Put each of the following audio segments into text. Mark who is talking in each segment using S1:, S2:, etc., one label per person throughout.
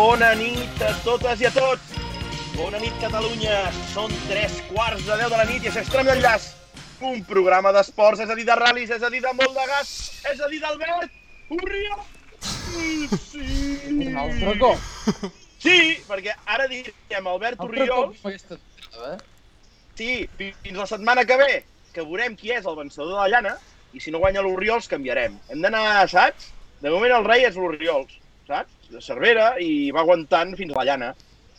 S1: Bona nit a totes i a tots! Bona nit, Catalunya! Són tres quarts de deu de la nit i és Tram d'enllaç. Un programa d'esports, és a dir, de ral·lis, és a dir, de molt de gas, és a dir, d'Albert Urria! Sí!
S2: Un altre cop.
S1: Sí, perquè ara direm Albert
S2: merda, eh?
S1: sí, fins la setmana que ve, que veurem qui és el vencedor de la llana, i si no guanya l'Orriols, canviarem. Hem d'anar, saps? De moment el rei és l'Orriols, saps? De Cervera, i va aguantant fins a la llana.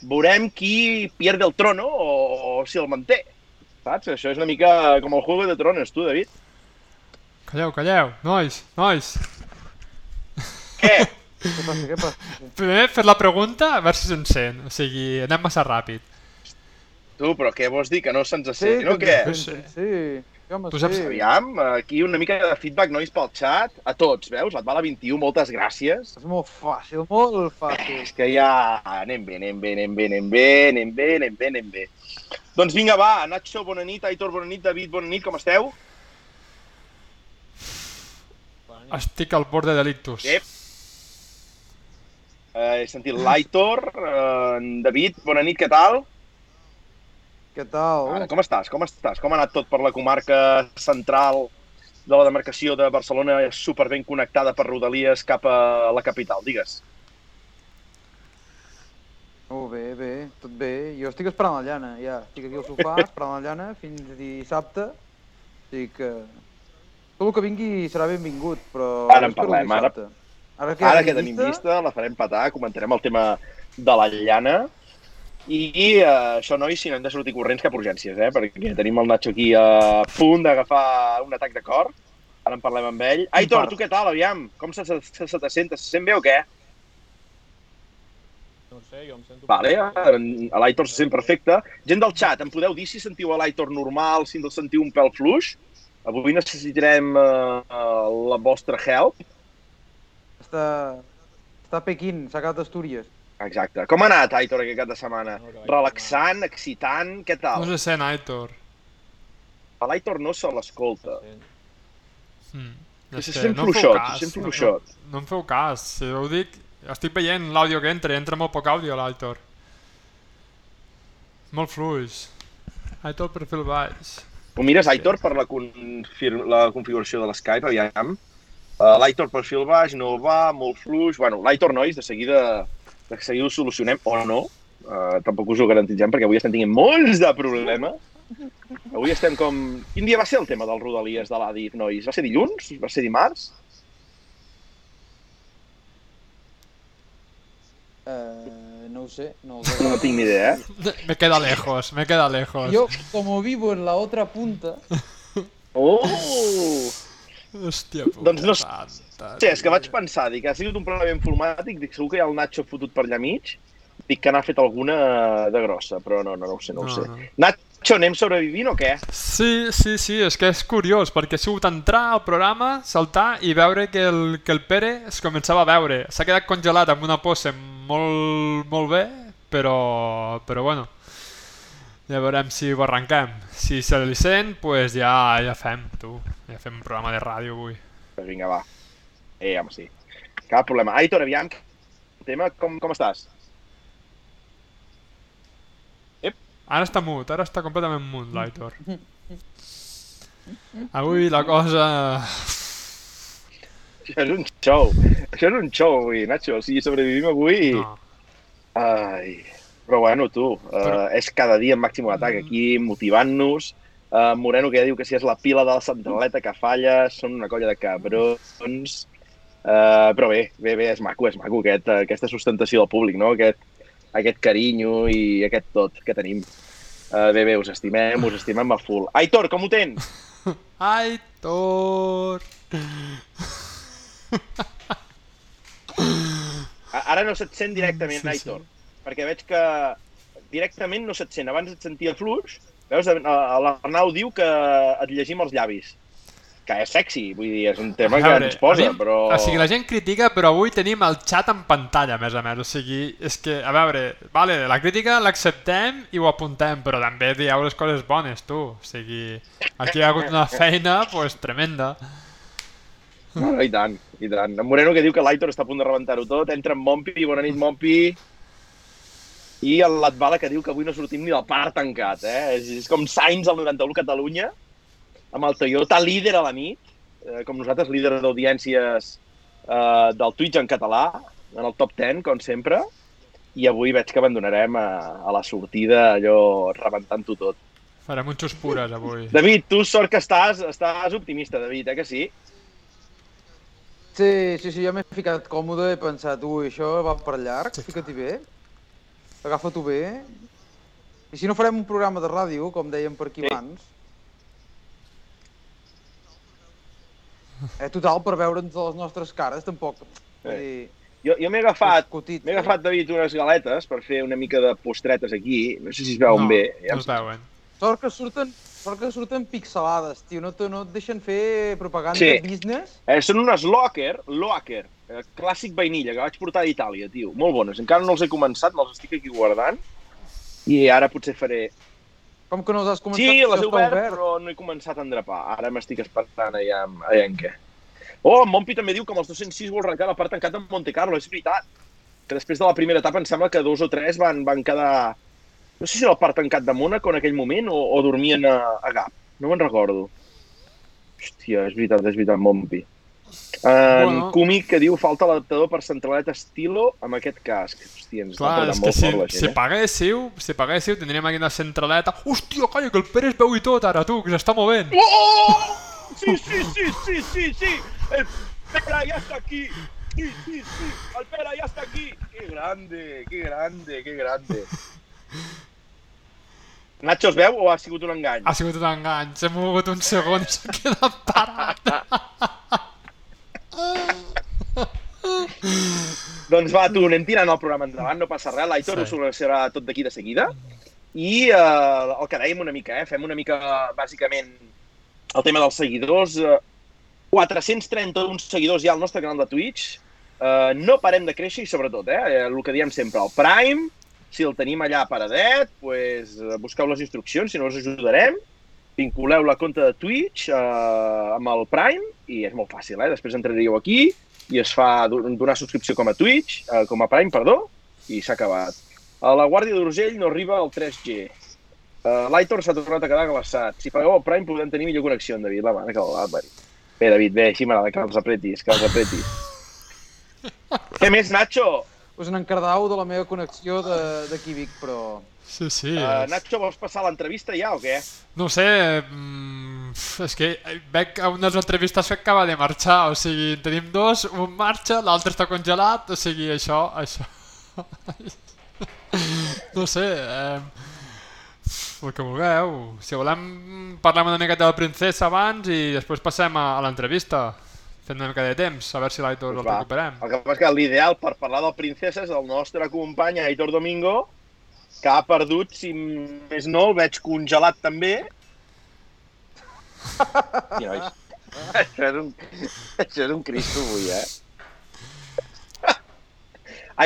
S1: Veurem qui pierde el trono o, o si el manté. Saps? Això és una mica com el Juego de Tronos, tu, David.
S3: Calleu, calleu. Nois, nois.
S1: Què?
S2: Què passa, què passa?
S3: Primer fer la pregunta, a veure si se'n sent. O sigui, anem massa ràpid.
S1: Tu, però què vols dir? Que no se'ns
S2: Sí,
S1: sent, o què?
S3: que-
S2: sí. Sí, home,
S3: Tu saps-
S2: sí.
S1: Aviam, aquí una mica de feedback, nois, pel xat. A tots, veus? Latvala 21, moltes gràcies.
S2: És molt fàcil, molt fàcil.
S1: És que ja anem bé, anem bé, anem bé, anem bé, anem bé, anem bé, anem bé. Doncs vinga, va, Nacho, bona nit, Aitor, bona nit, David, bona nit, com esteu?
S3: Estic al bord de delictus.
S1: Ep. Eh, he sentit l'Aitor, eh, en David, bona nit, què tal?
S2: Què tal?
S1: Ara, com estàs, com estàs? Com ha anat tot per la comarca central de la demarcació de Barcelona, super ben connectada per Rodalies cap a la capital, digues.
S2: Oh, bé, bé, tot bé. Jo estic esperant la llana, ja. Estic aquí al sofà esperant la llana fins dissabte. Estic... Eh... Tot el que vingui serà benvingut, però...
S1: Ara en parlem, ara-.
S2: Ara
S1: Ara que tenim vista, la farem petar, comentarem el tema de la llana. I eh, això, nois, si no hem de sortir corrents cap a urgències, eh? perquè tenim el Nacho aquí a punt d'agafar un atac de cor. Ara en parlem amb ell. Aitor, tu què tal, aviam? Com se, se, se, se te sent? Se sent bé o què?
S4: No sé, jo em sento...
S1: Vale, l'Aitor se sent perfecte. Gent del xat, em podeu dir si sentiu a l'Aitor normal, si el sentiu un pèl fluix? Avui necessitarem eh, la vostra help.
S2: Està... Està a Pequín, s'ha acabat Astúries.
S1: Exacte. Com ha anat, Aitor, aquest cap de setmana?
S4: No,
S1: Relaxant, excitant, què
S3: No
S1: tal?
S3: se sent, Aitor.
S1: L'Aitor no se l'escolta.
S3: Mm.
S1: Se sent
S3: no em feu
S1: fluixot, se sent
S3: no-
S1: fluixot.
S3: No, no em feu cas, si ho dic... Estic veient l'àudio que entra, entra molt poc àudio, l'Aitor. Molt fluix. Aitor, perfil baix.
S1: Ho mires, Aitor, per la, confir la configuració de l'Skype, aviam. Uh, L'Aitor perfil baix, no va, molt fluix... Bueno, l'Aitor, nois, de seguida, de seguida ho solucionem, o no. Uh, tampoc us ho garantitzem, perquè avui estem tenint molts de problemes. Avui estem com... Quin dia va ser el tema del Rodalies de l'Adif, nois? Va ser dilluns? Va ser dimarts?
S2: Eh, no ho sé, no ho
S1: No tinc ni idea, eh?
S3: Me queda lejos, me queda lejos.
S2: Yo, como vivo en la otra punta,
S1: Oh!
S3: Hòstia puta
S1: Doncs no Sí, és que vaig pensar, dic, ha sigut un problema informàtic, dic, segur que hi ha el Nacho fotut per allà mig, dic que n'ha fet alguna de grossa, però no, no, no ho sé, no, ho
S3: No,
S1: sé.
S3: no.
S1: Nacho, anem sobrevivint o què?
S3: Sí, sí, sí, és que és curiós, perquè ha sigut entrar al programa, saltar i veure que el, que el Pere es començava a veure. S'ha quedat congelat amb una pose molt, molt bé, però, però bueno, ja veurem si ho arrenquem. Si se li sent, pues ja, ja fem, tu. Ja fem un programa de ràdio avui.
S1: Pues vinga, va. Eh, home, sí. Cap problema. Aitor, aviam, tema, com, com estàs?
S3: Ara està mut, ara està completament mut, l'Aitor. Avui la cosa...
S1: Això és un show. Això és un show avui, Nacho. O sigui, sobrevivim avui...
S3: No.
S1: Ai... Però bueno, tu,
S3: Però-
S1: uh, és cada dia en màxim atac aquí, motivant-nos. Uh, Moreno que ja diu que si és la pila de la centraleta que falla, són una colla de cabrons. Uh, però bé, bé, bé, és maco, és maco aquest, aquesta sustentació del públic, no? Aquest, aquest carinyo i aquest tot que tenim. Uh, bé, bé, us estimem, us estimem a full. Aitor, com ho tens?
S3: Aitor!
S1: Ara no se't sent directament,
S3: Sí, sí.
S1: Aitor, perquè veig que directament no se't sent. Abans et sentia fluix. Veus, l'Arnau diu que et llegim els llavis. Que és sexy, vull dir, és un tema
S3: A
S1: que
S3: veure,
S1: ens posa, però...
S3: O sigui, la gent critica, però avui tenim el xat en pantalla, a més a més. O sigui, és que, a veure, vale, la crítica l'acceptem i ho apuntem, però també dieu les coses bones, tu. O sigui, aquí hi ha hagut una feina, pues, tremenda.
S1: No, no, i tant, i tant. En Moreno que diu que l'Aitor està a punt de rebentar-ho tot, entra en Mompi, bona nit Mompi, i el Latvala que diu que avui no sortim ni del parc tancat, eh? És, és com Sainz al 91 Catalunya, amb el Toyota líder a la nit, eh, com nosaltres, líder d'audiències eh, del Twitch en català, en el top 10, com sempre, i avui veig que abandonarem a, a la sortida allò rebentant-ho tot.
S3: Farem un xus pures avui.
S1: David, tu sort que estàs, estàs optimista, David, eh que sí?
S2: Sí, sí, sí, jo m'he ficat còmode, he pensat, ui, això va per llarg, fica-t'hi bé, agafa-t'ho bé, i si no farem un programa de ràdio, com dèiem per aquí
S1: Sí.
S2: abans, eh, total, per veure'ns les nostres cares, tampoc, dir,
S1: Jo, jo m'he agafat, m'he agafat, David, unes galetes per fer una mica de postretes aquí. No sé si es veuen
S3: no,
S1: bé. Ja
S3: no es veuen.
S2: Sort que surten, sort que surten pixelades, tio, no, te, no et deixen fer propaganda
S1: Sí.
S2: business.
S1: Eh, són unes Locker, Locker, eh, clàssic vainilla, que vaig portar d'Itàlia, tio. Molt bones. Encara no els he començat, me'ls estic aquí guardant. I ara potser faré...
S2: Com que no els has començat?
S1: Sí, les he obert,
S2: obert?
S1: però no he començat a endrapar. Ara m'estic esperant allà, allà en què. Oh, en Mompi també diu que amb els 206 vol arrencar la part tancat amb Monte Carlo. És veritat. Que després de la primera etapa em sembla que dos o tres van, van quedar... No sé si era el part tancat de Mónaco en aquell moment o, o dormien a, a Gap. No me'n recordo. Hòstia, és veritat, és veritat, Mompi. En
S3: Bueno.
S1: Kumi que diu falta l'adaptador per centralet estilo amb aquest casc. Hòstia, ens
S3: Clar,
S1: està
S3: és que
S1: molt
S3: si,
S1: la
S3: si
S1: gent, eh?
S3: paguéssiu, si paguéssiu, tindríem aquí una centraleta. Hòstia, calla, que el Pere es veu i tot ara, tu, que s'està movent.
S1: ¡Oh! Sí, sí, sí, sí, sí, sí. El Pera ya está aquí. Sí, sí, sí. El Pera ya está aquí. Qué grande, qué grande, qué grande. Nacho, es veu o ha sigut un engany?
S3: Ha sigut un engany, s'ha mogut un segon i s'ha quedat parat.
S1: Doncs va, tu, anem tirant el programa endavant, no passa res. L'Aitor
S3: Sí.
S1: ho serà tot d'aquí de seguida. I eh, el que dèiem una mica, eh? fem una mica, bàsicament, el tema dels seguidors. Eh, 431 seguidors ja al nostre canal de Twitch. Eh, no parem de créixer i, sobretot, eh, el que diem sempre, el Prime, si el tenim allà paradet, pues, eh, busqueu les instruccions, si no us ajudarem. Vinculeu la compte de Twitch eh, amb el Prime i és molt fàcil, eh? Després entraríeu aquí i es fa do- donar subscripció com a Twitch, eh, com a Prime, perdó, i s'ha acabat. A la Guàrdia d'Urgell no arriba el 3G. Uh, L'Aitor s'ha tornat a quedar glaçat. Si pagueu el Prime podem tenir millor connexió, David. La mare que parir. Bé, David, bé, així m'agrada que els apretis, que els apretis. Què més, Nacho?
S2: Us n'encardau de la meva connexió de- d'aquí Vic, però...
S3: Sí, sí.
S1: Uh, Nacho, vols passar l'entrevista ja o què?
S3: No ho sé, mm, és que veig a una de les entrevistes que acaba de marxar, o sigui, en tenim dos, un marxa, l'altre està congelat, o sigui, això, això... no sé, eh, el que vulgueu. Si volem parlem una miqueta de la princesa abans i després passem a, a l'entrevista, fent una mica de temps, a veure si l'Aitor el recuperem.
S1: El que passa és que l'ideal per parlar del Princesa és el nostre company Aitor Domingo, que ha perdut, si més no, el veig congelat també. I, nois, això és un, això és un cristo avui, eh?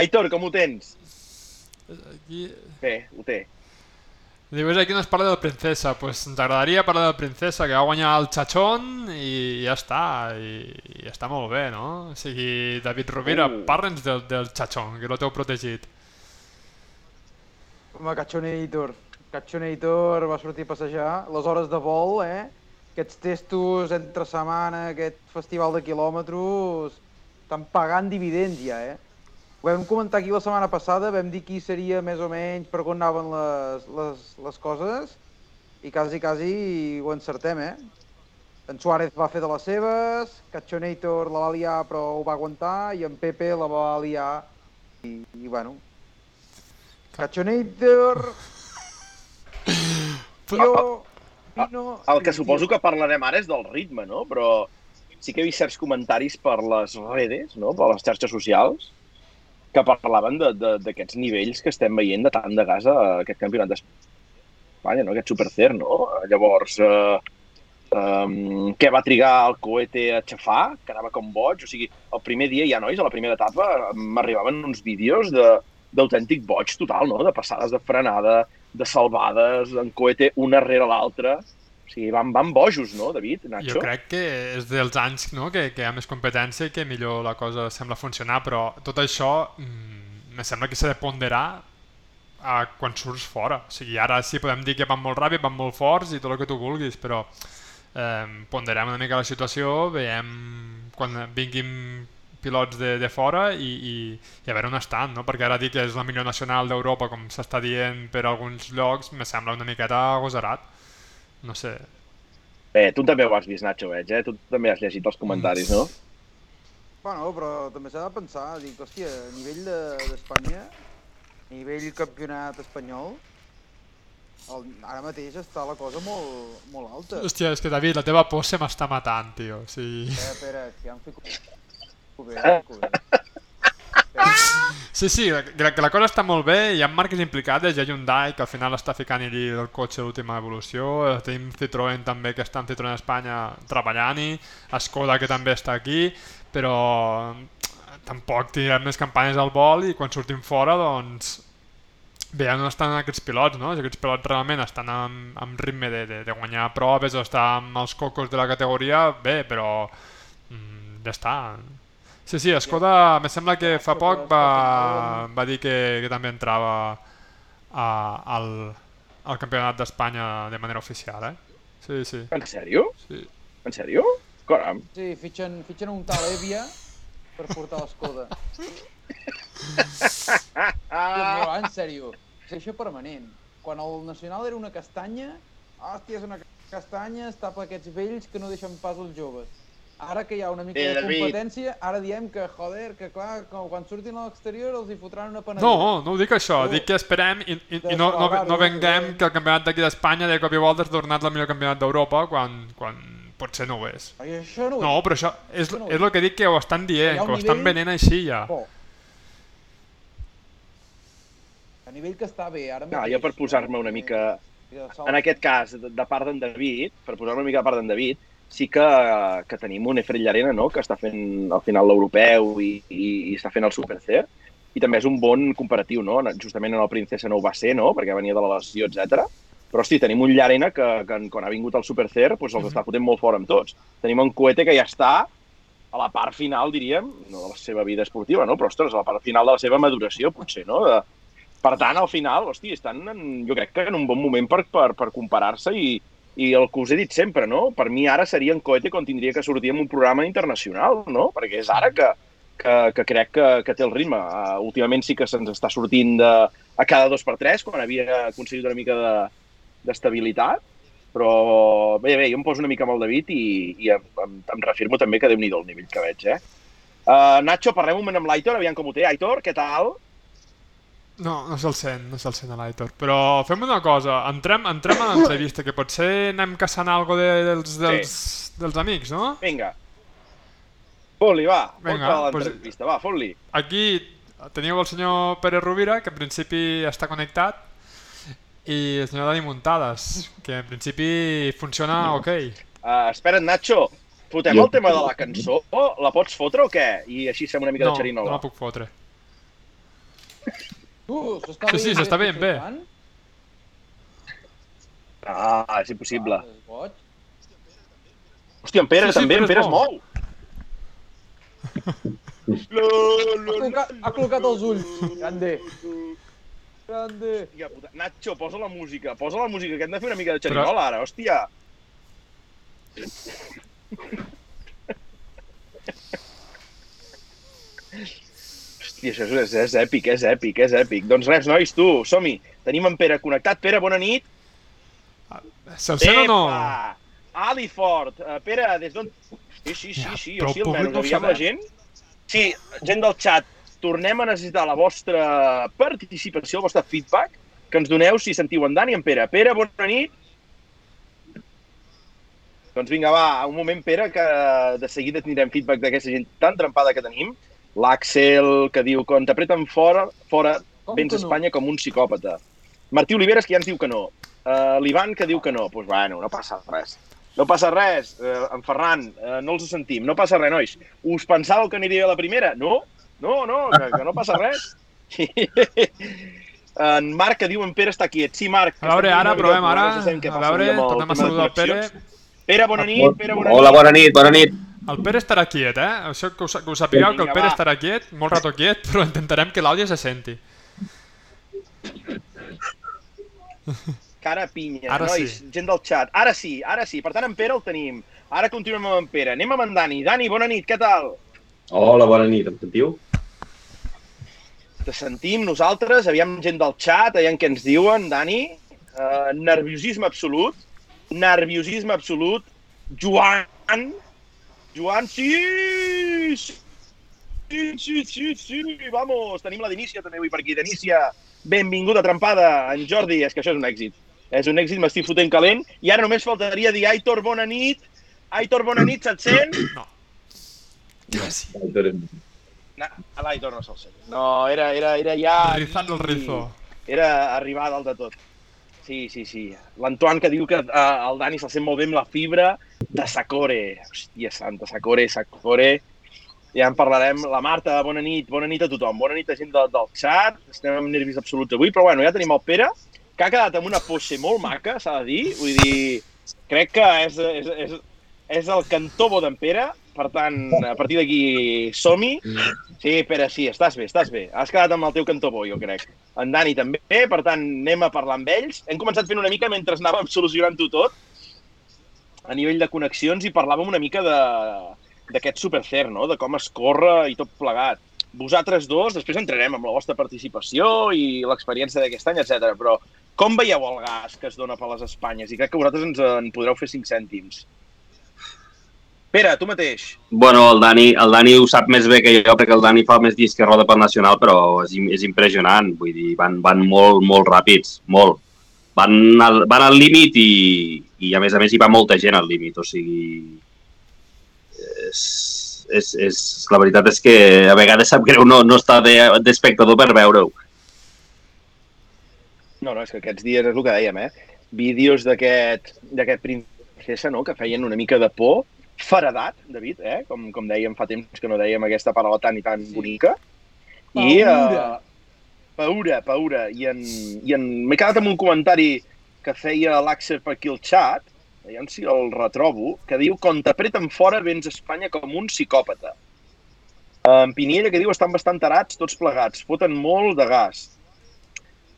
S1: Aitor, com ho tens?
S3: Aquí...
S1: Bé, ho té.
S3: Diu, és aquí no es parla de la princesa. Pues ens agradaria parlar de la princesa, que va guanyar el Chachón i ja està. I, i està molt bé, no? O sigui, David Rovira,
S1: Uh.
S3: parla'ns del, del Chachón, que lo teu protegit.
S2: Home, Cachonator. Cachonator va sortir a passejar. Les hores de vol, eh? Aquests testos entre setmana, aquest festival de quilòmetres, estan pagant dividends ja, eh? Ho vam comentar aquí la setmana passada, vam dir qui seria més o menys per on anaven les, les, les coses i quasi, quasi ho encertem, eh? En Suárez va fer de les seves, Cachonator la va liar però ho va aguantar i en Pepe la va liar i, i bueno, Cachonator... Jo... Vino...
S1: El que suposo que parlarem ara és del ritme, no? Però sí que he vist certs comentaris per les redes, no? per les xarxes socials, que parlaven d'aquests nivells que estem veient de tant de gas a aquest campionat d'Espanya, no? aquest Supercer, no? Llavors, eh, um, què va trigar el cohete a xafar, que anava com boig, o sigui, el primer dia ja, nois, a la primera etapa, m'arribaven uns vídeos de d'autèntic boig total, no? De passades de frenada, de salvades, en cohete una rere l'altra. O sigui, van, van bojos, no, David, Nacho?
S3: Jo crec que és dels anys no? que, que hi ha més competència i que millor la cosa sembla funcionar, però tot això mm, me sembla que s'ha de ponderar a quan surts fora. O sigui, ara sí podem dir que van molt ràpid, van molt forts i tot el que tu vulguis, però eh, ponderem una mica la situació, veiem quan vinguin pilots de, de fora i, i, i a veure on estan, no? perquè ara dir que és la millor nacional d'Europa, com s'està dient per alguns llocs, me sembla una miqueta agosarat. No sé.
S1: Bé, tu també ho has vist, Nacho, veig, eh? Tu també has llegit els comentaris, no?
S2: Bueno, però també s'ha de pensar, dic, hòstia, a nivell de- d'Espanya, a nivell campionat espanyol, el, ara mateix està la cosa molt, molt alta.
S3: Hòstia, és que David, la teva por se m'està matant, tio. O sigui...
S2: Espera, espera, que ja em fico... fico bé, em fico bé.
S3: Sí, sí, que la, que la cosa està molt bé, hi ha marques implicades, hi ha Hyundai que al final està ficant allí el cotxe d'última evolució, tenim Citroën també que està en Citroën Espanya treballant-hi, Skoda que també està aquí, però eh, tampoc tirem més campanyes al vol i quan sortim fora doncs veiem on estan aquests pilots, no? Aquests pilots realment estan amb, amb ritme de, de, de guanyar proves o estar amb els cocos de la categoria, bé, però mm, ja està. Sí, sí, Skoda, me sembla que fa poc va, va dir que, que també entrava a, al, al campionat d'Espanya de manera oficial, eh? Sí, sí,
S1: En sèrio?
S3: sí.
S1: En sèrio? Caram.
S2: Sí, fitxen, fitxen un tal Evia per portar l'Escoda.
S1: Ah,
S2: No, en sèrio, és això permanent. Quan el Nacional era una castanya, hòstia, és una castanya, es tapa aquests vells que no deixen pas els joves. Ara que hi ha una mica
S1: Eh,
S2: de
S1: David.
S2: competència, ara diem que, joder, que clar, que quan surtin a l'exterior els hi fotran una panadera.
S3: No, no ho dic això,
S2: No.
S3: dic que esperem i, i, i no, no, no venguem que el campionat d'aquí d'Espanya de cop i volta és tornat el millor campionat d'Europa quan, quan potser no ho és.
S2: Ai, això no ho
S3: No, però això és,
S2: Això no
S3: és el que dic que ho estan dient,
S2: ha
S3: que ho estan
S2: nivell-
S3: venent així ja.
S2: Bo. A nivell que està bé, ara
S1: no, jo per posar-me
S2: eh,
S1: una mica...
S2: de salt-
S1: En aquest cas, de, de part d'en David, per posar-me una mica de part d'en David, sí que, que tenim un Efrell Llarena, no?, que està fent al final l'europeu i, i, i està fent el Super C, i també és un bon comparatiu, no? Justament en el Princesa no ho va ser, no?, perquè venia de la lesió, etc. Però, hosti, tenim un Llarena que, que quan ha vingut al Super C, doncs els està fotent molt fort amb tots. Tenim un Coete que ja està a la part final, diríem, no de la seva vida esportiva, no? però, ostres, a la part final de la seva maduració, potser, no? De, per tant, al final, hosti, estan, en, jo crec que en un bon moment per, per, per comparar-se i, i el que us he dit sempre, no? Per mi ara seria en coete quan tindria que sortir en un programa internacional, no? Perquè és ara que, que, que crec que, que té el ritme. Uh, últimament sí que se'ns està sortint de, a cada dos per tres, quan havia aconseguit una mica de- d'estabilitat, però bé, bé, jo em poso una mica amb el David i, i em, em, em refirmo també que déu-n'hi-do el nivell que veig, eh? Uh, Nacho, parlem un moment amb l'Aitor, aviam com ho té. Aitor, què tal?
S3: No, no se'l sent, no se'l sent a l'Aitor. Però fem una cosa, entrem, entrem a l'entrevista, que potser anem caçant algo de, dels, dels, dels amics, no?
S1: Vinga. Fot-li, va.
S3: Vinga, pues-
S1: l'entrevista, va, fot-li.
S3: Aquí teniu el senyor Pere Rovira, que en principi està connectat, i el senyor Dani Muntades, que en principi funciona ok.
S1: Uh, espera't, Nacho, fotem el tema de la cançó? La pots fotre o què? I així fem una mica
S3: No,
S1: de
S3: no
S1: xerinola.
S3: la puc fotre.
S2: Tu, s'està
S3: Sí, sí, s'està
S2: bé,
S3: veient bé.
S1: Ah, és impossible.
S2: Ah.
S1: Hòstia, en Pere
S3: Sí, sí,
S1: també, en
S3: Pere es mou.
S1: mou. No,
S2: Ha
S1: no,
S2: col·locat, ha col·locat els ulls. Grande. Grande.
S1: Hòstia puta. Nacho, posa la música, posa la música, que hem de fer una mica de xerinola ara, hòstia. Hòstia, això és, és èpic, és èpic, és èpic. Doncs res, nois, tu, som-hi. Tenim en Pere connectat. Pere, bona nit.
S3: Se'l sent o no?
S1: Epa! Ali Ford. Uh, Pere, des d'on... Sí, sí, sí,
S3: Ja,
S1: sí, jo sí, almenys.
S3: no
S1: Aviam la gent. Sí, gent del xat, tornem a necessitar la vostra participació, el vostre feedback, que ens doneu si sentiu en Dani i en Pere. Pere, bona nit. Doncs vinga, va, un moment, Pere, que de seguida tindrem feedback d'aquesta gent tan trempada que tenim. L'Àxel, que diu, quan t'apreten fora, fora
S2: Com
S1: vens a
S2: no?
S1: Espanya com un psicòpata. Martí Oliveres, que ja ens diu que no. Uh, L'Ivan, que diu que no. Doncs pues, bueno, no passa res. No passa res, uh, en Ferran, uh, no els sentim. No passa res, nois. Us pensàveu que aniria a la primera? No, no, no, que, que no passa res. En Marc que diu en Pere està quiet. Sí, Marc.
S3: A veure, ara provem, ara.
S1: no
S3: A veure, tornem a saludar el Pere.
S1: Pere, bona nit. Pere, bona nit.
S4: Hola, bona nit, bona nit.
S3: El Pere estarà quiet, eh? Això que us, que us sapigueu, que el Pere estarà quiet, molt rato quiet, però intentarem que l'àudio se senti.
S1: Cara pinya,
S3: Ara
S1: nois,
S3: sí.
S1: gent del xat. Ara sí, ara sí. Per tant, en Pere el tenim. Ara continuem amb en Pere. Anem amb en Dani. Dani, bona nit, què tal?
S4: Hola, bona nit, em sentiu?
S1: Te sentim nosaltres, aviam gent del xat, aviam què ens diuen, Dani. Uh, nerviosisme absolut. Nerviosisme absolut. Joan. Joan, sí! Sí, sí, sí, sí, vamos. Tenim la d'Inicia també avui per aquí. D'Inicia, benvinguda trempada. En Jordi, és que això és un èxit. És un èxit, m'estic fotent calent. I ara només faltaria dir Aitor, bona nit. Aitor, bona nit, se't sent?
S3: No. Gràcies.
S1: No, a l'Aitor no se'l sent. No, era, era, era ja...
S3: Rizando el rizo.
S1: Era arribar a dalt de tot. Sí, sí, sí. L'Antoine que diu que uh, el Dani se'l sent molt bé amb la fibra de Sacore. Hòstia santa, Sacore, Sacore. Ja en parlarem. La Marta, bona nit, bona nit a tothom. Bona nit a gent de, del xat. Estem amb nervis absoluts avui, però bueno, ja tenim el Pere, que ha quedat amb una pose molt maca, s'ha de dir. Vull dir, crec que és, és, és, és el cantobo d'en Pere, per tant, a partir d'aquí som-hi. Sí, Pere, sí, estàs bé, estàs bé. Has quedat amb el teu cantó bo, jo crec. En Dani també, per tant, anem a parlar amb ells. Hem començat fent una mica mentre anàvem solucionant-ho tot, a nivell de connexions, i parlàvem una mica d'aquest supercer, no? de com es corre i tot plegat. Vosaltres dos, després entrarem amb la vostra participació i l'experiència d'aquest any, etc. Però com veieu el gas que es dona per les Espanyes? I crec que vosaltres ens en podreu fer 5 cèntims. Pere, tu mateix.
S4: Bueno, el Dani, el Dani ho sap més bé que jo, perquè el Dani fa més disc que roda pel Nacional, però és, és impressionant. Vull dir, van, van molt, molt ràpids, molt. Van al, van al límit i, i, a més a més, hi va molta gent al límit. O sigui, és, és, és, la veritat és que a vegades sap greu no, no estar de- d'espectador per veure-ho.
S1: No, no, és que aquests dies és el que dèiem, eh? Vídeos d'aquest d'aquest princesa, no?, que feien una mica de por, faredat, David, eh? Com, com dèiem fa temps que no dèiem aquesta paraula tan i tan
S2: Sí.
S1: bonica. I,
S2: Paura.
S1: uh, paura, paura. I, en, i en... m'he quedat amb un comentari que feia l'Axel per aquí al xat, aviam si el retrobo, que diu quan t'apreten fora vens a Espanya com un psicòpata. En Piniella que diu estan bastant tarats tots plegats, foten molt de gas.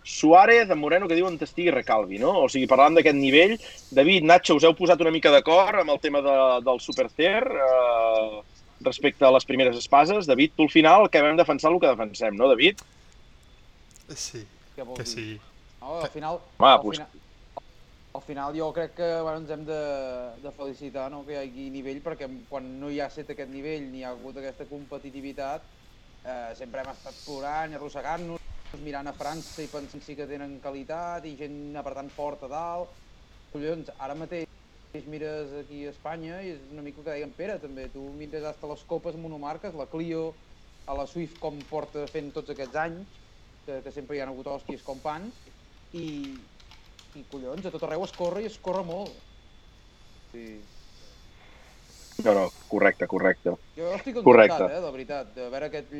S1: Suárez, en Moreno, que diuen t'estigui recalvi, no? O sigui, parlant d'aquest nivell, David, Nacho, us heu posat una mica d'acord amb el tema de, del Supercer eh, respecte a les primeres espases. David, tu al final que vam defensar el que defensem, no, David?
S3: Sí, que sí.
S2: No, al final,
S1: Home,
S2: al,
S1: pues-
S2: final, al final jo crec que bueno, ens hem de, de felicitar no, que hi hagi nivell, perquè quan no hi ha set aquest nivell ni hi ha hagut aquesta competitivitat, eh, sempre hem estat plorant i arrossegant-nos, mirant a França i pensant sí que tenen qualitat i gent apretant fort a dalt. Collons, ara mateix mires aquí a Espanya i és una mica el que deia en Pere també, tu mires hasta les copes monomarques, la Clio, a la Swift com porta fent tots aquests anys, que, que sempre hi ha hagut hòsties com pans, i, i collons, a tot arreu es corre i es corre molt. Sí.
S1: No, no, correcte, correcte.
S2: Jo estic
S1: Correcte.
S2: encantat, eh, de veritat, de veure aquest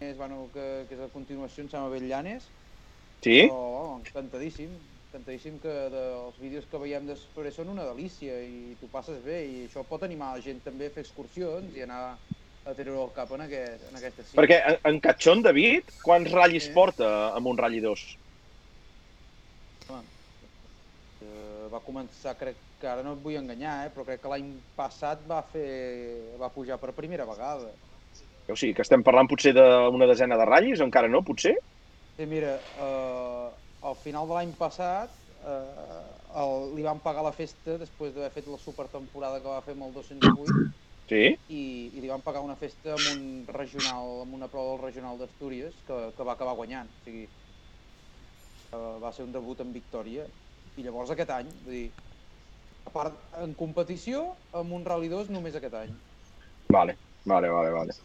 S2: Llanes, bueno, que, que és a continuació, em sembla bé el Llanes,
S1: Sí?
S2: però oh, encantadíssim, encantadíssim que de, els vídeos que veiem després són una delícia i tu passes bé i això pot animar la gent també a fer excursions i anar a treure el cap en, aquest, en aquesta cita.
S1: Perquè en, en Catxón, David, quants ratllis
S2: Sí.
S1: porta amb un ratll 2?
S2: Eh, va començar, crec que ara no et vull enganyar, eh, però crec que l'any passat va fer va pujar per primera vegada.
S1: O sigui, que estem parlant potser d'una desena de ratllis, encara no, potser?
S2: Sí, mira, eh, al final de l'any passat eh, el, li van pagar la festa després d'haver fet la supertemporada que va fer amb el 208
S1: Sí?
S2: i, i li van pagar una festa amb un regional, amb una prova del regional d'Astúries que, que va acabar guanyant. O sigui, eh, va ser un debut en victòria. I llavors aquest any, vull dir, a part, en competició, amb un Rally 2 només aquest any.
S1: Vale, vale, vale, vale.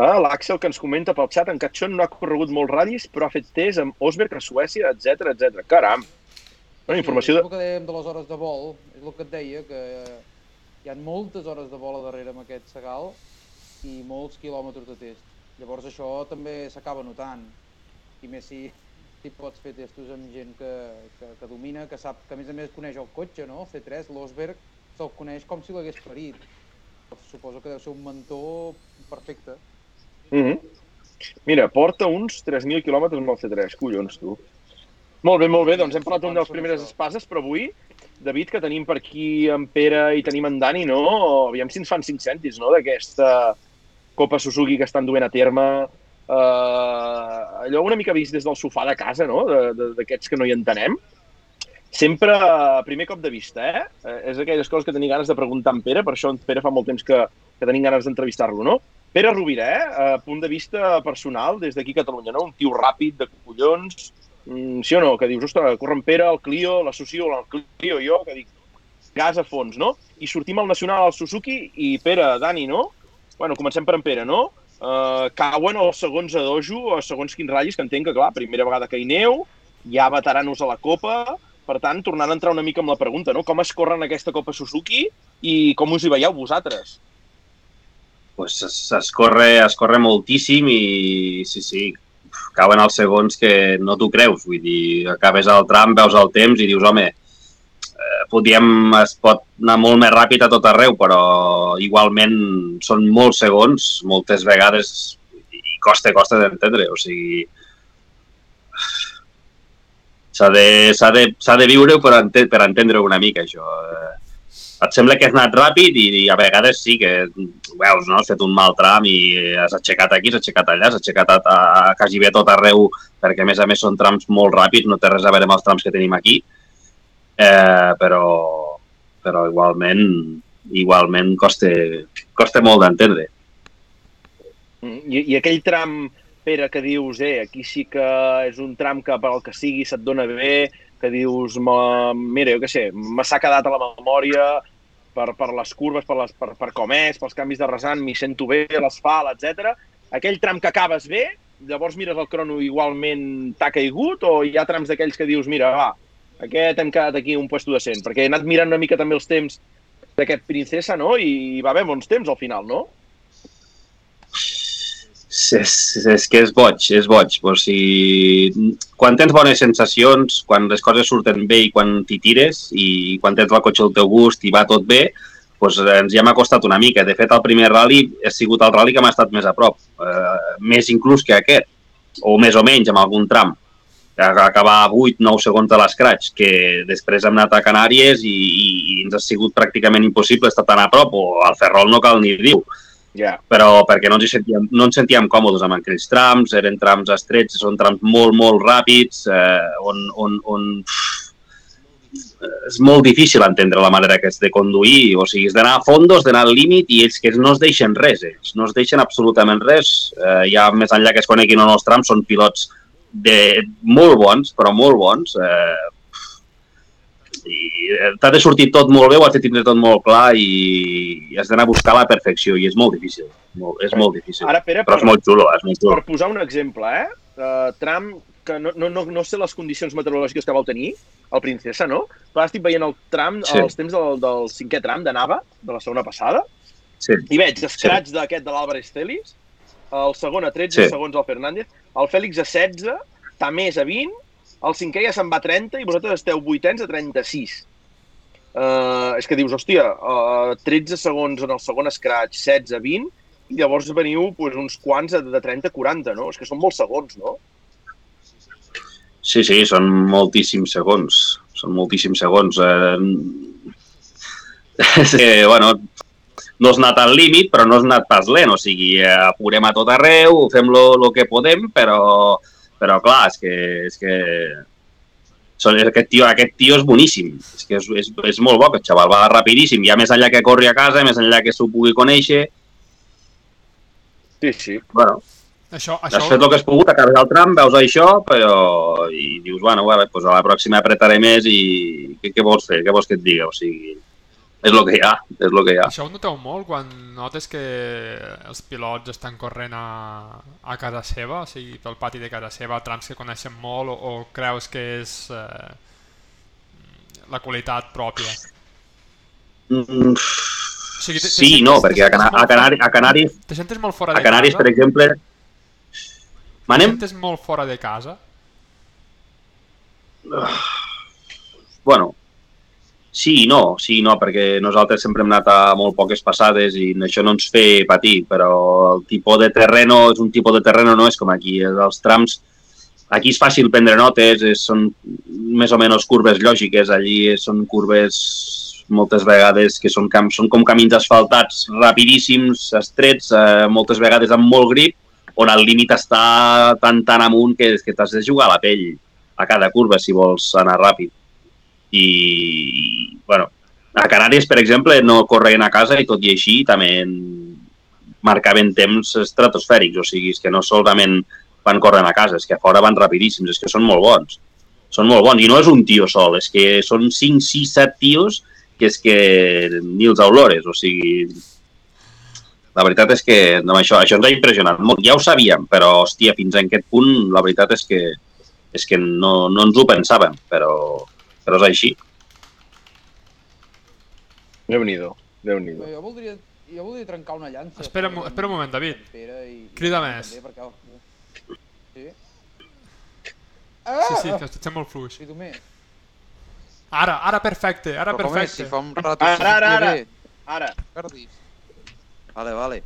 S1: Ah, L'Àxel que ens comenta pel xat, en Catxón no ha corregut molts ratllis, però ha fet test amb Osberg a Suècia, etc etc. Caram! Una informació
S2: Sí, és el que dèiem de les hores de vol, és el que et deia, que hi ha moltes hores de vol a darrere amb aquest segal i molts quilòmetres de test. Llavors això també s'acaba notant. I més si, si pots fer testos amb gent que, que, que domina, que sap, que a més a més coneix el cotxe, no? El C3, l'Osberg se'l coneix com si l'hagués parit. Suposo que deu ser un mentor perfecte.
S1: Mm -hmm. Mira, porta uns 3.000 quilòmetres amb el C3, collons, tu. Molt bé, molt bé, doncs hem parlat d'un dels primeres espases, però avui, David, que tenim per aquí en Pere i tenim en Dani, no? Aviam si ens fan 5 cèntims, no?, d'aquesta Copa Suzuki que estan duent a terme. Uh, allò una mica vist des del sofà de casa, no?, d'aquests que no hi entenem. Sempre, primer cop de vista, eh? eh? És aquelles coses que tenia ganes de preguntar en Pere, per això en Pere fa molt temps que, que tenim ganes d'entrevistar-lo, no? Pere Rovira, eh? A punt de vista personal, des d'aquí a Catalunya, no? Un tio ràpid, de collons, mm, sí o no? Que dius, ostres, corre en Pere, el Clio, l'associo al Clio, jo, que dic, gas a fons, no? I sortim al Nacional, al Suzuki, i Pere, Dani, no? Bueno, comencem per en Pere, no? Uh, cauen els segons a dojo, o segons quins ratllis, que entenc que, clar, primera vegada que hi neu, hi ha veteranos a la Copa, per tant, tornant a entrar una mica amb la pregunta, no? Com es corre en aquesta Copa Suzuki i com us hi veieu vosaltres?
S4: pues es, es, corre, es corre moltíssim i sí, sí, cauen els segons que no t'ho creus. Vull dir, acabes el tram, veus el temps i dius, home, eh, podíem, es pot anar molt més ràpid a tot arreu, però igualment són molts segons, moltes vegades, i costa, costa d'entendre. O sigui, s'ha de, de, de viure per, ente, per entendre una mica això. Eh, et sembla que has anat ràpid i, i a vegades sí que veus, no? has fet un mal tram i has aixecat aquí, has aixecat allà, has aixecat a, a, a quasi bé tot arreu, perquè a més a més són trams molt ràpids, no té res a veure amb els trams que tenim aquí, eh, però, però igualment igualment costa, costa molt d'entendre.
S1: I, I aquell tram, Pere, que dius, eh, aquí sí que és un tram que per que sigui se't dona bé, que dius, mira, jo què sé, me s'ha quedat a la memòria per, per les curves, per, les, per, per com és, pels canvis de resant, m'hi sento bé, l'asfalt, etc. Aquell tram que acabes bé, llavors mires el crono igualment t'ha caigut o hi ha trams d'aquells que dius, mira, va, aquest hem quedat aquí un puesto decent, perquè he anat mirant una mica també els temps d'aquest Princesa, no? I hi va haver bons temps al final, no?
S4: És, és que és boig, és boig. O sigui, quan tens bones sensacions, quan les coses surten bé i quan t'hi tires i quan tens el cotxe al teu gust i va tot bé, doncs ens ja m'ha costat una mica. De fet, el primer rally ha sigut el rally que m'ha estat més a prop, eh, més inclús que aquest, o més o menys amb algun tram. Acabar a 8-9 segons de l'escratx, que després hem anat a Canàries i, i, i ens ha sigut pràcticament impossible estar tan a prop, o al Ferrol no cal ni dir-ho
S1: Yeah.
S4: Però perquè no ens, sentíem, no ens sentíem còmodes amb aquells trams, eren trams estrets, són trams molt, molt ràpids, eh, on, on, on és molt difícil entendre la manera que és de conduir, o sigui, és d'anar a fondos, d'anar al límit i ells que no es deixen res, ells no es deixen absolutament res. Eh, ja més enllà que es coneguin o no els trams, són pilots de molt bons, però molt bons. Eh, eh, t'ha de sortir tot molt bé, ho has de tindre tot molt clar i, i has d'anar a buscar la perfecció i és molt difícil, molt, és molt difícil.
S1: Ara, Pere,
S4: però és molt xulo, és molt xulo.
S1: Per posar un exemple, eh? Uh, tram que no, no, no, no sé les condicions meteorològiques que vau tenir, el Princesa, no? Però estic veient el tram, sí. els temps del, del cinquè tram de Nava, de la segona passada,
S4: sí.
S1: i veig escrats sí. d'aquest de l'Àlvarez Celis, el segon a 13 sí. segons el Fernández, el Fèlix a 16, Tamés a 20, el cinquè ja se'n va a 30 i vosaltres esteu vuitens a 36. Uh, és que dius, hòstia, uh, 13 segons en el segon scratch, 16 a 20, i llavors veniu pues, uns quants de 30 a 40, no? És que són molts segons, no?
S4: Sí, sí, són moltíssims segons. Són moltíssims segons. Eh, és que, bueno, no has anat al límit, però no has anat pas lent. O sigui, apurem a tot arreu, fem lo que podem, però però clar, és que, és que són, aquest, tio, aquest tio és boníssim, és que és, és, és molt bo, aquest xaval va rapidíssim, ja més enllà que corri a casa, més enllà que s'ho pugui conèixer.
S1: Sí, sí.
S4: Bueno,
S3: això, això...
S4: has fet el que has pogut, acabes el tram, veus això, però... i dius, bueno, bueno pues a la pròxima apretaré més i què, què vols fer? Què vols que et diga? O sigui, és el que hi ha, és el que hi ha.
S3: Això ho noteu molt quan notes que els pilots estan corrent a, a casa seva, o sigui, pel pati de casa seva, trams que coneixen molt, o, o creus que és eh, la qualitat pròpia?
S4: Mm, o sigui, te, sí, no, perquè a, Cana a, Canari, a Canaris...
S3: Te sentes molt fora de
S4: a Canaris,
S3: casa?
S4: per exemple...
S3: Manem? Te sentes molt fora de casa?
S4: bueno, sí i no, sí i no, perquè nosaltres sempre hem anat a molt poques passades i això no ens fe patir, però el tipus de terreno és un tipus de terreno, no és com aquí. Els trams, aquí és fàcil prendre notes, és, són més o menys curves lògiques, allí són curves moltes vegades que són, camps, són com camins asfaltats rapidíssims, estrets, eh, moltes vegades amb molt grip, on el límit està tan tan amunt que, que t'has de jugar a la pell a cada curva si vols anar ràpid. I, i bueno, a Canàries, per exemple, no corrien a casa i tot i així també marcaven temps estratosfèrics, o sigui, és que no solament van córrer a casa, és que a fora van rapidíssims, és que són molt bons. Són molt bons, i no és un tio sol, és que són 5, 6, 7 tios que és que ni els olores, o sigui, la veritat és que no, això, això ens ha impressionat molt. Ja ho sabíem, però, hòstia, fins a aquest punt, la veritat és que, és que no, no ens ho pensàvem, però, però és així.
S1: Déu-n'hi-do, déu nhi déu
S2: Jo voldria, jo voldria trencar una llança.
S3: Espera,
S2: per-
S3: espera un moment, David.
S2: I,
S3: Crida
S2: i
S3: més.
S2: Perquè... Sí?
S3: Sí, sí,
S2: Ah!
S3: que estem molt fluix.
S2: Crido més.
S3: Ara, ara perfecte, ara
S2: Però com és? Si
S3: perfecte.
S2: fa un rato...
S1: Ara, ara, ara. Ara,
S2: Perdis. Vale, vale.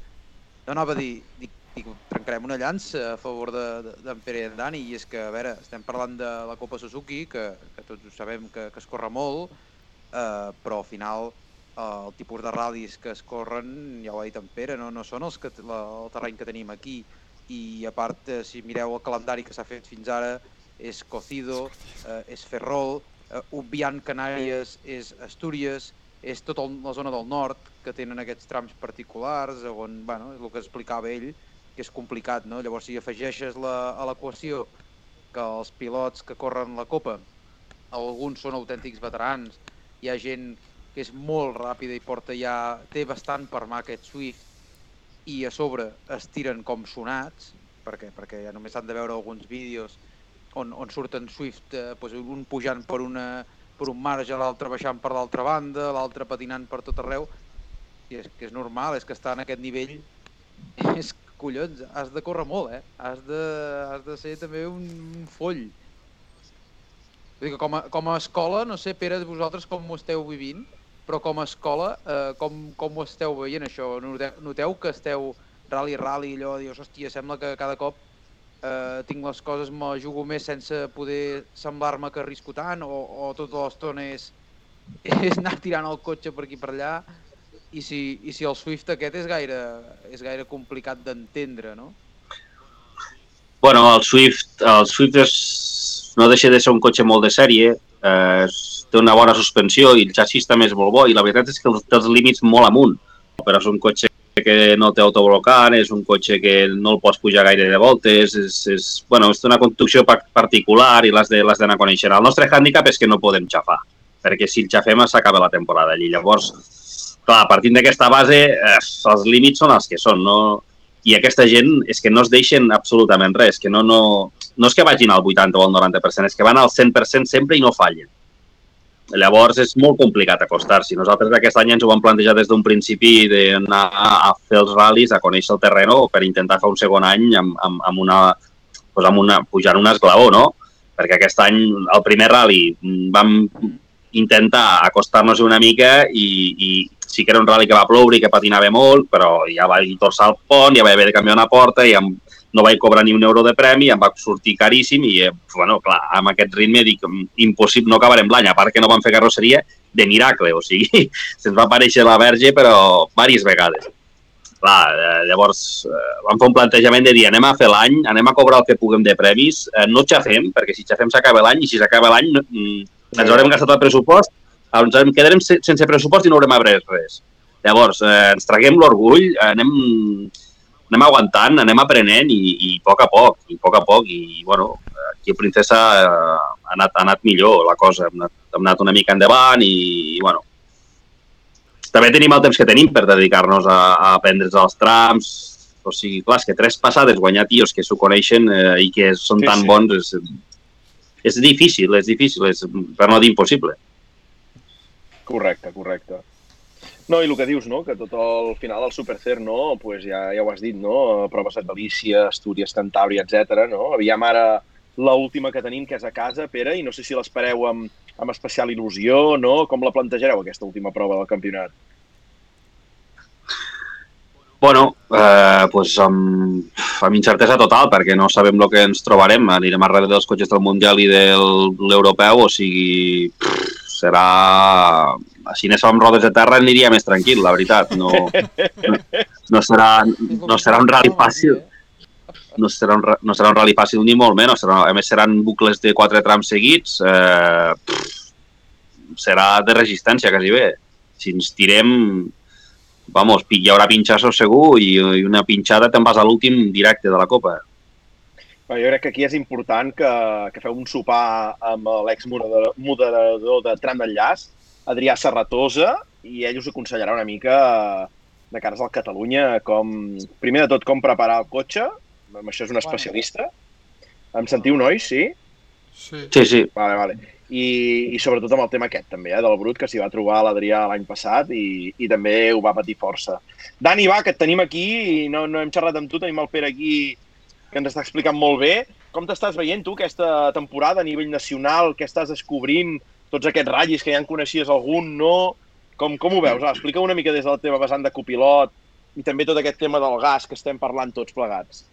S2: No anava a dir, dic, dic, trencarem una llança a favor de- de- d'en Pere i en Dani, i és que, a veure, estem parlant de la Copa Suzuki, que, que tots ho sabem que, que es corre molt, eh, però al final eh, el tipus de ral·lis que es corren, ja ho ha dit en Pere, no, no són els que, la, el terreny que tenim aquí, i a part, eh, si mireu el calendari que s'ha fet fins ara, és Cocido, eh, és Ferrol, eh, obviant Canàries és Astúries, és tota la zona del nord que tenen aquests trams particulars on, bueno, és el que explicava ell, que és complicat, no? Llavors, si afegeixes la, a l'equació que els pilots que corren la Copa, alguns són autèntics veterans, hi ha gent que és molt ràpida i porta ja, té bastant per mà aquest Swift, i a sobre es tiren com sonats, perquè, perquè ja només s'han de veure alguns vídeos on, on surten Swift, eh, doncs un pujant per, una, per un marge, l'altre baixant per l'altra banda, l'altre patinant per tot arreu, i és que és normal, és que està en aquest nivell, és collons, has de córrer molt, eh? Has de, has de ser també un, un foll. Vull dir que com a, com a escola, no sé, Pere, vosaltres com ho esteu vivint, però com a escola, eh, com, com ho esteu veient això? Noteu, noteu que esteu rally, rally, allò, dius, hòstia, sembla que cada cop eh, tinc les coses, me la jugo més sense poder semblar-me que arrisco tant, o, o tota l'estona és, és anar tirant el cotxe per aquí per allà, i si, i si el Swift aquest és gaire, és gaire complicat d'entendre, no?
S4: Bueno, el Swift, el Swift és, no deixa de ser un cotxe molt de sèrie, eh, té una bona suspensió i el xassis també és molt bo i la veritat és que té els límits molt amunt, però és un cotxe que no té autoblocant, és un cotxe que no el pots pujar gaire de voltes, és, és, bueno, és una construcció pa- particular i l'has d'anar coneixent. El nostre hàndicap és que no podem xafar, perquè si el xafem s'acaba la temporada allí. Llavors, clar, partint d'aquesta base, eh, els límits són els que són, no? I aquesta gent és que no es deixen absolutament res, que no, no, no és que vagin al 80 o al 90%, és que van al 100% sempre i no fallen. Llavors és molt complicat acostar-s'hi. Nosaltres aquest any ens ho vam plantejar des d'un principi d'anar a fer els ral·lis, a conèixer el terreno per intentar fer un segon any amb, amb, amb una, doncs amb una, pujant un esglaó, no? Perquè aquest any, el primer rally, mm, vam intentar acostar-nos una mica i, i sí que era un rally que va ploure i que patinava molt, però ja vaig torçar el pont, ja vaig haver de canviar una porta i em, no vaig cobrar ni un euro de premi, em va sortir caríssim i, eh, bueno, clar, amb aquest ritme dic, "Mm, impossible, no acabarem l'any, a part que no vam fer carrosseria de miracle, o sigui, se'ns va aparèixer la verge, però diverses vegades. Clar, eh, llavors eh, vam fer un plantejament de dir anem a fer l'any, anem a cobrar el que puguem de premis, eh, no xafem, perquè si xafem s'acaba l'any i si s'acaba l'any no, mm, ens haurem gastat el pressupost, ens en quedarem se- sense pressupost i no haurem après res. Llavors, eh, ens traguem l'orgull, anem, anem aguantant, anem aprenent i, i a poc a poc, i a poc a poc, i bueno, aquí a Princesa eh, ha, anat, ha anat millor la cosa, hem anat, hem anat una mica endavant i, i bueno, també tenim el temps que tenim per dedicar-nos a, a aprendre's els trams, o sigui, clar, que tres passades guanyar tios que s'ho coneixen eh, i que són
S1: Sí,
S4: tan
S1: sí.
S4: bons és, és difícil, és difícil, és, per no dir impossible.
S1: Correcte, correcte. No, i el que dius, no?, que tot el final del Supercer, no?, pues ja, ja ho has dit, no?, proves a Galícia, Astúries, Cantàbria, etc. no? Aviam ara l'última que tenim, que és a casa, Pere, i no sé si l'espereu amb, amb especial il·lusió, no? Com la plantejareu, aquesta última prova del campionat?
S4: Bueno, eh, pues amb, amb incertesa total, perquè no sabem el que ens trobarem. Anirem a darrere dels cotxes del Mundial i de l'Europeu, o sigui, pff, serà... Si anés amb rodes de terra aniria més tranquil, la veritat. No, no, no, serà, no serà un rally fàcil. No serà, un, no serà un rally fàcil ni molt menys. Serà, a més, seran bucles de quatre trams seguits. Eh, pff, serà de resistència, quasi bé. Si ens tirem, vamos, hi haurà pinxassos segur i, i una pinxada te'n vas a l'últim directe de la Copa.
S1: Bé, jo crec que aquí és important que, que feu un sopar amb l'ex-moderador moderador de tram d'enllaç, Adrià Serratosa, i ell us aconsellarà una mica de cares al Catalunya com, primer de tot, com preparar el cotxe, amb això és un especialista. Em sentiu, nois? Sí?
S3: Sí.
S4: Sí, sí.
S1: Vale, vale. I, i sobretot amb el tema aquest també, eh, del brut, que s'hi va trobar l'Adrià l'any passat i, i també ho va patir força. Dani, va, que et tenim aquí i no, no hem xerrat amb tu, tenim el Pere aquí que ens està explicant molt bé. Com t'estàs veient tu aquesta temporada a nivell nacional? Què estàs descobrint? Tots aquests ratllis que ja en coneixies algun, no? Com, com ho veus? Ah, explica una mica des de la teva vessant de copilot i també tot aquest tema del gas que estem parlant tots plegats.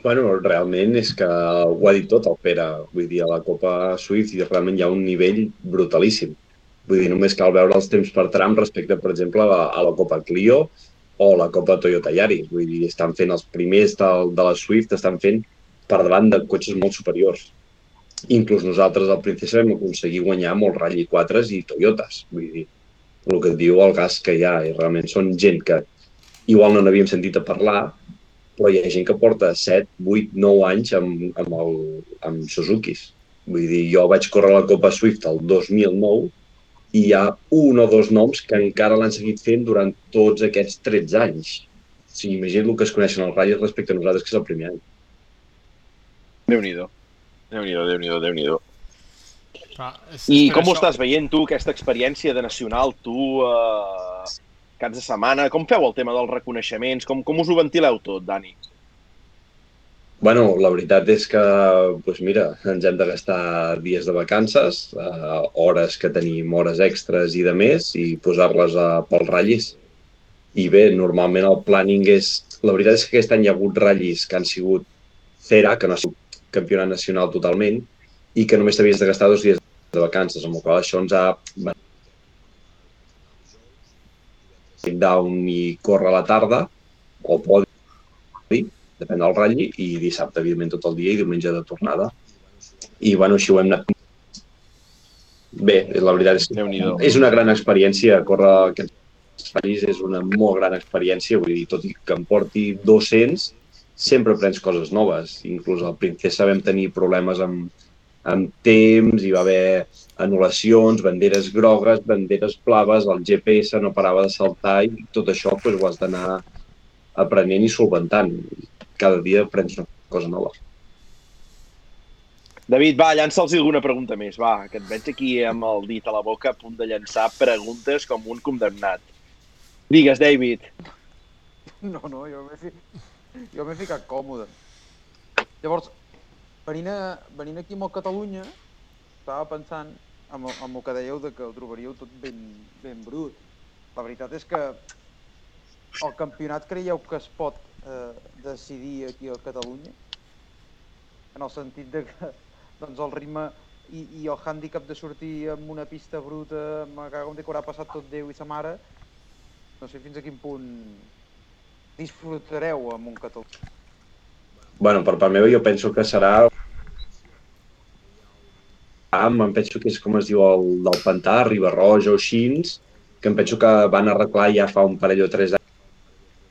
S5: Bueno, realment és que ho ha dit tot el Pere. Vull dir, a la Copa Swift realment hi ha un nivell brutalíssim. Vull dir, només cal veure els temps per tram respecte, per exemple, a la Copa Clio o la Copa Toyota Yaris. Vull dir, estan fent els primers de, de la Swift, estan fent per davant de cotxes molt superiors. Inclús nosaltres al Princesa vam aconseguir guanyar molt Rally 4 i Toyotas. Vull dir, el que et diu el gas que hi ha, i realment són gent que igual no n'havíem sentit a parlar, però hi ha gent que porta 7, 8, 9 anys amb, amb, el, amb Suzukis. Vull dir, jo vaig córrer la Copa Swift el 2009 i hi ha un o dos noms que encara l'han seguit fent durant tots aquests 13 anys. O sigui, imagina't el que es coneixen els ratlles respecte a nosaltres, que és el primer any.
S1: Déu-n'hi-do. Déu-n'hi-do, Déu-n'hi-do, déu nhi déu
S3: Clar, és,
S1: I
S3: és per
S1: com ho
S3: això-
S1: estàs veient tu, aquesta experiència de nacional, tu, eh, caps de setmana? Com feu el tema dels reconeixements? Com, com us ho ventileu tot, Dani?
S5: Bueno, la veritat és que, doncs mira, ens hem de gastar dies de vacances, eh, hores que tenim, hores extres i de més, i posar-les a, pels ratllis. I bé, normalment el planning és... La veritat és que aquest any hi ha hagut ratllis que han sigut Cera, que no ha sigut campionat nacional totalment, i que només t'havies de gastar dos dies de vacances, amb la qual això ens ha down i córrer a la tarda, o podi, depèn del ratlli, i dissabte, evidentment, tot el dia i diumenge de tornada. I, bueno, així ho hem anat... Bé, la veritat és que és una gran experiència, córrer aquests ratllis és una molt gran experiència, vull dir, tot i que em porti 200, sempre aprens coses noves. Inclús al Princesa vam tenir problemes amb, amb temps, hi va haver anul·lacions, banderes grogues, banderes blaves, el GPS no parava de saltar i tot això doncs, ho has d'anar aprenent i solventant. Cada dia aprens una cosa nova.
S1: David, va, llança'ls alguna pregunta més, va, que et veig aquí amb el dit a la boca a punt de llançar preguntes com un condemnat. Digues, David.
S2: No, no, jo m'he fi... jo m'he ficat còmode. Llavors, venint, a, venint aquí amb el Catalunya, estava pensant amb, el- amb el que dèieu de que ho trobaríeu tot ben, ben brut. La veritat és que el campionat creieu que es pot eh, decidir aquí a Catalunya? En el sentit de que doncs, el ritme i, i el hàndicap de sortir amb una pista bruta, me cago en que haurà passat tot Déu i sa mare, no sé fins a quin punt disfrutareu amb un català.
S5: bueno, per part meva jo penso que serà am, em penso que és com es diu el del Pantà, Ribarroja o Xins, que em penso que van arreglar ja fa un parell o tres anys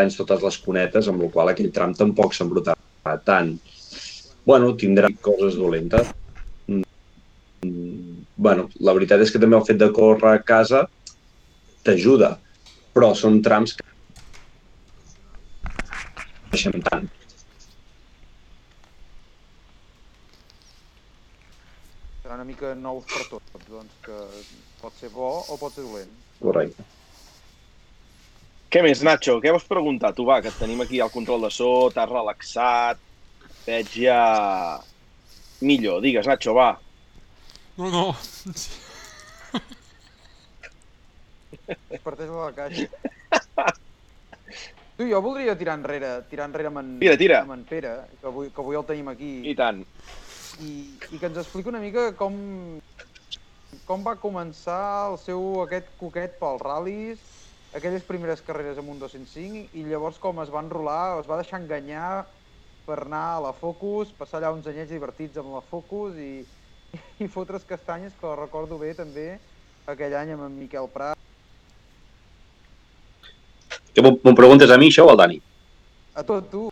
S5: totes les cunetes, amb la qual aquell tram tampoc s'embrutarà tant. Bueno, tindrà coses dolentes. Mm, bueno, la veritat és que també el fet de córrer a casa t'ajuda, però són trams que no deixen tant.
S2: Serà una mica nous per tots, doncs que pot ser bo o pot ser dolent.
S5: Correcte.
S1: Què més, Nacho? Què vols preguntar? Tu, va, que tenim aquí al control de so, t'has relaxat, veig ja millor? Digues, Nacho, va.
S3: No, no.
S2: Es parteix la caixa. Tu, jo voldria tirar enrere, tirar enrere amb en,
S1: Tira, tira.
S2: amb en Pere, que avui, que avui el tenim aquí,
S1: I tant.
S2: i, i que ens expliqui una mica com, com va començar el seu aquest coquet pels ral·lis, aquelles primeres carreres amb un 205, i llavors com es va enrolar, es va deixar enganyar per anar a la Focus, passar allà uns anyets divertits amb la Focus i, i fotre's castanyes, que ho recordo bé també, aquell any amb en Miquel Prat.
S4: Que m'ho preguntes a mi, això, o al Dani?
S2: A tot tu,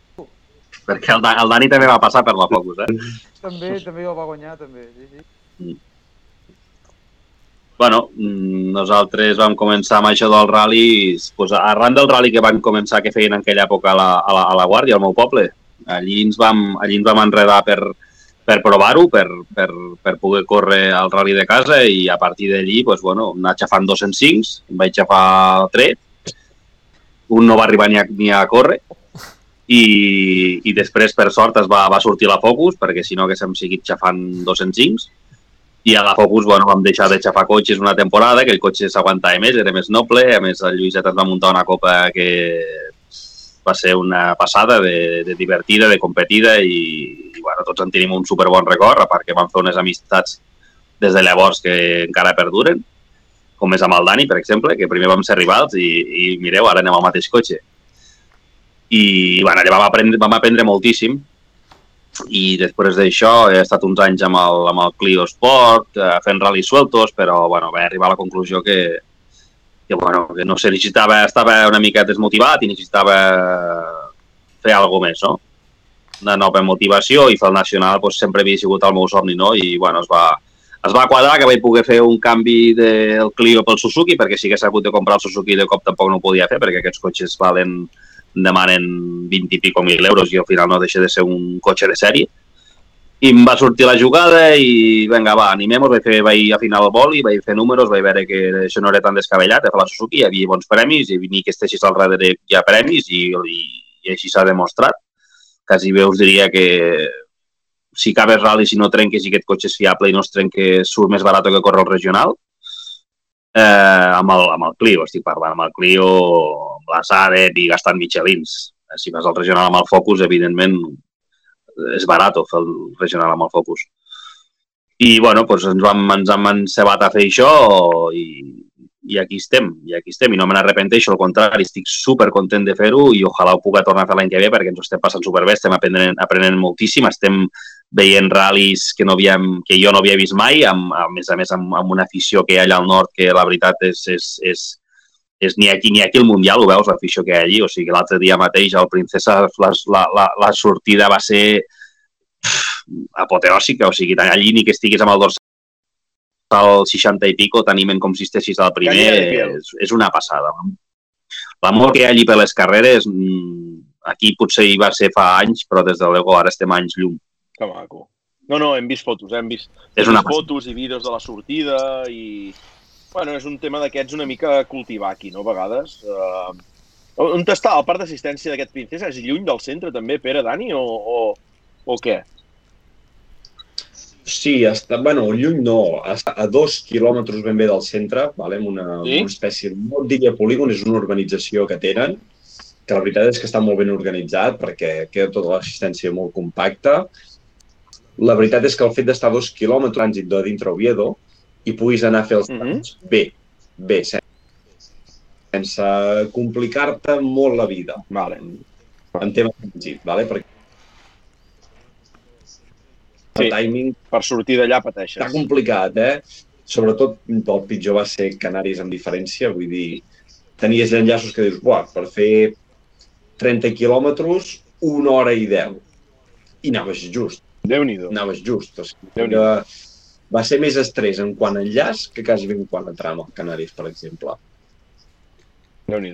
S4: Perquè el, el Dani també va passar per la Focus, eh?
S2: també, també el va guanyar, també. Sí, sí.
S4: Bueno, mm, nosaltres vam començar amb això del rally, pues, arran del rally que van començar que feien en aquella època a la, a la, a la Guàrdia, al meu poble. Allí ens vam, allí ens vam enredar per, per provar-ho, per, per, per poder córrer al rally de casa i a partir d'allí, pues, bueno, anar xafant 205, em vaig xafar tret, un no va arribar ni a, ni a córrer, i, i després, per sort, es va, va sortir la Focus, perquè si no haguéssim seguit xafant 205, i a la Focus bueno, vam deixar de xafar cotxes una temporada, que el cotxe s'aguantava més, era més noble, a més el Lluïset ens va muntar una copa que va ser una passada de, de divertida, de competida i, i bueno, tots en tenim un superbon record, a part que vam fer unes amistats des de llavors que encara perduren, com és amb el Dani, per exemple, que primer vam ser rivals i, i mireu, ara anem al mateix cotxe. I bueno, allà vam aprendre, vam aprendre moltíssim i després d'això he estat uns anys amb el, amb el Clio Sport, eh, fent ral·lis sueltos, però bueno, vaig arribar a la conclusió que, que, bueno, que no sé, necessitava, estava una mica desmotivat i necessitava fer alguna més, no? Una nova motivació i fer el nacional doncs, sempre havia sigut el meu somni, no? I bueno, es va, es va quadrar que vaig poder fer un canvi del Clio pel Suzuki, perquè si hagués hagut de comprar el Suzuki de cop tampoc no ho podia fer, perquè aquests cotxes valen demanen 20 i pico mil euros i al final no deixa de ser un cotxe de sèrie. I em va sortir la jugada i vinga, va, animem-nos, vaig, fer, vaig afinar el boli, vaig fer números, vaig veure que això no era tan descabellat, de fer la Suzuki, hi havia bons premis, i ni que estessis al darrere hi ha premis i, i, i així s'ha demostrat. Quasi bé us diria que si cabes rally, si no trenques i aquest cotxe és fiable i no es trenca, surt més barat que córrer el regional. Eh, amb, el, amb el Clio, estic parlant, amb el Clio, la Sadet i gastant Michelins. Eh, Si fas el regional amb el Focus, evidentment, és barat fer el regional amb el Focus. I, bueno, doncs ens vam, ens hem encebat a fer això i, i aquí estem, i aquí estem, i no me n'arrepenteixo, al contrari, estic super content de fer-ho i ojalà ho pugui tornar a fer l'any que ve perquè ens ho estem passant superbé, estem aprenent, aprenent moltíssim, estem veient ral·lis que, no havíem, que jo no havia vist mai, amb, a més a més amb, amb una afició que hi ha allà al nord que la veritat és, és, és, és ni aquí ni aquí el Mundial, ho veus, l'afició que hi ha allí, o sigui, l'altre dia mateix al Princesa la, la, la, la sortida va ser apoteòsica, o sigui, allí ni que estiguis amb el dorsal al 60 i pico, t'animen com si estessis al primer,
S1: piel.
S4: és, és una passada. L'amor que hi ha allí per les carreres, mm, aquí potser hi va ser fa anys, però des de luego ara estem anys llum.
S1: Que maco. No, no, hem vist fotos, eh? hem vist,
S4: És
S1: hem
S4: una
S1: vist fotos i vídeos de la sortida i... Bueno, és un tema d'aquests una mica cultivar aquí, no? A vegades. Uh... On està el parc d'assistència d'aquest Princesa? És lluny del centre també, Pere, Dani, o, o, o què?
S5: Sí, està, bueno, lluny no, està a dos quilòmetres ben bé del centre, vale? una,
S1: Sí?
S5: una espècie, no diria polígon, és una urbanització que tenen, que la veritat és que està molt ben organitzat perquè queda tota l'assistència molt compacta. La veritat és que el fet d'estar a dos quilòmetres trànsit de dintre Oviedo i puguis anar a fer els
S1: Mhm.
S5: tràmits bé, bé, sen- sense complicar-te molt la vida
S1: Vale.
S5: en tema trànsit, vale? perquè
S1: Sí.
S5: el timing
S1: Per sortir d'allà pateixes.
S5: està complicat, eh? Sobretot el pitjor va ser Canaris amb diferència, vull dir, tenies enllaços que dius, buah, per fer 30 quilòmetres, una hora i 10. I anaves just,
S1: Déu-n'hi-do.
S5: anaves just. O sigui, que va ser més estrès en quant a enllaç que quasi ben quant a trama, Canaris, per exemple.
S1: déu nhi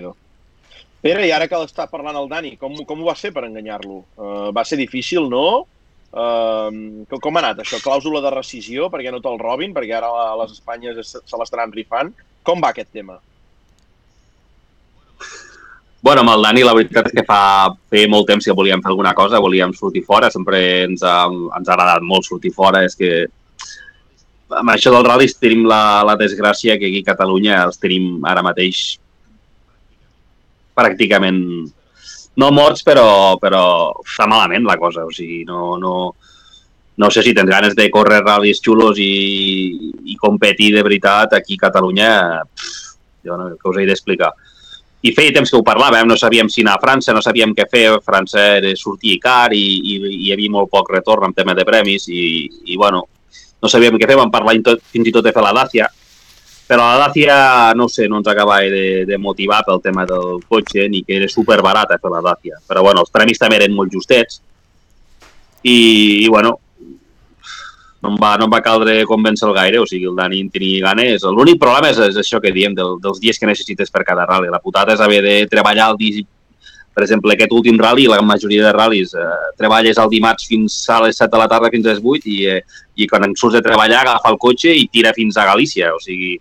S1: Pere, i ara que l'està parlant el Dani, com, com ho va ser per enganyar-lo? Uh, va ser difícil, no? Uh, com, ha anat això? Clàusula de rescisió perquè no te'l robin, perquè ara a les Espanyes es- se l'estaran rifant. Com va aquest tema?
S4: Bueno, amb el Dani la veritat és que fa feia molt temps que volíem fer alguna cosa, volíem sortir fora, sempre ens ha, ens ha agradat molt sortir fora, és que amb això del ral·lis tenim la, la desgràcia que aquí a Catalunya els tenim ara mateix pràcticament no morts, però, però està malament la cosa. O sigui, no, no, no sé si tens ganes de córrer ral·lis xulos i, i competir de veritat aquí a Catalunya, pff, jo no, què us he d'explicar. I feia temps que ho parlàvem, no sabíem si anar a França, no sabíem què fer, França era sortir car i, i, i hi havia molt poc retorn en tema de premis i, i bueno, no sabíem què fer, vam parlar tot, fins i tot de fer la Dacia, però la Dacia, no sé, no ens acabava de, de motivar pel tema del cotxe, ni que era super barata fer la Dacia. Però bueno, els premis també eren molt justets i, i bueno, no em, va, no em va caldre convèncer gaire, o sigui, el Dani en tenia ganes. L'únic problema és, és això que diem, del, dels dies que necessites per cada rally. La putada és haver de treballar el dia, per exemple, aquest últim rally, la majoria de ral·lis, eh, treballes el dimarts fins a les 7 de la tarda fins a les 8 i, eh, i quan surts de treballar agafa el cotxe i tira fins a Galícia. O sigui,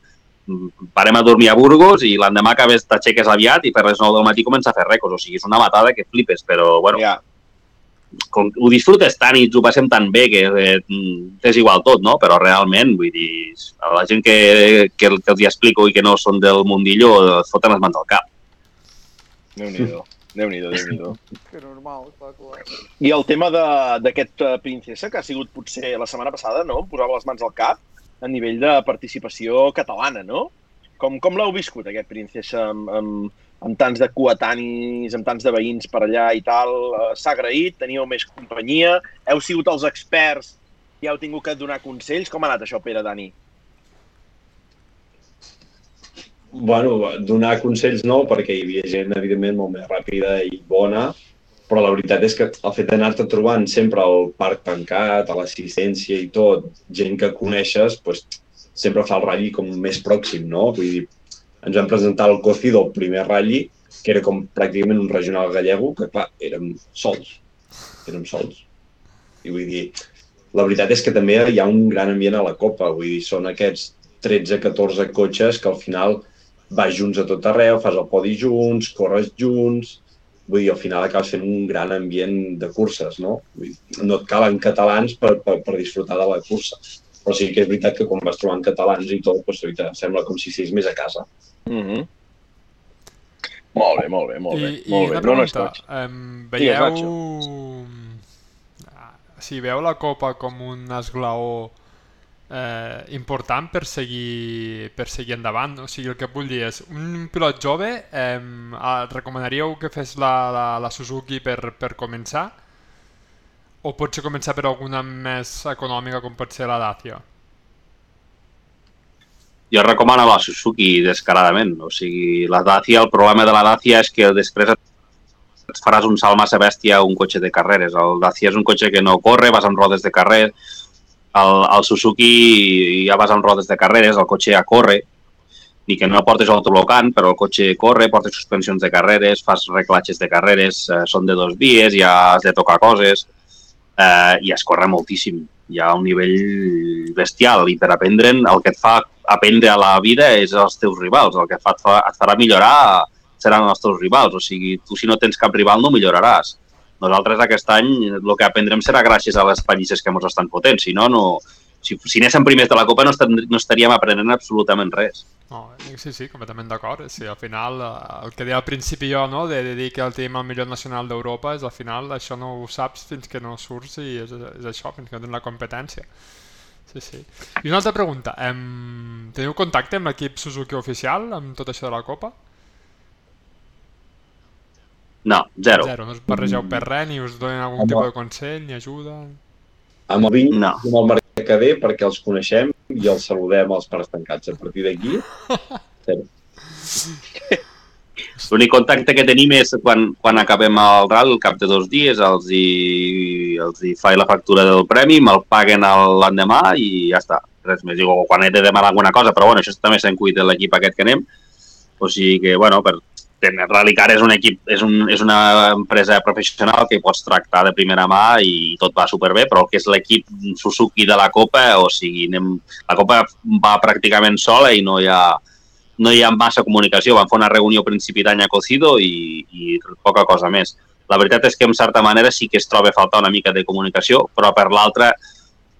S4: mm, parem a dormir a Burgos i l'endemà acabes, t'aixeques aviat i per les 9 del matí comença a fer rècords. O sigui, és una matada que flipes, però bueno,
S1: Ja.
S4: com, ho disfrutes tant i ens ho passem tan bé que eh, és igual tot, no? Però realment, vull dir, a la gent que, que, que els hi explico i que no són del mundillo, es foten les mans al cap.
S1: Déu-n'hi-do. Déu-n'hi-do, déu nhi déu
S2: Que normal, clar, clar.
S1: I el tema de- d'aquest eh, Princesa, que ha sigut potser la setmana passada, no? Posava les mans al cap a nivell de participació catalana, no? Com, com l'heu viscut, aquest Princesa, amb, amb, amb tants de coetanis, amb tants de veïns per allà i tal? Eh, S'ha agraït? Teníeu més companyia? Heu sigut els experts i heu tingut que donar consells? Com ha anat això, Pere, Dani?
S5: Bueno, donar consells no, perquè hi havia gent, evidentment, molt més ràpida i bona, però la veritat és que el fet d'anar-te trobant sempre al parc tancat, a l'assistència i tot, gent que coneixes, doncs, sempre fa el ratlli com més pròxim, no? Vull dir, ens vam presentar al Cocido, el primer ratlli, que era com pràcticament un regional gallego, que clar, érem sols, érem sols. I vull dir, la veritat és que també hi ha un gran ambient a la Copa, vull dir, són aquests 13-14 cotxes que al final vas junts a tot arreu, fas el podi junts, corres junts, vull dir, al final acabes fent un gran ambient de curses, no? Vull dir, no et calen catalans per, per, per disfrutar de la cursa. Però sí que és veritat que quan vas trobant catalans i tot, doncs, veritat, sembla com si siguis més a casa.
S1: Mm -hmm. Molt bé, molt bé, molt bé.
S3: I, i
S1: molt bé.
S3: una
S1: No, no
S3: pregunta,
S1: Digues,
S3: veieu... Ah, Si veu la Copa com un esglaó eh, important per seguir, per seguir endavant, o sigui, el que vull dir és, un pilot jove, eh, recomanaríeu que fes la, la, la Suzuki per, per començar? O potser començar per alguna més econòmica com pot ser la Dacia?
S4: jo recomano la Suzuki descaradament. O sigui, la Dacia, el problema de la Dacia és que després et faràs un salt massa bèstia a un cotxe de carreres. El Dacia és un cotxe que no corre, vas amb rodes de carrer. El, el Suzuki ja vas amb rodes de carreres, el cotxe ja corre, ni que no portes autoblocant, però el cotxe corre, portes suspensions de carreres, fas reclatges de carreres, eh, són de dos vies, ja has de tocar coses, eh, i es corre moltíssim. Hi ha un nivell bestial i per aprendre'n el que et fa aprendre a la vida és els teus rivals. El que et, fa, et farà millorar seran els teus rivals. O sigui, tu si no tens cap rival no milloraràs. Nosaltres aquest any el que aprendrem serà gràcies a les pallisses que ens estan fotent. Si no, no si, si anéssim primers de la Copa no, estar, no estaríem aprenent absolutament res.
S3: No, sí, sí, completament d'acord. Sí, al final, eh, el que deia al principi jo, no?, de, de dir que el tenim el millor nacional d'Europa, és al final això no ho saps fins que no surts i és, és això, fins que no tens la competència. Sí, sí. I una altra pregunta. Em... Teniu contacte amb l'equip Suzuki oficial, amb tot això de la Copa?
S4: No, zero.
S3: Zero, no us barregeu per res, ni us donen algun
S5: Home.
S3: tipus de consell, ni ajuda...
S5: Amb el Vinc,
S4: No.
S5: amb el Mercader, perquè els coneixem i els saludem als pares tancats. A partir d'aquí, zero.
S4: L'únic contacte que tenim és quan, quan acabem el RAL, al cap de dos dies, els hi, els hi faig la factura del premi, me'l paguen l'endemà i ja està. Res més. Digo, quan he de demanar alguna cosa, però bueno, això també se'n cuida l'equip aquest que anem. O sigui que, bueno, per, Rallycar és un equip, és, un, és una empresa professional que pots tractar de primera mà i tot va superbé, però el que és l'equip Suzuki de la Copa, o sigui, anem, la Copa va pràcticament sola i no hi ha, no hi ha massa comunicació. Van fer una reunió a principi d'any a Cocido i, i poca cosa més. La veritat és que, en certa manera, sí que es troba a faltar una mica de comunicació, però per l'altra,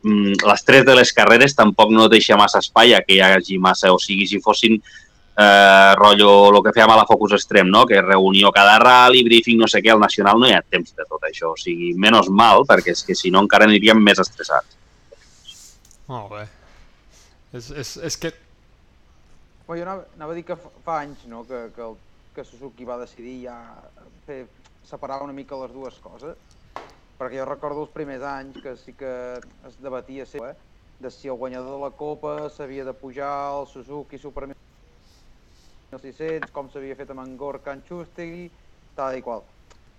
S4: mm, les tres de les carreres tampoc no deixa massa espai a que hi hagi massa, o sigui, si fossin eh, rotllo el que fèiem a la Focus Extrem, no? que reunió cada rally, briefing, no sé què, al Nacional no hi ha temps de tot això. O sigui, menys mal, perquè és que si no encara aniríem més estressats.
S3: Molt bé. És, és, és que...
S2: Bueno, jo anava, anava a dir que fa, fa anys no? que, que, el, que Suzuki va decidir ja fer, separar una mica les dues coses, perquè jo recordo els primers anys que sí que es debatia sempre, eh? de si el guanyador de la Copa s'havia de pujar al Suzuki Super 1600, com s'havia fet amb en Gorka en Xustegui, tal i qual.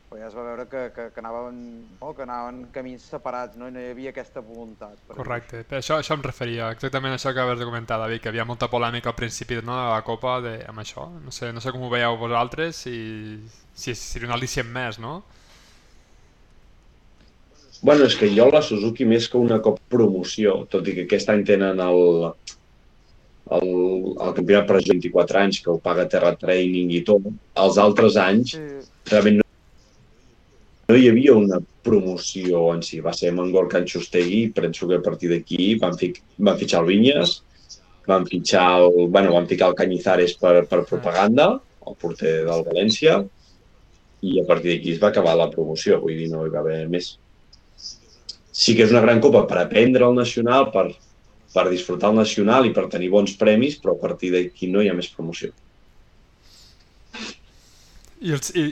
S2: Però ja es va veure que, que, que, anaven, no? que anaven camins separats no? i no hi havia aquesta voluntat. Per
S3: Correcte, per això, això em referia, exactament això que acabes de comentar, David, que hi havia molta polèmica al principi no, de la Copa de, amb això. No sé, no sé com ho veieu vosaltres, si, si seria un al·licient més, no?
S5: Bueno, és que jo la Suzuki més que una cop promoció, tot i que aquest any tenen el, el, el campionat per 24 anys, que ho paga Terra Training i tot, els altres anys
S2: Sí.
S5: realment no, no hi havia una promoció en si. Va ser Mangor Can Xustegui, penso que a partir d'aquí van, fi, van fitxar el Vinyes, van fitxar el, bueno, van ficar el Cañizares per, per propaganda, el porter del València, i a partir d'aquí es va acabar la promoció, vull dir, no hi va haver més. Sí que és una gran copa per aprendre el nacional, per, per disfrutar el nacional i per tenir bons premis, però a partir d'aquí no hi ha més promoció.
S3: I, els, i,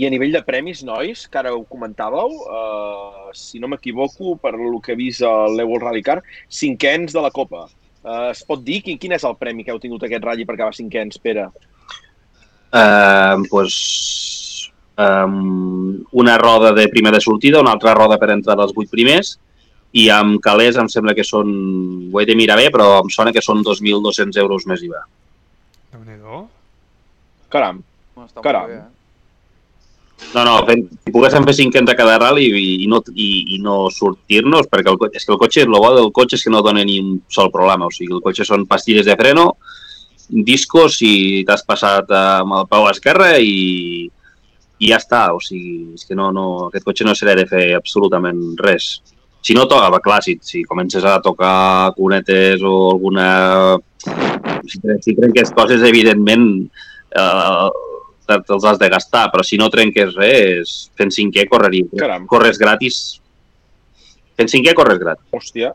S1: I a nivell de premis, nois, que ara ho comentàveu, uh, si no m'equivoco, per lo que he vist a Rally Car, cinquens de la Copa. Uh, es pot dir quin, quin és el premi que heu tingut aquest ratll per acabar cinquens, Pere?
S4: Eh, pues, um, una roda de primer de sortida, una altra roda per entrar als vuit primers, i amb calés em sembla que són, ho he de mirar bé, però em sona que són 2.200 euros més IVA.
S3: Déu-n'hi-do.
S1: Caram,
S2: No, està
S1: Caram.
S2: bé, eh?
S4: No, no, fent, si poguéssim fer cinquens a cada rally i, i no, i, i no sortir-nos, perquè el, és que el cotxe, el bo del cotxe és que no dona ni un sol problema, o sigui, el cotxe són pastilles de freno, discos i t'has passat amb el peu esquerre i, i ja està, o sigui, és que no, no, aquest cotxe no serà de fer absolutament res. Si no toca, va, clar, si, si comences a tocar cunetes o alguna... Si, tren- si trenques coses, evidentment, eh, te- te'ls has de gastar, però si no trenques res, fent cinquè correria.
S1: Caram.
S4: Corres gratis. Fent cinquè corres gratis.
S1: hòstia.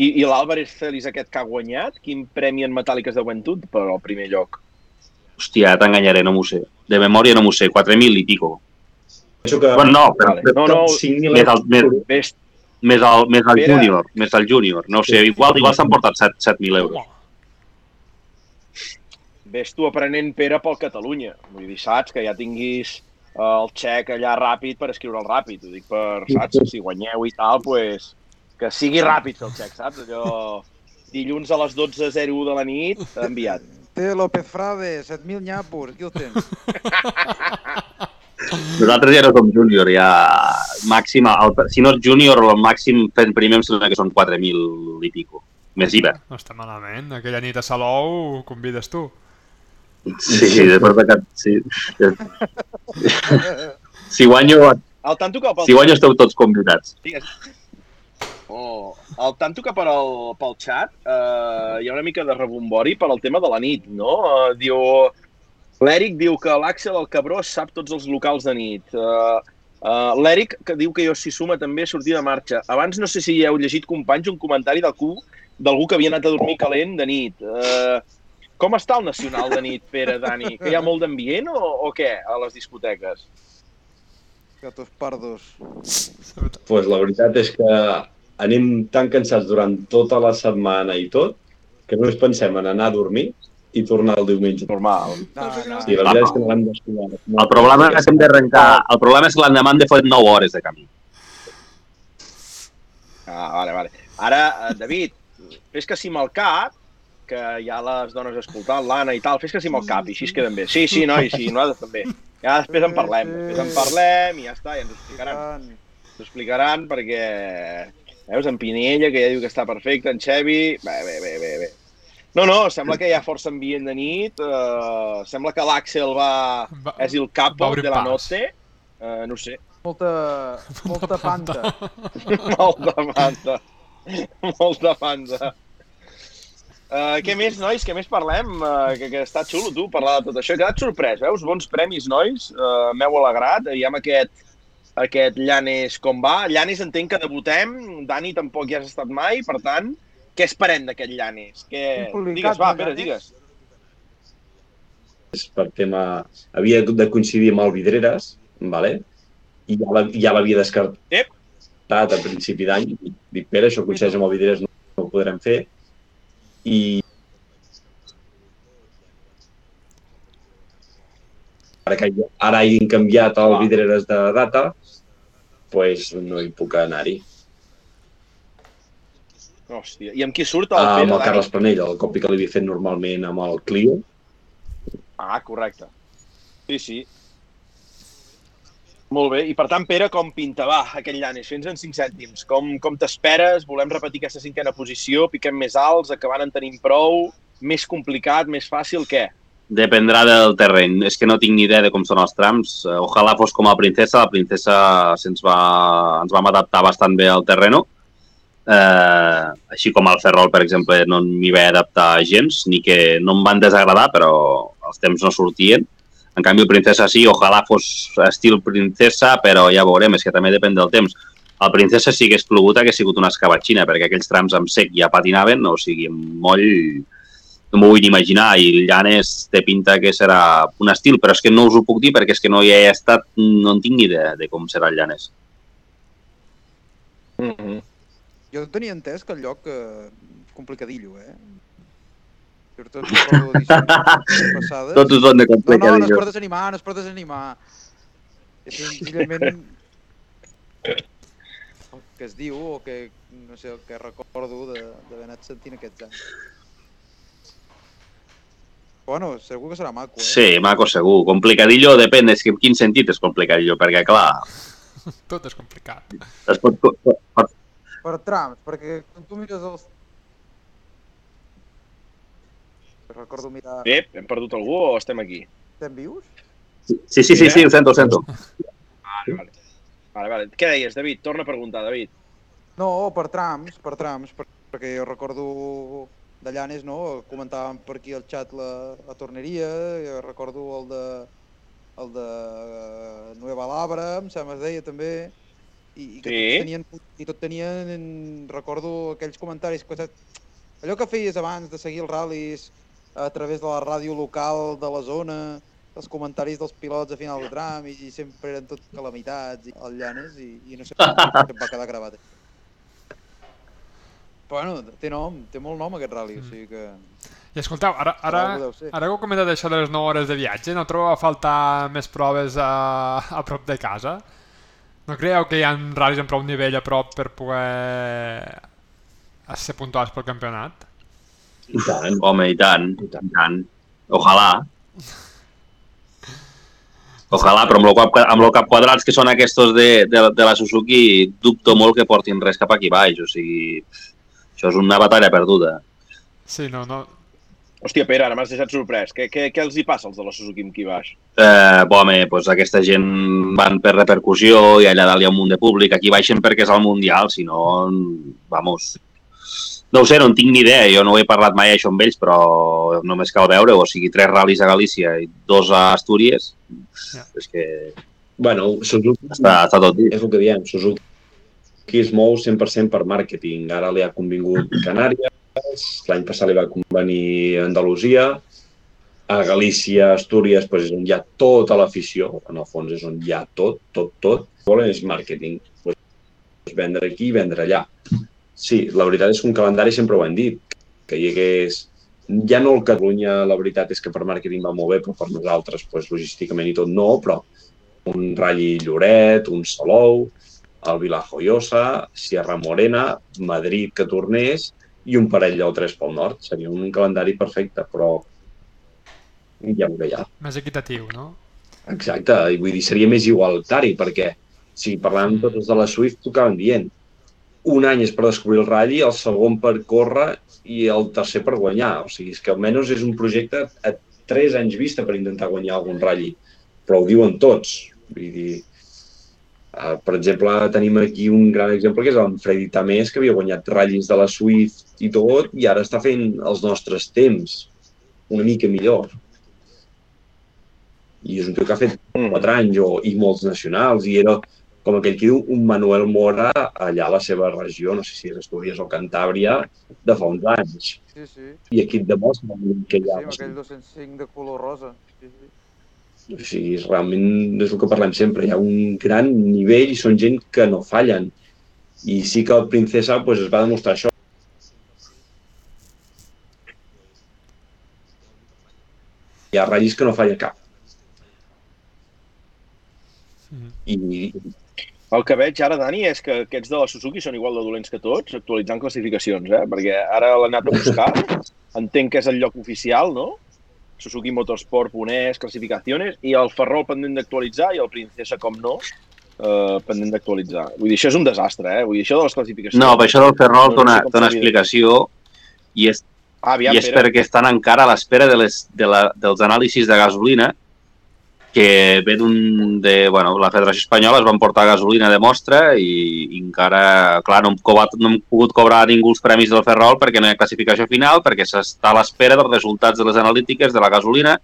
S1: I, i l'Àlvarez Celis aquest que ha guanyat, quin premi en metàl·liques de joventut per al primer lloc?
S4: Hòstia, t'enganyaré, no m'ho sé. De memòria no m'ho sé, 4.000 i pico.
S5: Penso que
S4: Bueno, no, però,
S1: Vale. No, no,
S5: 5.000
S4: més més, més el, més el júnior, més el júnior. No sé, igual, igual s'han portat 7 7.000 euros.
S1: Ves tu aprenent Pere pel Catalunya. Vull dir, saps? Que ja tinguis eh, el xec allà ràpid per escriure'l ràpid. Ho dic per, saps? Si guanyeu i tal, pues, que sigui ràpid el xec, saps? Allò, dilluns a les 12.01 de la nit, enviat.
S2: Té López Frade, 7.000 nyapos, aquí el tens.
S4: Nosaltres ja no som júnior, ja màxim, el, si no és júnior, el màxim fent primer em sembla que són 4.000 i pico. Més IVA.
S3: no està malament. Aquella nit a Salou convides tu.
S4: Sí, sí, després de que... Sí. Si guanyo,
S1: El tanto que pel
S4: si guanyo esteu tots convidats.
S1: Digues. Oh, el tanto que per al, pel xat eh, hi ha una mica de rebombori per al tema de la nit, no? Eh, diu... L'Eric diu que l'Àxel, el cabró, sap tots els locals de nit. Uh, uh, L'Eric, que diu que jo s'hi suma també a sortir de marxa. Abans no sé si heu llegit, companys, un comentari d'algú d'algú que havia anat a dormir calent de nit. Uh, com està el Nacional de nit, Pere, Dani? Que hi ha molt d'ambient o, o què a les discoteques?
S2: Gatos pardos.
S5: pues la veritat és que anem tan cansats durant tota la setmana i tot que només pensem en anar a dormir i tornar el diumenge.
S1: Normal.
S2: No, no.
S5: Sí, la veritat és que no l'hem descuidat.
S4: El problema és que hem d'arrencar... El problema és que l'endemà hem de fer 9 hores de camí.
S1: Ah, vale, vale. Ara, eh, David, fes que amb el cap, que hi ha les dones escoltant, l'Anna i tal, fes que amb el cap i així es queden bé. Sí, sí, noi, sí, nosaltres també. Ja després en parlem, després en parlem i ja està, i ens ho explicaran. Ens ho explicaran perquè... Veus, en Pinella, que ja diu que està perfecte, en Xevi... Bé, bé, bé, bé, bé. No, no, sembla que hi ha força ambient de nit. Uh, sembla que l'Àxel va...
S3: Va-
S1: És el capo
S3: obrir
S1: de la
S3: pas.
S1: noche. Uh, no ho sé.
S2: Molta, molta panta.
S1: Molta banda. Molta banda. Uh, què més, nois? Què més parlem? Uh, que, que està xulo, tu, parlar de tot això. He quedat sorprès, veus? Bons premis, nois. Uh, M'heu alegrat. Aviam aquest, aquest Llanes com va. Llanes entenc que debutem. Dani tampoc hi has estat mai, per tant, què esperem d'aquest? Què...
S2: Complicat,
S1: Digues, va, Pere, digues.
S5: És per tema... Havia de coincidir amb el Vidreres, vale? i ja ja l'havia descartat
S1: Ep.
S5: a principi d'any. Dic, Pere, això coincideix amb el Vidreres, no, no ho podrem fer. I ara que ara hagin canviat el
S1: Ah.
S5: Vidreres de data, pues no hi puc anar-hi.
S1: Hòstia, i amb qui surt el
S5: Ah, amb el? Carles Planell, el copy que l'havia fet normalment amb el Clio.
S1: Ah, correcte. Sí, sí. Molt bé. I per tant, Pere, com pinta? Va, aquell Llanes, fins en 5 cèntims. Com, com t'esperes? Volem repetir aquesta cinquena posició? Piquem més alts? Acabant en tenim prou? Més complicat? Més fàcil? Què?
S4: Dependrà del terreny. És que no tinc ni idea de com són els trams. Eh, Ojalà fos com a Princesa. La Princesa se'ns va, ens vam adaptar bastant bé al terreno. Eh, així com al Ferrol, per exemple, no m'hi vaig adaptar gens, ni que no em van desagradar, però els temps no sortien. En canvi, el Princesa sí, ojalà fos estil Princesa, però ja veurem, és que també depèn del temps. El Princesa sí que és plogut, hagués sigut una escabatxina, perquè aquells trams amb sec ja patinaven, o sigui, amb moll no m'ho vull imaginar, i el Llanes té pinta que serà un estil, però és que no us ho puc dir perquè és que no hi he estat, no en tinc ni idea de com serà el Llanes.
S1: Mm -hmm.
S2: Jo tenia entès que el lloc eh, complicadillo, eh? Sobretot recordo edicions passades.
S4: Tots us de
S2: No, no, no
S4: no,
S2: per desanimar, no és per desanimar. És senzillament el que es diu o que, no sé, el que recordo de- d'haver anat sentint aquests anys. Bueno, segur que serà maco, eh?
S4: Sí, maco segur. Complicadillo depèn, en quin sentit és complicadillo, perquè clar,
S3: Tot és complicat.
S4: es pot, pot, pot,
S2: Per trams, perquè quan tu mires els... Recordo mirar...
S1: Bé, hem perdut algú o estem aquí?
S2: Estem vius?
S4: Sí, sí, sí, sí, ho sento, ho sento.
S1: Vale, vale. Vale, vale. Què deies, David? Torna a preguntar, David.
S2: No, per trams, per trams, per- perquè jo recordo de Llanes, no? Comentàvem per aquí al xat la, la torneria, jo recordo el de el de eh, Nueva Labra, em sembla es deia també, i, i que
S1: Sí.
S2: tots tenien, i tot tenien, recordo aquells comentaris, que, allò que feies abans de seguir els ral·lis a través de la ràdio local de la zona, els comentaris dels pilots a final de tram, i, i sempre eren tot calamitats i el Llanes, i, i no sé com em va quedar gravat. Bueno, té nom, té molt nom aquest rally, o sigui que...
S3: I escolteu, ara, ara, ara que heu comentat això de les 9 hores de viatge, no trobeu a faltar més proves a, a prop de casa? No creieu que hi ha ral·lis amb prou nivell a prop per poder ser puntuals pel campionat?
S5: I tant.
S4: Home, i tant,
S5: I tant.
S4: i tant. Ojalà. Ojalà, però amb el cap, amb el cap quadrats que són aquests de, de, de la Suzuki, dubto molt que portin res cap aquí baix. O sigui, això és una batalla perduda.
S3: Sí, no, no...
S1: Hòstia, Pere, ara m'has deixat sorprès. Què, què, què els hi passa als de la Suzuki amb qui baix?
S4: Eh, bo, home, doncs aquesta gent van per repercussió i allà dalt hi ha un munt de públic. Aquí baixen perquè és el Mundial, si no, vamos... No ho sé, no en tinc ni idea. Jo no he parlat mai això amb ells, però només cal veure O sigui, tres ral·lis a Galícia i dos a Astúries.
S3: Ja.
S4: És que
S5: Bueno, Suzuki
S4: està, està tot dit.
S5: és el que diem, Suzuki es mou 100% per màrqueting. Ara li ha convingut Canàries, l'any passat li va convenir Andalusia, a Galícia, Astúries, doncs és on hi ha tota l'afició, en el fons és on hi ha tot, tot, tot. Volen és màrqueting, pues, vendre aquí i vendre allà. Sí, la veritat és que un calendari sempre ho hem dit, que hi hagués ja no el Catalunya, la veritat és que per màrqueting va molt bé, però per nosaltres, pues, logísticament i tot no, però un Ralli Lloret, un Salou, el Vilajoiosa, Sierra Morena, Madrid que tornés i un parell o tres pel nord. Seria un calendari perfecte, però ja ho veia.
S3: Més equitatiu, no?
S5: Exacte, i vull dir, seria més igualitari, perquè si parlàvem tots de la Swift, tocaven dient. un any és per descobrir el ratll, el segon per córrer i el tercer per guanyar. O sigui, és que almenys és un projecte a tres anys vista per intentar guanyar algun ratll. Però ho diuen tots. Vull dir, uh, per exemple, tenim aquí un gran exemple que és el Freddy Tamés, que havia guanyat ratllis de la Swift i tot, i ara està fent els nostres temps una mica millor. I és un tio que ha fet
S1: Mm.
S5: 4 anys o, i molts nacionals i era com aquell que diu un Manuel Mora allà a la seva regió, no sé si és Astúries o Cantàbria, de fa uns anys.
S2: Sí, sí.
S5: I aquí et demostra que
S2: Sí,
S5: hi ha...
S2: amb aquell 205 de color rosa. Sí, sí.
S5: O sigui, realment és el que parlem sempre, hi ha un gran nivell i són gent que no fallen. I sí que el Princesa pues, es va demostrar això. Hi ha ratllis que no falla cap. I
S1: El que veig ara, Dani, és que aquests de la Suzuki són igual de dolents que tots, actualitzant classificacions, eh? Perquè ara l'he anat a buscar, entenc que és el lloc oficial, no? Suzuki Motorsport.es, classificacions, i el Ferrol pendent d'actualitzar i el Princesa, com no, eh, pendent d'actualitzar. Vull dir, això és un desastre, eh? Vull dir, això de les classificacions...
S4: No, per això del Ferrol
S1: No, no
S4: dona,
S1: sé
S4: explicació i és,
S1: Ah, aviam,
S4: i és
S1: Pere.
S4: perquè estan encara a l'espera de les, de la, dels anàlisis de gasolina que ve d'un... de, bueno, la Federació Espanyola es van portar gasolina de mostra i, i encara, clar, no hem, cobrat, no hem pogut cobrar ningú els premis del Ferrol perquè no hi ha classificació final, perquè s'està a l'espera dels resultats de les analítiques de la gasolina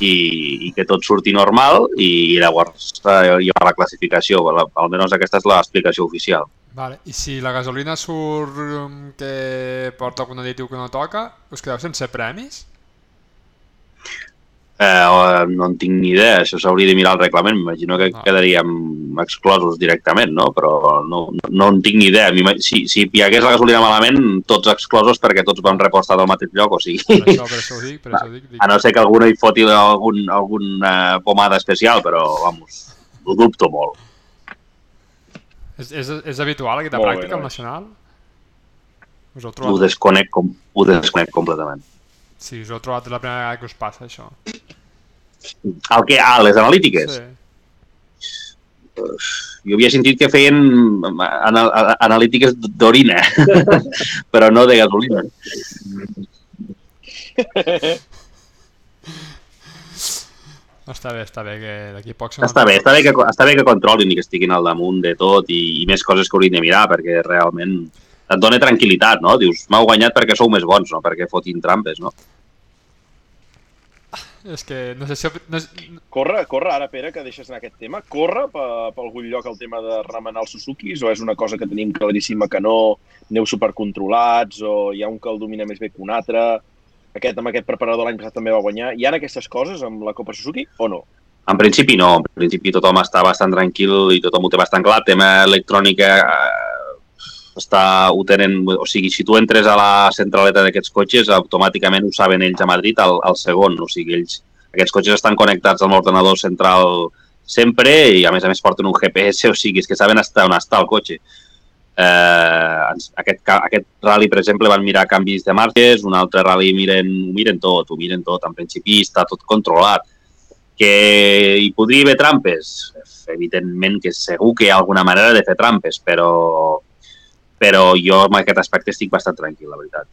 S4: i, i que tot surti normal i, llavors eh, hi ha la classificació, la, almenys aquesta és l'explicació oficial.
S3: Vale. I si la gasolina surt um, que porta algun additiu que no toca, us quedeu sense premis?
S4: Eh, no en tinc ni idea, això s'hauria de mirar el reglament, m'imagino que
S3: Ah.
S4: quedaríem exclosos directament, no? Però no, no, en tinc ni idea. Si, si hi hagués la gasolina malament, tots exclosos perquè tots van repostar del mateix lloc, o sigui...
S3: Per això, per això ho dic, per això ho dic. dic.
S4: A no ser que algú hi foti algun, alguna pomada especial, però, vamos, ho dubto molt.
S3: És, és, és habitual aquesta
S1: Molt bé,
S3: pràctica al
S1: nois.
S3: nacional? Us
S4: Ho
S3: trobat,
S4: desconec, com, ho desconec completament.
S3: sí, us heu trobat la primera vegada que us passa això.
S4: El que, ah, les analítiques.
S3: Sí.
S4: Jo havia sentit que feien anal analítiques d'orina, però no de gasolina.
S3: Està bé, està bé que d'aquí poc... se
S4: Està bé, està bé, que, està bé que controlin i que estiguin al damunt de tot i, i més coses que haurien de mirar, perquè realment et dona tranquil·litat, no? Dius, m'heu guanyat perquè sou més bons, no? Perquè fotin trampes, no?
S3: És que no sé si... No, és-
S1: Corre, corre ara, Pere, que deixes anar aquest tema. Corre per, per algun lloc el tema de remenar els Suzukis o és una cosa que tenim claríssima que no, aneu supercontrolats o hi ha un que el domina més bé que un altre? Aquest, amb aquest preparador l'any passat també va guanyar. Hi ha aquestes coses amb la Copa Suzuki o no?
S4: En principi no, en principi tothom està bastant tranquil i tothom ho té bastant clar. Tema electrònica eh, està, ho tenen, o sigui, si tu entres a la centraleta d'aquests cotxes, automàticament ho saben ells a Madrid al, al segon, o sigui, ells, aquests cotxes estan connectats amb l'ordenador central sempre i a més a més porten un GPS, o sigui, és que saben hasta on està el cotxe. Eh, aquest, aquest rally, per exemple, van mirar canvis de marxes, un altre rally miren, ho miren tot, ho miren tot, en principi està tot controlat. Que hi podria haver trampes? Evidentment que segur que hi ha alguna manera de fer trampes, però, però jo en aquest aspecte estic bastant tranquil, la veritat.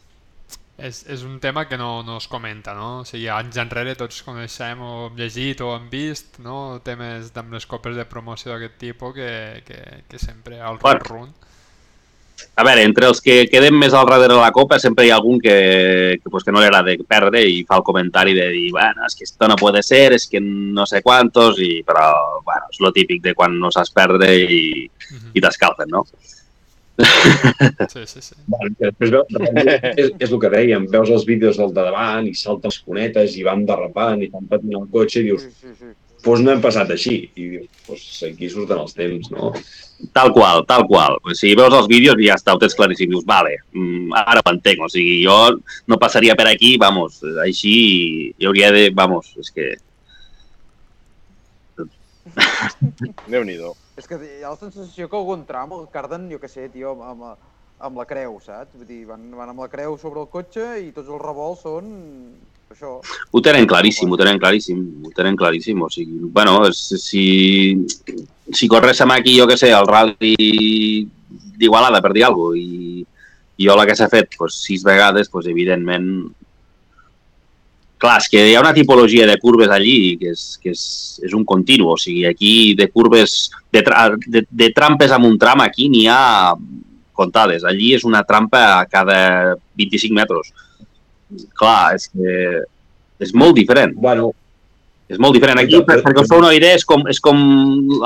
S3: és, és un tema que no, no es comenta, no? O sigui, anys enrere tots coneixem o hem llegit o hem vist, no? Temes amb les copes de promoció d'aquest tipus que, que, que sempre al
S4: Bueno.
S3: run-run.
S4: A veure, entre els que queden més al darrere de la Copa sempre hi ha algun que, que, pues, que no li agrada perdre i fa el comentari de dir, bueno, és que esto no puede ser, és que no sé quantos, i, però, bueno, és lo típic de quan no saps perdre i,
S3: Mhm.
S4: i t'escalfen, no?
S3: Sí, sí, sí.
S5: Bueno, després és, és el que dèiem, veus els vídeos del de davant i salten les cunetes i van derrapant i van patint el cotxe i dius,
S2: Sí, sí, sí.
S5: doncs no hem passat així. I dius, doncs aquí surten els temps, no?
S4: Tal qual, tal qual. O sigui, veus els vídeos i ja està, ho tens claríssim. Dius, vale, mm, ara ho entenc. O sigui, jo no passaria per aquí, vamos, així hi hauria de... Vamos, és que...
S1: Déu-n'hi-do.
S2: És que hi ha la sensació que algun tram el carden, jo què sé, tio, amb, amb, amb la creu, saps? Vull dir, van, van amb la creu sobre el cotxe i tots els revolts són això.
S4: Ho tenen claríssim, ho tenen claríssim, ho tenen claríssim. O sigui, bueno, si, si corréssim aquí, jo què sé, el rally d'Igualada, per dir alguna cosa, i, i jo la que s'ha fet pues, sis vegades, pues, evidentment... Clar, és que hi ha una tipologia de curves allí que és, que és, és un continu, o sigui, aquí de curves, de, tra de, de trampes amb un tram, aquí n'hi ha comptades. Allí és una trampa a cada 25 metres. Clar, és que és molt diferent.
S5: Bueno,
S4: És molt diferent. Aquí, per, perquè us feu una idea, és com, és com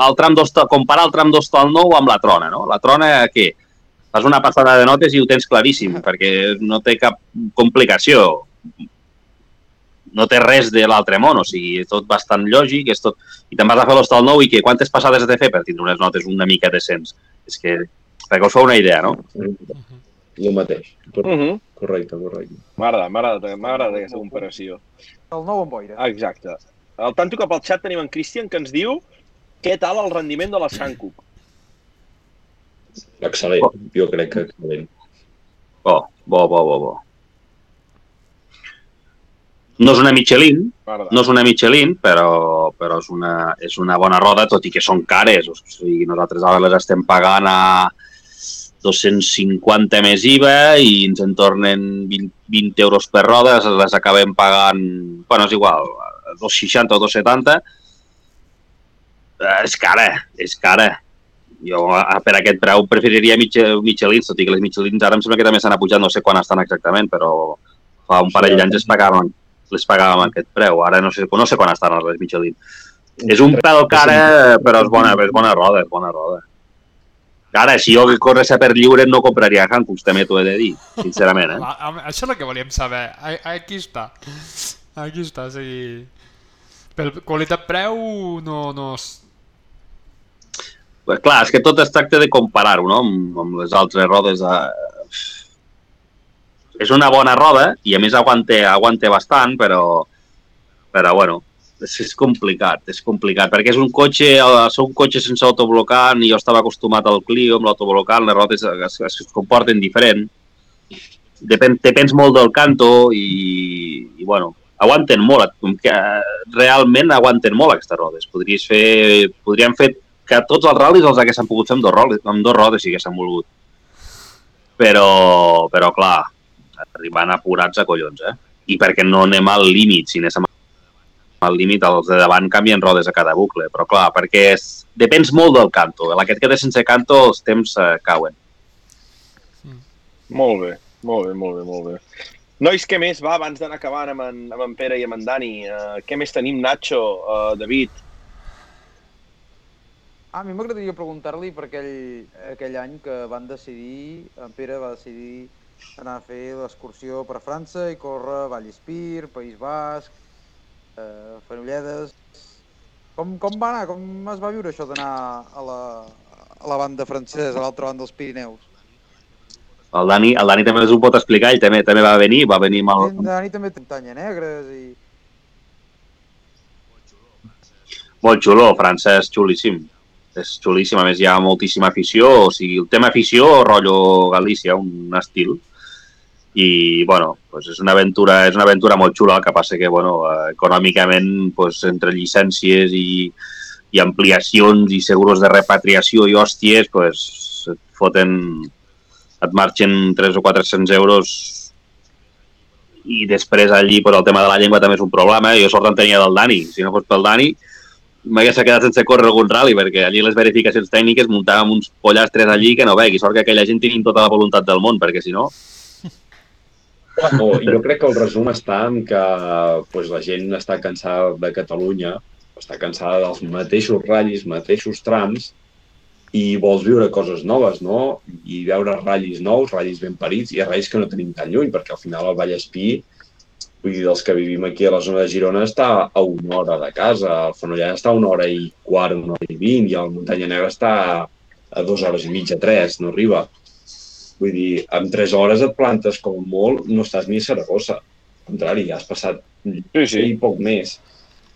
S4: el tram comparar el tram d'Hostal nou amb la Trona, no? La Trona, què? Fas una passada de notes i ho tens claríssim, perquè no té cap complicació. No té res de l'altre món, o sigui, és tot bastant lògic, és tot... I te'n vas a fer l'Hostal nou i que quantes passades has de fer per tindre unes notes una mica decents? És que, perquè us feu una idea, no?
S5: el mateix. Cor
S1: Uh -huh.
S5: correcte, correcte.
S1: M'agrada, m'agrada m'agrada aquesta comparació.
S2: El nou amb boira.
S1: Exacte. Al tanto cap al xat tenim en Cristian que ens diu què tal el rendiment de la Hankook.
S5: Excel·lent, jo crec que excel·lent.
S4: Bo, bo, bo, bo, bo. No és una Michelin, no és una Michelin, però, però és, una, és una bona roda, tot i que són cares. O sigui, nosaltres ara les estem pagant a 250 més IVA i ens en tornen 20, 20 euros per roda, les acabem pagant, bueno, és igual, 260 o 270. Eh, És cara, és cara. Jo per aquest preu preferiria Mich- Michelin, tot i que les Michelins ara em sembla que també s'han apujat, no sé quan estan exactament, però fa un parell d'anys es pagaven, les pagàvem a aquest preu. Ara no sé, no sé quan estan les Michelin. És un pèl cara, però és bona, és bona roda, és bona roda. Ara, si jo corrés a per lliure no compraria Hancocks, també t'ho he de dir, sincerament, eh?
S3: Això és el que volíem saber. A- Aquí està. Aquí està, o sigui... Per qualitat-preu no, no...
S4: Pues clar, és que tot es tracta de comparar-ho, no?, amb, amb les altres rodes. Eh... És una bona roda i a més aguanta, aguanta bastant, però, però bueno, és, és complicat, és complicat, perquè és un cotxe, eh, són cotxe sense autoblocant i jo estava acostumat al Clio amb l'autoblocant, les rodes es, es, es comporten diferent. Depèn, depens molt del canto i, i bueno, aguanten molt, que realment aguanten molt aquestes rodes. Podries fer, podríem fer que tots els ral·lis els haguessin pogut fer amb dos, rodes, amb dos rodes si haguessin volgut. Però, però clar, arribant apurats a collons, eh? I perquè no anem al límit, si anéssim al límit, els de davant canvien rodes a cada bucle, però clar, perquè és, depens molt del canto. La que et queda sense canto, els temps eh, cauen.
S1: Molt bé, molt bé, molt bé, molt bé. Nois, què més va abans d'anar acabant amb en, amb en Pere i amb en Dani? Uh, què més tenim, Nacho, uh, David?
S2: A mi m'agradaria preguntar-li per aquell, aquell any que van decidir, en Pere va decidir anar a fer l'excursió per França i córrer Vallespir, País Basc, eh, Fenolledes... Com, com va anar? Com es va viure això d'anar a la, a la banda francesa, a l'altra banda dels Pirineus?
S4: El Dani, el Dani també us ho pot explicar, ell també també va venir, va venir amb el,
S2: El Dani també té muntanya negres i...
S4: molt xulo, França és xulíssim. És xulíssim, a més hi ha moltíssima afició, o sigui, el tema afició, rotllo Galícia, un estil. I, bueno, pues és una aventura, és una aventura molt xula, el que passa que, bueno, eh, econòmicament, pues, entre llicències i, i ampliacions i seguros de repatriació i hòsties, pues, et foten, et marxen 3 o 400 euros i després allí pues, el tema de la llengua també és un problema. Jo sort en tenia del Dani. Si no fos pel Dani, m'hagués quedat sense córrer algun rally, perquè allí les verificacions tècniques muntàvem uns pollastres allí que no veig. I sort que aquella gent tenim tota la voluntat del món, perquè si no...
S5: No, jo crec que el resum està en que pues, la gent està cansada de Catalunya, està cansada dels mateixos ratllis, mateixos trams, i vols viure coses noves, no? I veure ratllis nous, ratllis ben parits, i ratllis que no tenim tan lluny, perquè al final el Vallespí, vull dir, dels que vivim aquí a la zona de Girona, està a una hora de casa, el Fenollar està a una hora i quart, una hora i vint, i el Muntanya Negra està a dues hores i mitja, tres, no arriba. Vull dir, en tres hores et plantes com molt, no estàs ni a Saragossa. Al contrari, ja has passat
S1: Sí, sí.
S5: i poc més.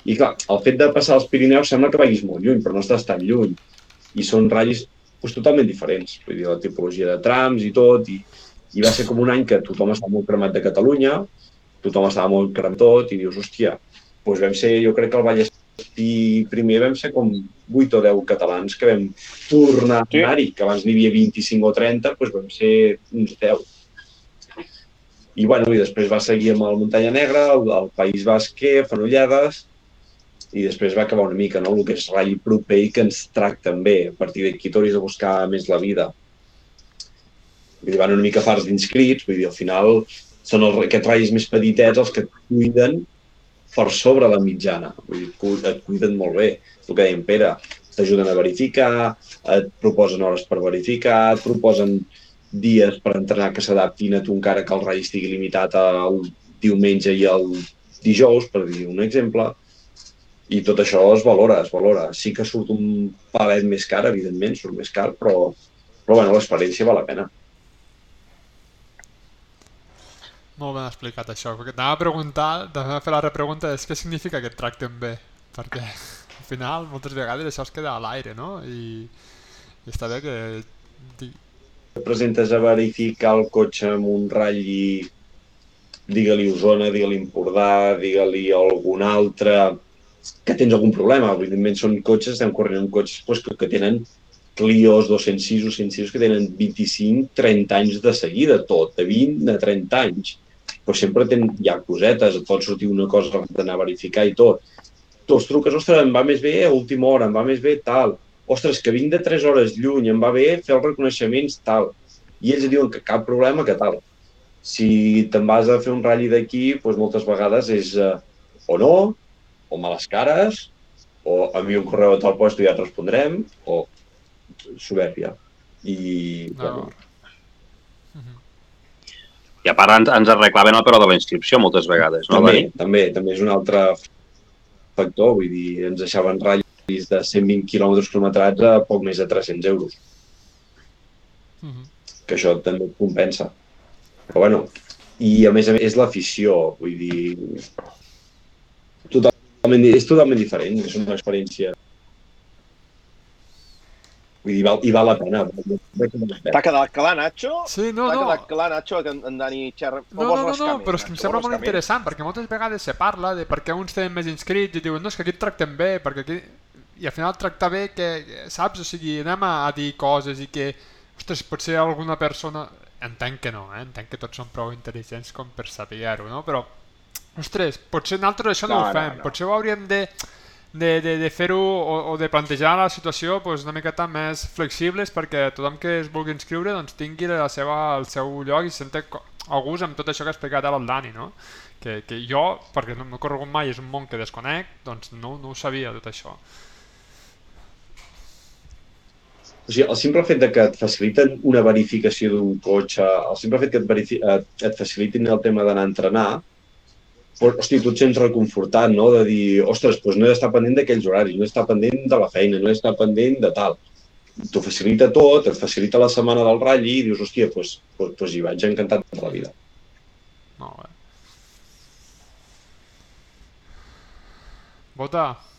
S5: I clar, el fet de passar als Pirineus sembla que vagis molt lluny, però no estàs tan lluny. I són ratllis pues, totalment diferents. Vull dir, la tipologia de trams i tot. I, I va ser com un any que tothom estava molt cremat de Catalunya, tothom estava molt cremat tot, i dius, hòstia, doncs vam ser, jo crec que el Vallès i primer vam ser com 8 o 10 catalans que vam tornar a anar-hi, que abans n'hi havia 25 o 30, doncs vam ser uns 10. I, bueno, i després va seguir amb el Muntanya Negra, el, el País Basquer, Fenollades, i després va acabar una mica, no?, el que és ratll proper i que ens tracten bé. A partir d'aquí t'hauries de buscar més la vida. Vull dir, van una mica farts d'inscrits, vull dir, al final són els, aquests ratllis més petitets els que et cuiden per sobre la mitjana. Vull dir, et cu- et cuiden molt bé. El que en Pere, t'ajuden a verificar, et proposen hores per verificar, et proposen dies per entrenar que s'adaptin a tu encara que el ratll estigui limitat al diumenge i al dijous, per dir un exemple. I tot això es valora, es valora. Sí que surt un palet més car, evidentment, surt més car, però, però bueno, l'experiència val la pena.
S3: Molt ben explicat això, perquè t'anava a preguntar, t'anava a fer la repregunta és què significa que et tracten bé, perquè al final moltes vegades això es queda a l'aire, no? I, i està bé que...
S5: et presentes a verificar el cotxe amb un ratll i digue-li Osona, digue-li Empordà, digue-li algun altre, que tens algun problema. Evidentment són cotxes, estem corrent amb cotxes doncs, que, que tenen Clios 206 o 106 que tenen 25-30 anys de seguida, tot, de 20 a 30 anys. Però sempre ten, hi ha cosetes, et pot sortir una cosa d'anar a verificar i tot. Tu els truques, ostres, em va més bé a última hora, em va més bé tal. Ostres, que vinc de 3 hores lluny, em va bé fer els reconeixements tal. I ells diuen que cap problema, que tal. Si te'n vas a fer un ratlli d'aquí, doncs moltes vegades és eh, o no, o males cares, o envia un correu a tal lloc i ja et respondrem, o soberbia. I,
S3: No.
S5: bueno,
S4: I a part ens, ens arreglaven el preu de la inscripció moltes vegades, no,
S5: també, també, també és un altre factor, vull dir, ens deixaven ratllis de 120 quilòmetres quilometrats a poc més de 300 euros,
S3: Mhm.
S5: que això també et compensa. Però bueno, i a més a més és l'afició, vull dir, totalment, és totalment diferent, és una experiència Vull dir, val, i val la pena.
S1: T'ha quedat clar, Nacho?
S3: Sí, no,
S1: T'ha
S3: no.
S1: quedat clar, Nacho, que en, Dani xerra...
S3: No, no, no, no, però és que em sembla molt interessant, perquè moltes vegades se parla de per què uns tenen més inscrits i diuen, no, és que aquí et tracten bé, perquè aquí... I al final tractar bé que, saps? O sigui, anem a, a dir coses i que, ostres, potser alguna persona... Entenc que no, eh? Entenc que tots són prou intel·ligents com per saber-ho, no? Però, ostres, potser nosaltres això no,
S1: No,
S3: ho
S1: no,
S3: fem,
S1: no.
S3: potser ho hauríem de de, de, de fer-ho o, o de plantejar la situació pues, una miqueta més flexibles perquè tothom que es vulgui inscriure doncs, tingui la seva, el seu lloc i se senti a gust amb tot això que ha explicat ara el Dani, no? Que, que jo, perquè no m'he corregut mai, és un món que desconec, doncs no, no ho sabia tot això.
S5: O sigui, el simple fet de que et faciliten una verificació d'un cotxe, el simple fet que et, et, facilitin el tema d'anar a entrenar, hosti, tu et sents reconfortat, no?, de dir, ostres, doncs no he d'estar pendent d'aquells horaris, no he d'estar pendent de la feina, no he d'estar pendent de tal. T'ho facilita tot, et facilita la setmana del ratll i dius, hòstia, doncs, doncs, doncs hi vaig encantat de la vida.
S3: Molt bé. Vota.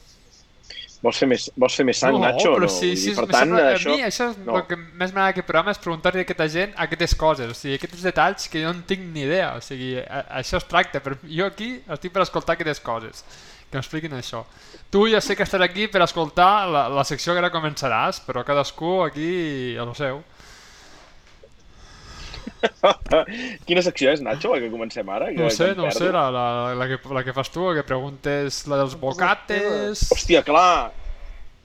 S1: Vols fer més, vols fer més sang,
S3: no,
S1: Nacho?
S3: però
S1: no?
S3: sí, sí,
S1: dir, per tant,
S3: sembla,
S1: això...
S3: a mi això és
S1: no.
S3: el que més m'agrada aquest programa és preguntar-li a aquesta gent aquestes coses, o sigui, aquests detalls que jo no en tinc ni idea, o sigui, a, això es tracta, però jo aquí estic per escoltar aquestes coses, que m'expliquin això. Tu ja sé que estaràs aquí per escoltar la, la secció que ara començaràs, però cadascú aquí a lo seu.
S1: Quina secció és, Nacho, la que comencem ara?
S3: No ho
S1: Que-
S3: sé,
S1: que em
S3: no ho sé, la, la, la, que, la que fas tu, que preguntes la dels bocates...
S1: Hòstia, clar,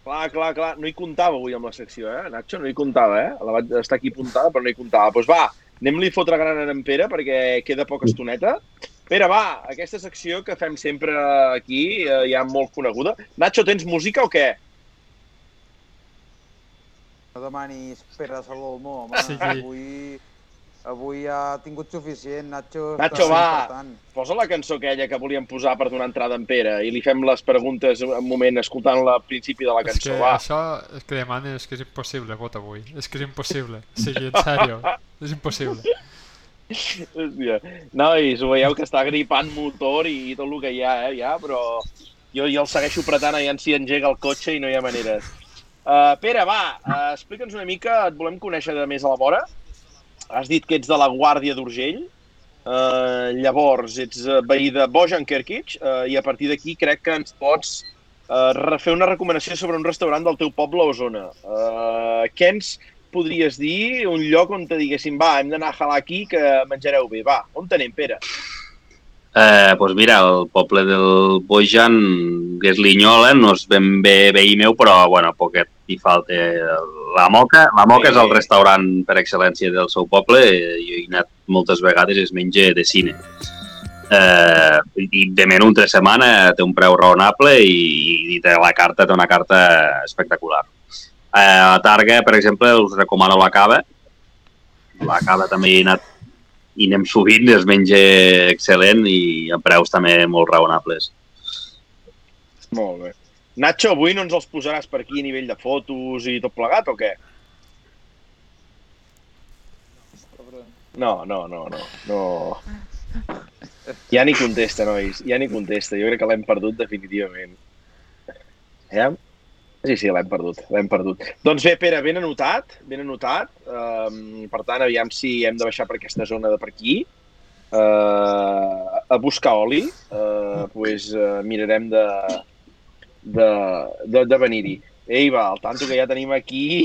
S1: clar, clar, clar, no hi comptava avui amb la secció, eh, Nacho? No hi comptava, eh? La vaig estar aquí apuntada, però no hi comptava. Doncs va, anem-li a fotre gran a en Pere, perquè queda poca estoneta. Pere, va, aquesta secció que fem sempre aquí, eh, ja molt coneguda. Nacho, tens música o què?
S2: No demanis Pere Salomó, home.
S3: Sí.
S2: Avui, avui ha tingut suficient, Nacho.
S1: Nacho, va.
S2: important.
S1: Posa la cançó aquella que volíem posar per donar entrada en Pere i li fem les preguntes un moment escoltant-la al principi de la
S3: És que
S1: cançó, va.
S3: això és que demanes és que és impossible, vot avui. És que és impossible. O sigui, en sèrio, és impossible.
S1: Hòstia. Nois, ho veieu que està gripant motor i tot el que hi ha, eh, ja, però jo, jo el segueixo apretant aviam si engega el cotxe i no hi ha maneres. Uh, Pere, va, uh, explica'ns una mica, et volem conèixer de més a la vora. Has dit que ets de la Guàrdia d'Urgell, uh, llavors ets eh, veí de Bojan Kerkic, uh, i a partir d'aquí crec que ens pots uh, fer una recomanació sobre un restaurant del teu poble o zona. Uh, què ens podries dir? Un lloc on te diguéssim, va, hem d'anar a jalar aquí que menjareu bé. Va, on tenem, Pere?
S4: Eh, doncs mira, el poble del Bojan, que és Linyola, no és ben bé veí meu, però bueno, poquet hi falta. La Moca, la Moca és el restaurant per excel·lència del seu poble, jo he anat moltes vegades i es menja de cine. Eh, I de menú entre setmana té un preu raonable i, i té la carta, té una carta espectacular. Eh, a Targa, per exemple, us recomano la cava. La cava també he anat i anem sovint, es menja excel·lent i a preus també molt raonables.
S1: Molt bé. Nacho, avui no ens els posaràs per aquí a nivell de fotos i tot plegat o què? No, no, no, no. no. Ja ni contesta, nois. Ja ni contesta. Jo crec que l'hem perdut definitivament. Eh? Sí, sí, l'hem perdut, l'hem perdut. Doncs bé, Pere, ben anotat, ben anotat. Um, per tant, aviam si hem de baixar per aquesta zona de per aquí. Uh, a buscar oli, uh, pues, uh, mirarem de, de, de, de venir-hi. Ei, va, el tanto que ja tenim aquí...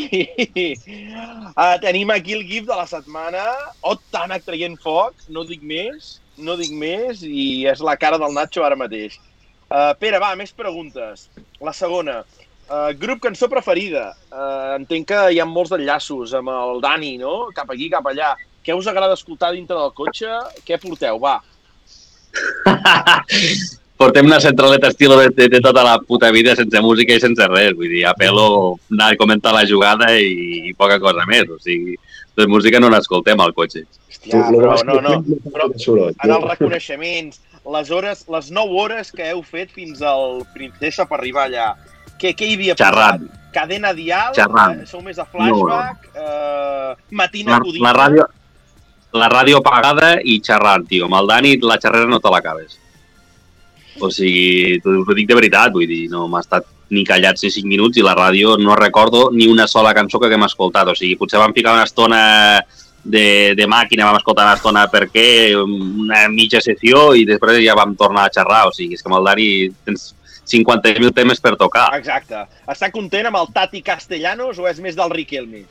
S1: uh, tenim aquí el gif de la setmana. Oh, Tànec traient foc, no dic més, no dic més, i és la cara del Nacho ara mateix. Uh, Pere, va, més preguntes. La segona. Uh, grup cançó preferida. Uh, entenc que hi ha molts enllaços amb el Dani, no? Cap aquí, cap allà. Què us agrada escoltar dintre del cotxe? Què porteu? Va.
S4: Portem una centraleta estilo de, de, de tota la puta vida sense música i sense res. Vull dir, apelo anar a comentar la jugada i, i poca cosa més. O sigui, de música no n'escoltem al cotxe.
S1: Hòstia, però no, no. Però en els reconeixements, les hores, les 9 hores que heu fet fins al Princesa per arribar allà, què, què hi havia
S4: Xerrant.
S1: posat? Cadena Dial?
S4: Xerrant.
S1: Eh, sou més de flashback? No. Eh, matina
S4: La,
S1: acudida?
S4: la ràdio la ràdio apagada i xerrant, tio. Amb el Dani la xerrera no te l'acabes. O sigui, t'ho dic de veritat, vull dir, no m'ha estat ni callat ni 5 minuts i la ràdio no recordo ni una sola cançó que haguem escoltat. O sigui, potser vam ficar una estona de, de màquina, vam escoltar una estona per què, una mitja sessió i després ja vam tornar a xerrar. O sigui, és que amb el Dani tens 50.000 temes per tocar.
S1: Exacte. Està content amb el Tati Castellanos o és més del Riquelme?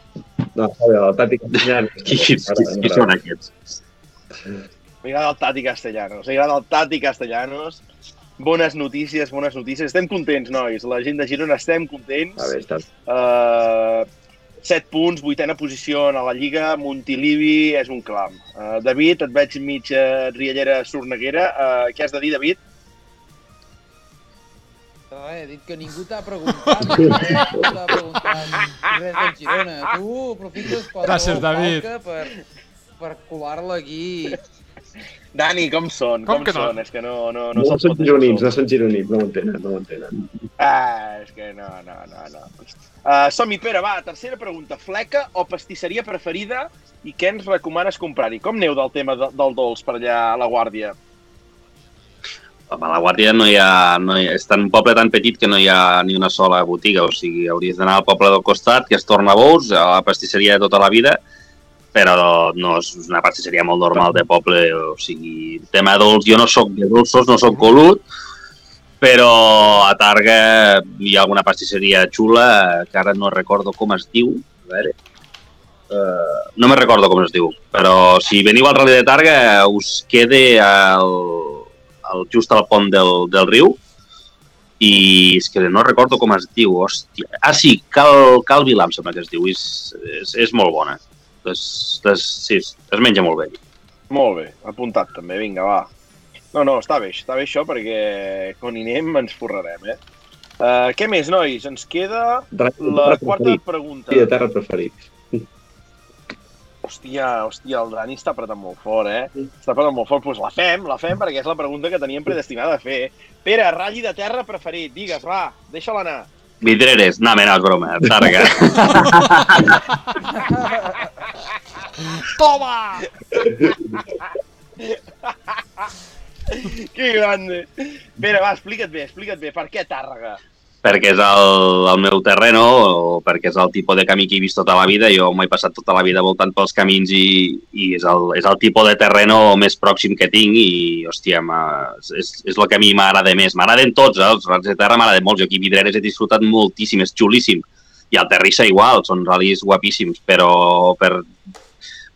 S5: No, a veure, el Tati Castellano.
S4: Qui, qui, qui, qui són aquests?
S1: M'agrada el Tati Castellanos. M'agrada el Tati Castellanos. Bones notícies, bones notícies. Estem contents, nois. La gent de Girona estem contents.
S5: A veure, està...
S1: Uh, 7 punts, vuitena posició a la Lliga, Montilivi és un clam. Uh, David, et veig mig uh, riallera sorneguera. Uh, què has de dir, David?
S2: Res, he dit que ningú t'ha preguntat. ningú t'ha preguntat res del Girona. Tu aprofites qualsevol
S3: Gràcies, David.
S2: per, per colar-la aquí.
S1: Dani, com són?
S3: Com
S1: Com,
S3: que no?
S1: són? És que no, no,
S5: No,
S1: no,
S5: no són gironins, no són gironins, no ho entenen, no ho entenen.
S1: Ah, és que no, no, no, no. Uh, Som-hi, Pere, va, tercera pregunta. Fleca o pastisseria preferida i què ens recomanes comprar-hi? Com neu del tema de, del dolç per allà a la Guàrdia?
S4: A la Guàrdia no hi ha... No hi ha és tan un poble tan petit que no hi ha ni una sola botiga. O sigui, hauries d'anar al poble del costat, que es torna a Bous, a la pastisseria de tota la vida, però no és una pastisseria molt normal de poble. O sigui, tema dolç, jo no sóc de dolços, no sóc colut, però a Targa hi ha alguna pastisseria xula, que ara no recordo com es diu. A veure... Uh, no me recordo com es diu, però si veniu al Rally de Targa us quede al, al, just al pont del, del riu i és que no recordo com es diu, hòstia. Ah, sí, Cal, Cal Vilam sembla que es diu, és, és, és molt bona. Es, es, sí, es menja molt bé.
S1: Molt bé, apuntat també, vinga, va. No, no, està bé, està bé això perquè quan hi anem ens forrarem, eh? Uh, què més, nois? Ens queda
S5: Res,
S1: la quarta
S5: preferit.
S1: pregunta.
S5: Sí, de terra preferit.
S1: Hòstia, hòstia, el Dani està apretant molt fort, eh? Està apretant molt fort. Doncs pues la fem, la fem, perquè és la pregunta que teníem predestinada a fer. Pere, ratlli de terra preferit, digues, va, deixa-la anar.
S4: Vidreres, no, no, és broma, Targa.
S3: Toma!
S1: Que grande. Pere, va, explica't bé, explica't bé. Per què Tàrrega?
S4: Perquè és el, el meu terreno o perquè és el tipus de camí que he vist tota la vida. Jo m'he passat tota la vida voltant pels camins i, i és, el, és el tipus de terreno més pròxim que tinc i, hòstia, és, és el que a mi m'agrada més. M'agraden tots, eh? els rals de terra m'agraden molts. Jo aquí Vidreres he disfrutat moltíssim, és xulíssim. I el Terrissa igual, són ral·lis guapíssims, però per...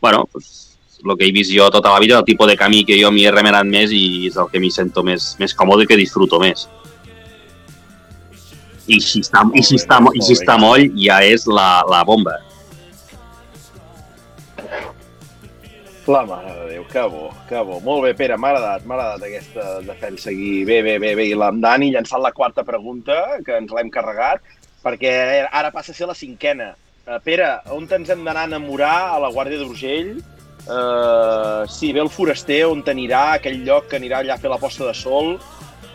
S4: Bueno, pues, el que he vist jo tota la vida, el tipus de camí que jo m'hi he remenat més i és el que m'hi sento més, més còmode i que disfruto més. I si està, i si està, i si està moll ja és la, la bomba.
S1: La mare de Déu, que bo, que bo. Molt bé, Pere, m'ha agradat, m'ha agradat aquesta defensa aquí. Bé, bé, bé, bé. I la Dani llançant la quarta pregunta, que ens l'hem carregat, perquè ara passa a ser la cinquena. Uh, Pere, on ens hem d'anar a enamorar a la Guàrdia d'Urgell? Uh, sí, ve el foraster, on t'anirà, aquell lloc que anirà allà a fer la posta de sol.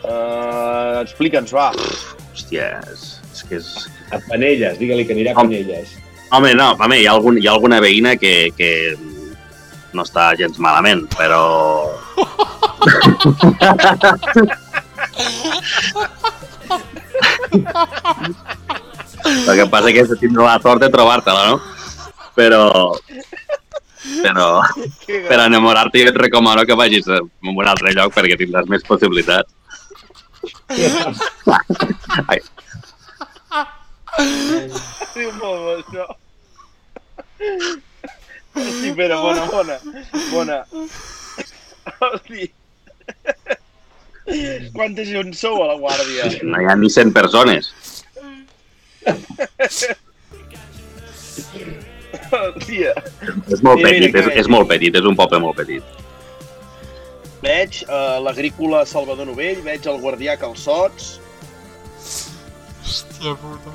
S1: Uh, Explica'ns, va.
S4: Hòstia, és, és que és...
S5: A Penelles, digue-li que anirà a
S4: Home.
S5: Penelles.
S4: Home, no, home, hi ha, algun, hi ha alguna veïna que, que no està gens malament, però... El que passa és que tindrà la sort de trobar-te-la, no? Però... Però per enamorar-te jo et recomano que vagis a un altre lloc perquè tindràs més possibilitats.
S1: Hosti, Pere, bona, bona. Bona. Hosti. Quanta gent sou a la guàrdia?
S4: no hi ha ni 100 persones.
S1: Hòstia.
S4: És molt petit, és, és molt petit, és un poble molt petit.
S1: Veig uh, l'agrícola Salvador Novell, veig el guardià Calçots.
S3: Hòstia puta.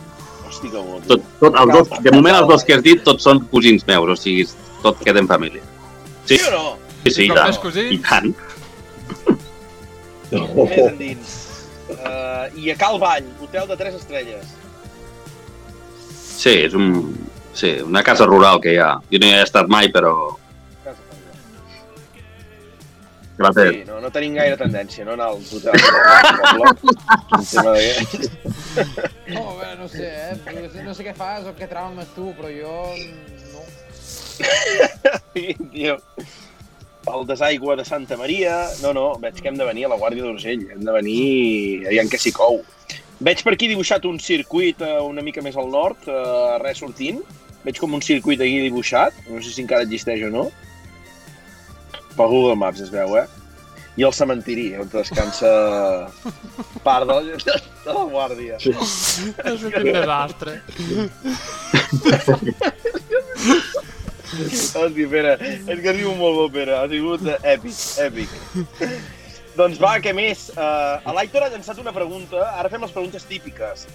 S1: Hosti, que bo. tio.
S4: Tot, tot, els dos, de moment els dos que has dit tots són cosins meus, o sigui, tot queda en família. Sí,
S1: Sí o no?
S4: sí, sí i tant. I tant.
S1: Més endins. Uh, I a Cal Vall, hotel de 3 estrelles.
S4: Sí, és un, sí, una casa rural que hi ha. Jo no hi he estat mai, però... Gràcies.
S1: Sí, no, no tenim gaire tendència, no. Un tema de...
S2: Oh, bé, no sé, eh? No sé, no sé què fas o què traumes tu, però jo no.
S1: Sí, tio. El desaigua de Santa Maria... No, no, veig que hem de venir a la Guàrdia d'Urgell. Hem de venir... Aviam que s'hi cou. Veig per aquí dibuixat un circuit eh, una mica més al nord, eh, res sortint. Veig com un circuit aquí dibuixat. No sé si encara existeix o no. Pel Google Maps es veu, eh? I el cementiri, on descansa part de la, de la guàrdia.
S3: És un desastre.
S1: Hosti, Pere, és que riu molt bo, Pere. Ha sigut eh, èpic, èpic. doncs va, què més? Uh, L'Aitor ha llançat una pregunta. Ara fem les preguntes típiques.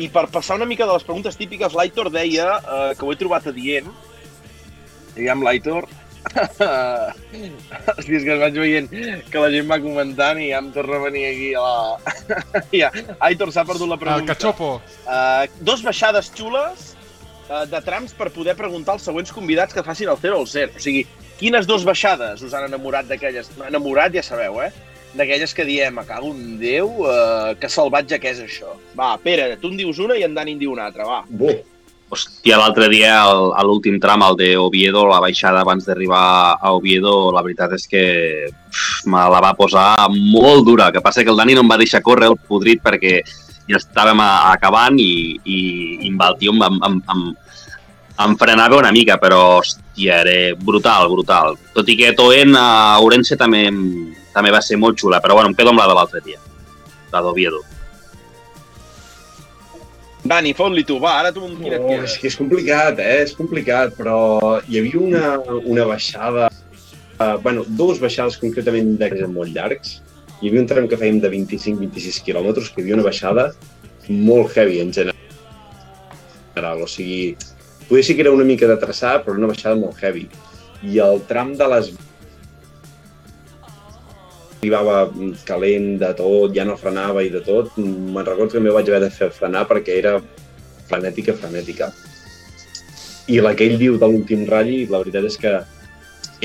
S1: I per passar una mica de les preguntes típiques, l'Aitor deia, uh, que ho he trobat adient, diguem l'Aitor, Hosti, és que es vaig veient que la gent va comentant i ja em torna a venir aquí a la... ja. Aitor s'ha perdut la
S3: El
S1: pregunta.
S3: cachopo.
S1: Uh, dos baixades xules uh, de trams per poder preguntar als següents convidats que facin el 0 o el 0. O sigui, quines dos baixades us han enamorat d'aquelles? Enamorat, ja sabeu, eh? D'aquelles que diem, a cago en Déu, uh, que salvatge que és això. Va, Pere, tu en dius una i en Dani en diu una altra, va.
S5: Buh,
S4: Hòstia, l'altre dia, a l'últim tram, el de Oviedo, la baixada abans d'arribar a Oviedo, la veritat és que pff, me la va posar molt dura. El que passa que el Dani no em va deixar córrer el podrit perquè ja estàvem a- acabant i, i, i amb el tio em, em, em, em, frenava una mica, però, hòstia, era brutal, brutal. Tot i que Toen a Ourense també, també va ser molt xula, però bueno, em quedo amb la de l'altre dia, la d'Oviedo.
S1: Dani, fot-li tu, va, ara tu amb quina
S5: Oh, és que és complicat, eh? És complicat, però hi havia una, una baixada... Uh, bueno, dues baixades concretament d'aquestes molt llargs. Hi havia un tram que fèiem de 25-26 quilòmetres, que hi havia una baixada molt heavy en general. O sigui, poder sí que era una mica de traçar, però una baixada molt heavy. I el tram de les arribava calent de tot, ja no frenava i de tot. Me'n recordo que també vaig haver de fer frenar perquè era frenètica, frenètica. I la que ell diu de l'últim ratll, la veritat és que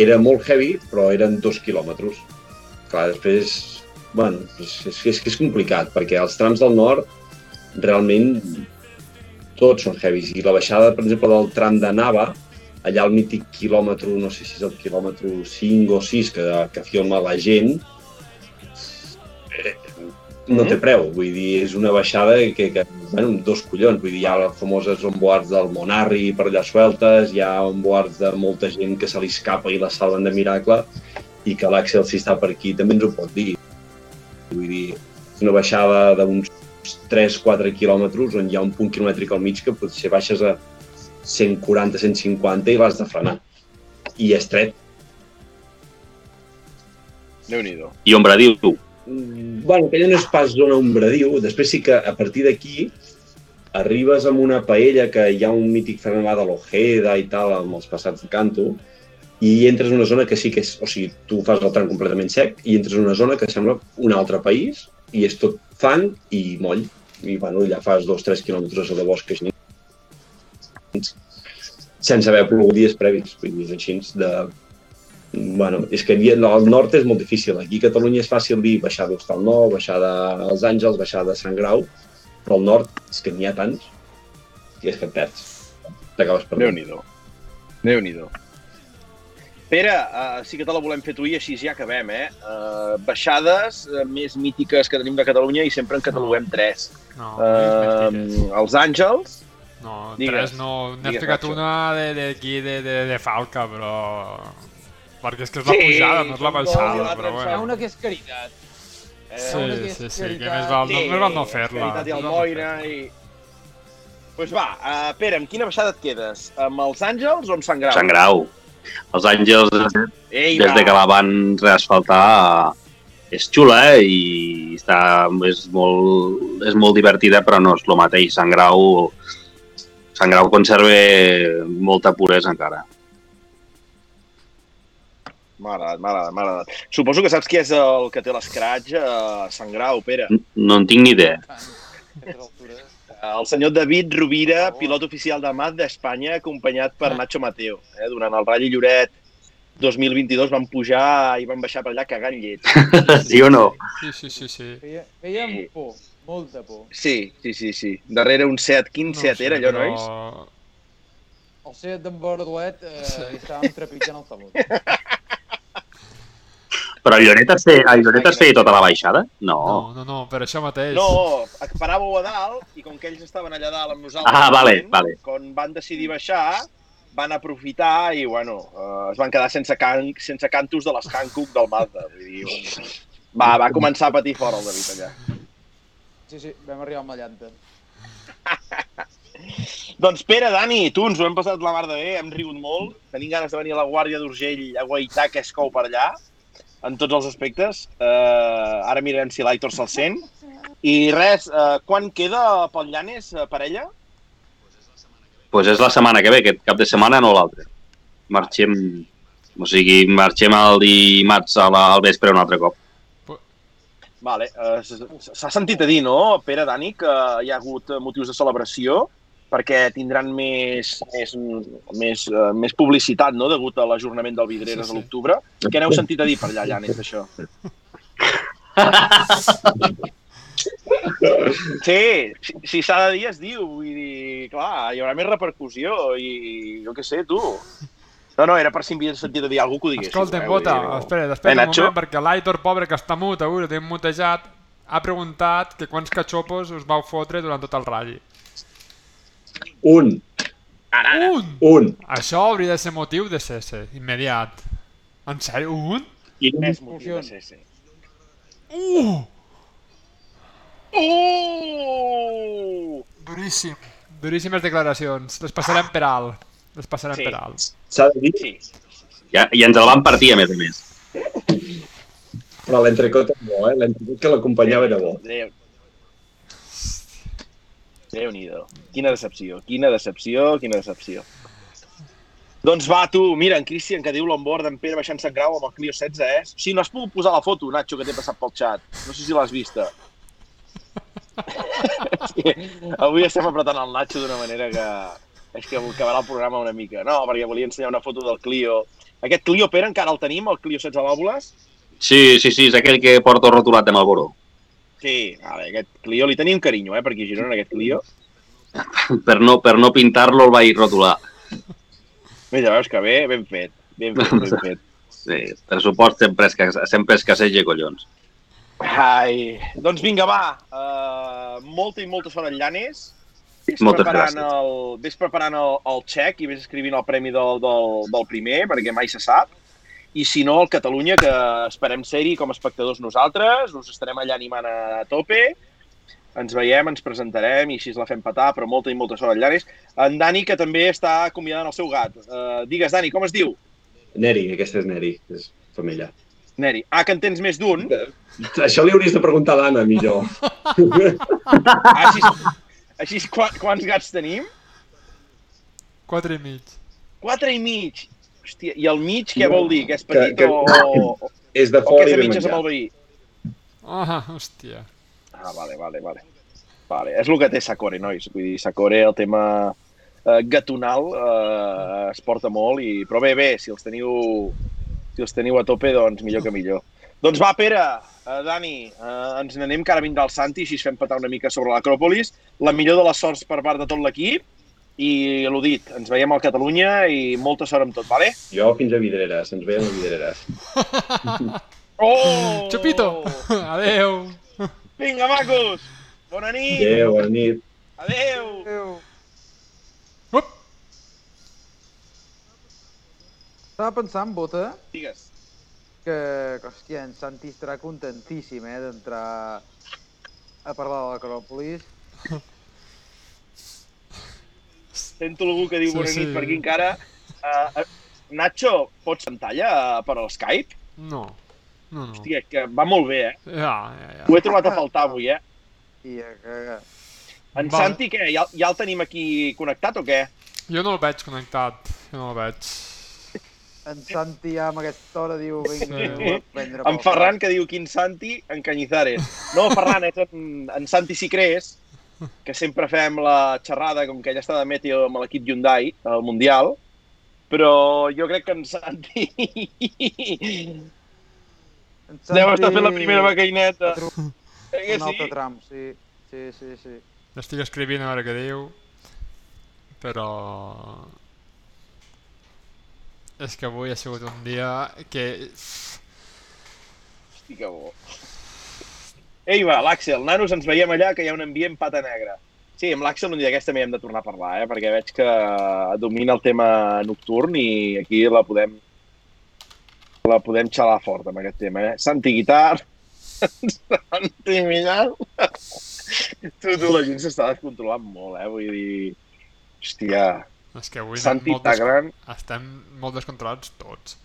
S5: era molt heavy, però eren dos quilòmetres. Clar, després, bueno, és, és, és és complicat, perquè els trams del nord realment tots són heavies. I la baixada, per exemple, del tram de Nava, allà al mític quilòmetre, no sé si és el quilòmetre 5 o 6 que, que filma la gent, no té preu, vull dir, és una baixada que, que bueno, dos collons, vull dir, hi ha les famoses onboards del Monarri per allà sueltes, hi ha onboards de molta gent que se li escapa i la salven de miracle, i que l'Àxel, si està per aquí, també ens ho pot dir. Vull dir, és una baixada d'uns 3-4 quilòmetres on hi ha un punt quilomètric al mig que potser baixes a 140-150 i l'has de frenar. I estret.
S1: Déu-n'hi-do.
S4: I Ombradiu,
S5: Mm, Bueno, aquella no és pas zona ombradiu. Després sí que a partir d'aquí arribes amb una paella que hi ha un mític fenomen de l'Ojeda i tal, amb els passats de canto, i entres en una zona que sí que és... O sigui, tu fas el tram completament sec i entres en una zona que sembla un altre país i és tot fang i moll. I, bueno, ja fas dos, tres quilòmetres de bosc així sense haver plogut dies previs. Vull dir, així de... Bueno, és que hi- al nord és molt difícil. Aquí a Catalunya és fàcil dir baixar d'Hostal Nou, baixar dels Àngels, baixar de Sant Grau, però al nord és que n'hi ha tants i és que et perds. T'acabes perdent.
S1: Déu-n'hi-do. Déu-n'hi-do. Pere, uh, sí que te la volem fer tu i així ja acabem, eh? Uh, baixades uh, més mítiques que tenim de Catalunya i sempre en cataloguem tres.
S3: No,
S1: Uh,
S3: uh,
S1: els Àngels,
S3: no,
S1: digues,
S3: tres no. N'he ficat una de- d'aquí, de, de, de Falca, però... Perquè és que és la
S1: Sí,
S3: pujada, no és la baixada, però
S1: ens
S2: Hi ha
S3: bueno.
S2: una que és caritat.
S1: eh,
S3: Sí,
S2: que
S3: sí, sí, que més val, no, més val no fer-la.
S1: Caritat i Almoina
S3: fer-la.
S1: i... Pues va, uh, Pere, amb quina baixada et quedes? Amb els Àngels o amb Sant Grau?
S4: Sant Grau. Els Àngels, des
S1: Ei,
S4: des de que la van reasfaltar, és xula, eh? I està, és, molt, és molt divertida, però no és el mateix. Sant Grau, Sant Grau conserva molta puresa encara.
S1: M'ha agradat, m'ha agradat, m'ha agradat. Suposo que saps qui és el que té l'escratx a Sant Grau, Pere.
S4: No en tinc ni idea.
S2: Aquestes altures.
S1: El senyor David Rovira, pilot oficial de MAD d'Espanya, acompanyat per Nacho Mateo. Eh? Durant el Rally Lloret 2022 van pujar i van baixar per allà cagant llet.
S4: Sí o no?
S3: Sí, sí, sí, sí.
S2: Feia, feia por, molta por.
S1: Sí, sí, sí, sí. Darrere un Seat, quin
S3: No
S1: Seat era allò,
S3: però-
S1: nois?
S2: El set d'en Bordolet eh, estàvem trepitjant el taló.
S4: Però a Lloret es feia, a Lloret es feia tota la baixada? No.
S3: No, no, no, per això mateix.
S1: No, paràveu a dalt i com que ells estaven allà dalt amb nosaltres,
S4: Ah, vale,
S1: moment,
S4: vale.
S1: quan van decidir baixar, van aprofitar i, bueno, eh, es van quedar sense, can, sense cantos de les Hankook del Mazda. Vull dir, va, va començar a patir fora el David allà.
S2: Sí, sí, vam arribar amb la llanta.
S1: Doncs Pere, Dani, tu ens ho hem passat la mar de bé, hem rigut molt, tenim ganes de venir a la Guàrdia d'Urgell a guaitar que es cou per allà, en tots els aspectes. Uh, ara mirarem si l'Aitor se'l sent. I res, uh, quan queda pel Llanes, uh, parella?
S4: pues és la setmana que ve, aquest cap de setmana no l'altre. Marxem, o sigui, marxem el dimarts a la, al vespre un altre cop.
S1: Vale, uh, s'ha sentit a dir, no, Pere, Dani, que hi ha hagut eh, motius de celebració perquè tindran més, més, més, uh, més publicitat, no?, degut a l'ajornament del Vidreres
S3: Sí,
S1: sí, a l'octubre. Què n'heu sentit a dir per allà, Llanes, d'això? Sí, si, s'ha de dir, es diu. Vull dir, clar, hi haurà més repercussió i jo què sé, tu. No, no, era per si m'havies sentit a dir alguna que ho diguessis.
S3: Escolta,
S1: eh,
S3: Bota,
S1: dir,
S3: espera,
S1: Eh,
S3: espera un moment, perquè l'Aitor, pobre, que està mut, avui tenim mutejat, ha preguntat que quants cachopos us vau fotre durant tot el ratll.
S5: Un,
S3: Un!
S5: un.
S3: Això hauria de ser motiu de cesse, immediat. En sèrio, un?
S5: I
S1: És motiu de sí.
S3: Uh!
S1: Uh!
S3: Duríssim. Duríssimes declaracions. Les passarem per alt. Les passarem
S1: Sí.
S3: per alt.
S5: s'ha de dir,
S1: Sí.
S4: Ja, I ens el van partir, a més a més.
S5: però l'entrecot és bo, eh? L'entrecot que l'acompanyava era bo.
S1: Déu. Déu-n'hi-do. Quina decepció, quina decepció, quina decepció. Doncs va, tu, mira, en Christian, que diu l'onboard d'en Pere baixant Sant Grau amb el Clio 16, eh? Sí, no has pogut posar la foto, Nacho, que t'he passat pel xat. No sé si l'has vista. sí, avui estem apretant el Nacho d'una manera que... És que acabarà el programa una mica. No, perquè volia ensenyar una foto del Clio. Aquest Clio, Pere, encara el tenim, el Clio 16 vàlvules?
S4: Sí, sí, sí, és aquell que porto rotulat de Malboro.
S1: Sí, vale, aquest Clio, li tenim carinyo, eh, per aquí a Girona, aquest Clio.
S4: Per no, per no pintar-lo el vaig rotular.
S1: Mira, veus que bé, ben fet, ben fet, ben fet.
S4: Sí, pressupost sempre és, que, sempre és casella, collons.
S1: Ai, doncs vinga, va, uh, molta i molta sort en Llanes. Ves
S4: Moltes
S1: preparant
S4: gràcies.
S1: El, ves preparant el, el xec i ves escrivint el premi del, del, del primer, perquè mai se sap. I si no, el Catalunya, que esperem ser-hi com a espectadors nosaltres, us estarem allà animant a tope, ens veiem, ens presentarem i així la fem petar, però molta i molta sort en Llanes. En Dani, que també està convidant el seu gat. Uh, digues, Dani, com es diu?
S5: Neri, aquesta és Neri, és femella.
S1: Neri. Ah, que en tens més d'un?
S5: Això li hauries de preguntar a l'Anna, millor.
S1: Ah, així, així qua, quants gats tenim?
S3: Quatre i mig.
S1: Quatre i mig. Hòstia, i el mig què vol dir? Que és
S5: Que-
S1: petit
S5: que-
S1: o, o,
S5: És de
S1: o que
S5: fora
S1: és
S5: i
S1: de
S5: ben
S1: mitges amb el veí?
S3: Ah, hòstia.
S1: Ah, vale, vale, vale. Vale, és el que té Sakore, nois. Vull dir, Sakore, el tema eh, gatonal eh, es porta molt, i... però bé, bé, si els teniu si els teniu a tope, doncs millor que millor. Doncs va, Pere, eh, Dani, eh, ens n'anem, que ara vindrà el Santi, així es fem petar una mica sobre l'Acròpolis. La millor de les sorts per part de tot l'equip, i l'ho dit, ens veiem al Catalunya i molta sort amb tot, vale?
S5: Jo fins a Vidreres, ens veiem a Vidreres.
S1: Oh!
S3: Chupito! Adeu!
S1: Vinga, macos! Bona nit!
S5: Adéu, bona nit.
S1: Adéu!
S2: Adéu.
S3: Up!
S2: Estava pensant, Bota,
S1: Digues.
S2: que, que hòstia, en Santi estarà contentíssim, eh, d'entrar a parlar de l'Acròpolis.
S1: Sento algú que diu
S3: Sí,
S1: bona nit
S3: sí.
S1: per aquí encara. Uh, Nacho, pots pantalla per al Skype?
S3: No. No, no.
S1: Hòstia, que va molt bé, eh?
S3: Ja, ja, ja.
S1: Ho he trobat a faltar avui, eh?
S2: I a cagar.
S1: En
S3: Vale.
S1: Santi, què? Ja, ja el tenim aquí connectat o què?
S3: Jo no el veig connectat. Jo no el veig.
S2: En Santi ja amb aquesta hora diu vinga,
S3: Sí.
S2: a prendre
S1: En Ferran, que diu quin Santi, en Cañizares. No, Ferran, és en, en Santi Sicrés, que sempre fem la xerrada, com que ell està de meteo amb l'equip Hyundai, al Mundial, però jo crec que en Santi
S2: En
S1: deu estar fent la primera
S2: trobat
S1: Eh que
S2: Un altre
S1: sí?
S2: tram, sí. Sí, sí, sí.
S3: Estic escrivint a veure què diu. Però... És que avui ha sigut un dia que...
S1: Hosti, que bo. Ei, va, l'Àxel, nanos, ens veiem allà, que hi ha un ambient pata negra. Sí, amb l'Àxel un dia d'aquest també hem de tornar a parlar, eh? perquè veig que domina el tema nocturn i aquí la podem la podem xalar fort amb aquest tema, eh? Santi Guitar, Santi Millar... tu, tu, la gent s'està descontrolant molt, eh? Vull dir... Hòstia,
S3: És que avui
S1: Santi
S3: molt des...
S1: Tagran...
S3: estem molt descontrolats tots.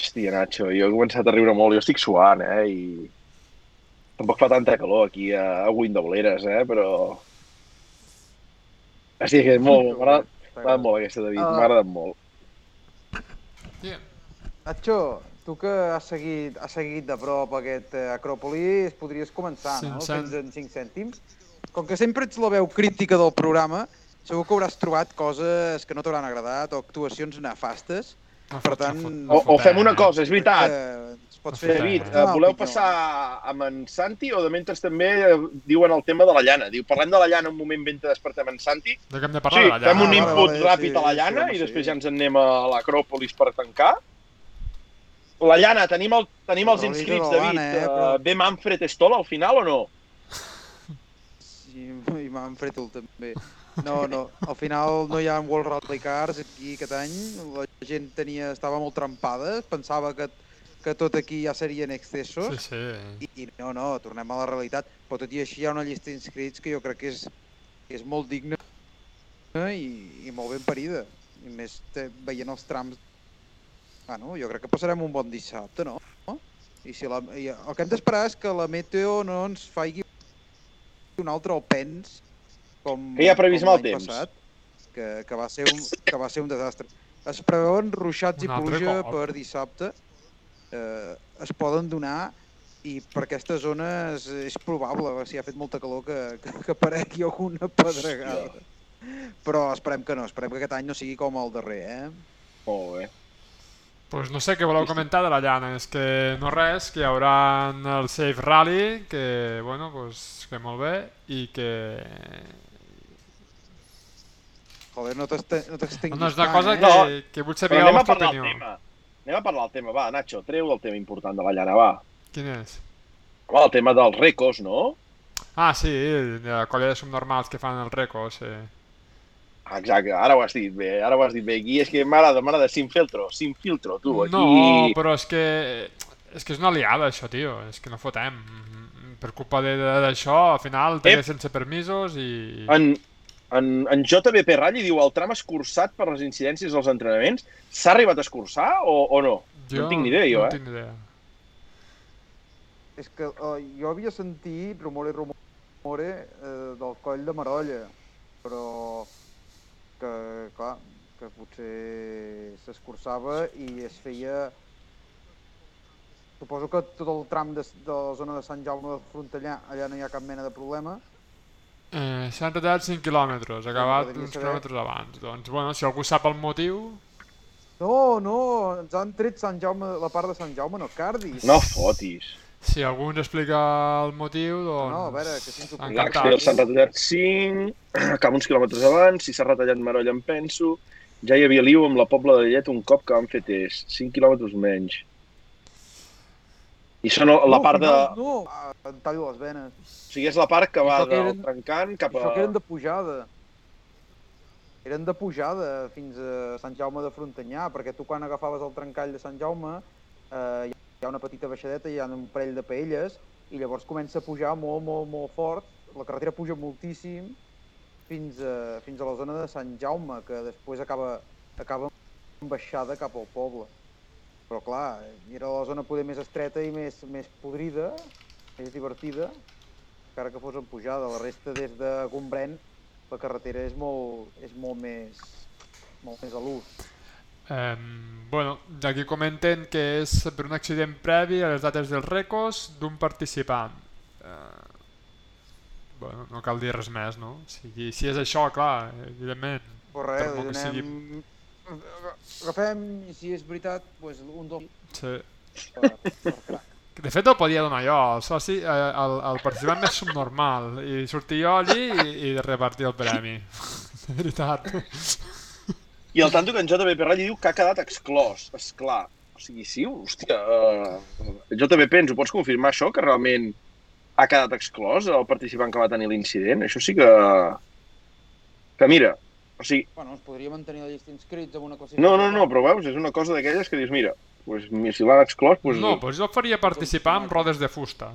S1: Hòstia, Nacho, jo he començat a riure molt. Jo estic suant, eh? I tampoc fa tanta calor aquí a, a Windowleres, eh? Però... Hòstia, que és molt... M'ha agradat m'ha agradat molt aquesta, David. M'ha agradat molt.
S3: Yeah.
S2: Nacho, tu que has seguit, has seguit de prop aquest eh, Acròpolis, podries començar, no?
S3: Cinc cènt-
S2: Fins en 5 cèntims. Com que sempre ets la veu crítica del programa, segur que hauràs trobat coses que no t'hauran agradat o actuacions nefastes. Per tant,
S1: O, o fem una
S3: eh?
S1: cosa, és veritat.
S2: Eh, ens pots
S3: No
S2: fer...
S1: David, eh,
S2: una
S1: voleu passar amb en Santi o de mentre també eh, diuen el tema de la llana? Diu, parlem de la llana un moment mentre despertem en Santi.
S3: De què hem de
S1: Sí,
S3: parlar? de la
S1: fem
S3: llana?
S1: un
S2: vale,
S1: input
S2: vale,
S1: ràpid
S2: sí,
S1: a la
S2: sí,
S1: llana
S2: home,
S1: i
S2: sí.
S1: després ja ens en anem a l'Acròpolis per tancar. La llana, tenim, el, tenim els inscrits, David.
S2: eh,
S1: Eh,
S2: però-
S1: Ve Manfred Stoll al final o no?
S2: Sí, i Manfredul també. No, no, al final no hi ha World Rally Cars aquí aquest any, la gent tenia, estava molt trempada, pensava que, que tot aquí ja serien excessos,
S3: Sí, sí.
S2: i, i no, no, tornem a la realitat, però tot i així hi ha una llista d'inscrits que jo crec que és, és molt digna i, i molt ben parida, i més te, veient els trams, bueno, jo crec que passarem un bon dissabte, no? I si la, i el que hem d'esperar és que la meteo no ens faci un altre Alpens com,
S1: Que hi ha previst mal temps.
S2: passat, que, que, va ser un, que va ser un desastre. Es preveuen ruixats i
S3: Un altre
S2: pluja
S3: cop.
S2: per dissabte, eh, es poden donar i per aquestes zones és probable, si ha fet molta calor, que, que, que aparegui alguna pedregada. Però esperem que no, esperem que aquest any no sigui com el darrer, eh?
S1: Molt bé.
S3: Pues no sé què voleu comentar de la llana, és que no res, que hi haurà el Safe Rally, que, bueno, pues, que molt bé, i que...
S2: Joder, no t'este- no
S3: No, és una cosa
S2: eh?
S3: que,
S1: No,
S3: que vull saber la
S1: a
S3: vostra
S1: parlar del
S3: opinió.
S1: tema. Anem a parlar del tema. Va, Nacho, treu el tema important de la llana, va.
S3: Quin és?
S1: Va, el tema dels recos, no?
S3: Ah, sí, de la colla de subnormals que fan el reco, sí.
S1: Exacte, ara ho has dit bé, ara ho has dit bé. Aquí és que m'agrada, m'agrada, sin filtro, sin filtro, tu. Aquí...
S3: No, però és que... És que és una liada, això, tio. És que no fotem. Per culpa d'això, al final, ve sense permisos i...
S1: En, en, en JBP Rally diu el tram escurçat per les incidències dels entrenaments. S'ha arribat a escurçar o, o no? no en tinc ni idea, jo,
S3: no
S1: eh?
S3: tinc ni idea.
S2: És que uh, jo havia sentit rumore, rumore uh, del coll de Marolla, però que, clar, que potser s'escurçava i es feia... Suposo que tot el tram de, de la zona de Sant Jaume de Frontellà, allà no hi ha cap mena de problema.
S3: Eh, S'han retallat 5 quilòmetres, acabat
S2: podria
S3: uns
S2: saber.
S3: quilòmetres abans. Doncs, bueno, si algú sap el motiu...
S2: No, no, ens han tret Sant Jaume, la part de Sant Jaume, no cardis.
S1: No fotis.
S3: Si algú ens explica el motiu, doncs...
S2: No, a veure, que si ens ho.
S1: L'Axel s'han retallat 5, acaba uns quilòmetres abans, si s'ha retallat Marolla em penso. Ja hi havia liu amb la Pobla de Llet un cop que van fer test, 5 quilòmetres menys. I són la
S2: no,
S1: part de...
S2: No, ah, em tallo les venes.
S1: O sigui, és la part que va
S2: que
S1: del
S2: eren-
S1: trencant cap a...
S2: Això que eren de pujada. Eren de pujada fins a Sant Jaume de Frontanyà, perquè tu quan agafaves el trencall de Sant Jaume eh, hi ha una petita baixadeta, hi ha un parell de paelles, i llavors comença a pujar molt, molt, molt fort. La carretera puja moltíssim fins a, fins a la zona de Sant Jaume, que després acaba, acaba en baixada cap al poble. Però clar, era la zona poder més estreta i més, més podrida, més divertida, encara que fos en pujada. La resta des de Gombrèn la carretera és molt, és molt més, molt més a l'ús.
S3: Eh, bueno, aquí comenten que és per un accident previ a les dates dels recos d'un participant. Eh, bueno, no cal dir res més, no? Si, si és això, clar, evidentment.
S2: Però res, li donem... Agafem, i si és veritat, pues, un dos
S3: Sí.
S2: per, per crac.
S3: De fet, el podia donar jo, el soci, eh, el, el participant més subnormal, i sortir jo allí i, i repartir el premi. De veritat.
S1: I el tanto que en JBP Rally diu que ha quedat exclòs. Esclar. O sigui, sí, hòstia... Uh, JBP, ens ho pots confirmar, això, que realment ha quedat exclòs el participant que va tenir l'incident? Això sí que... Que mira, o sigui,
S2: Bueno, es podria mantenir la llista d'inscrits amb una classificació.
S1: no, no, no, però veus, és una cosa d'aquelles que dius, mira, pues, si l'han exclòs, pues,
S3: No, doncs jo faria participar amb rodes de fusta.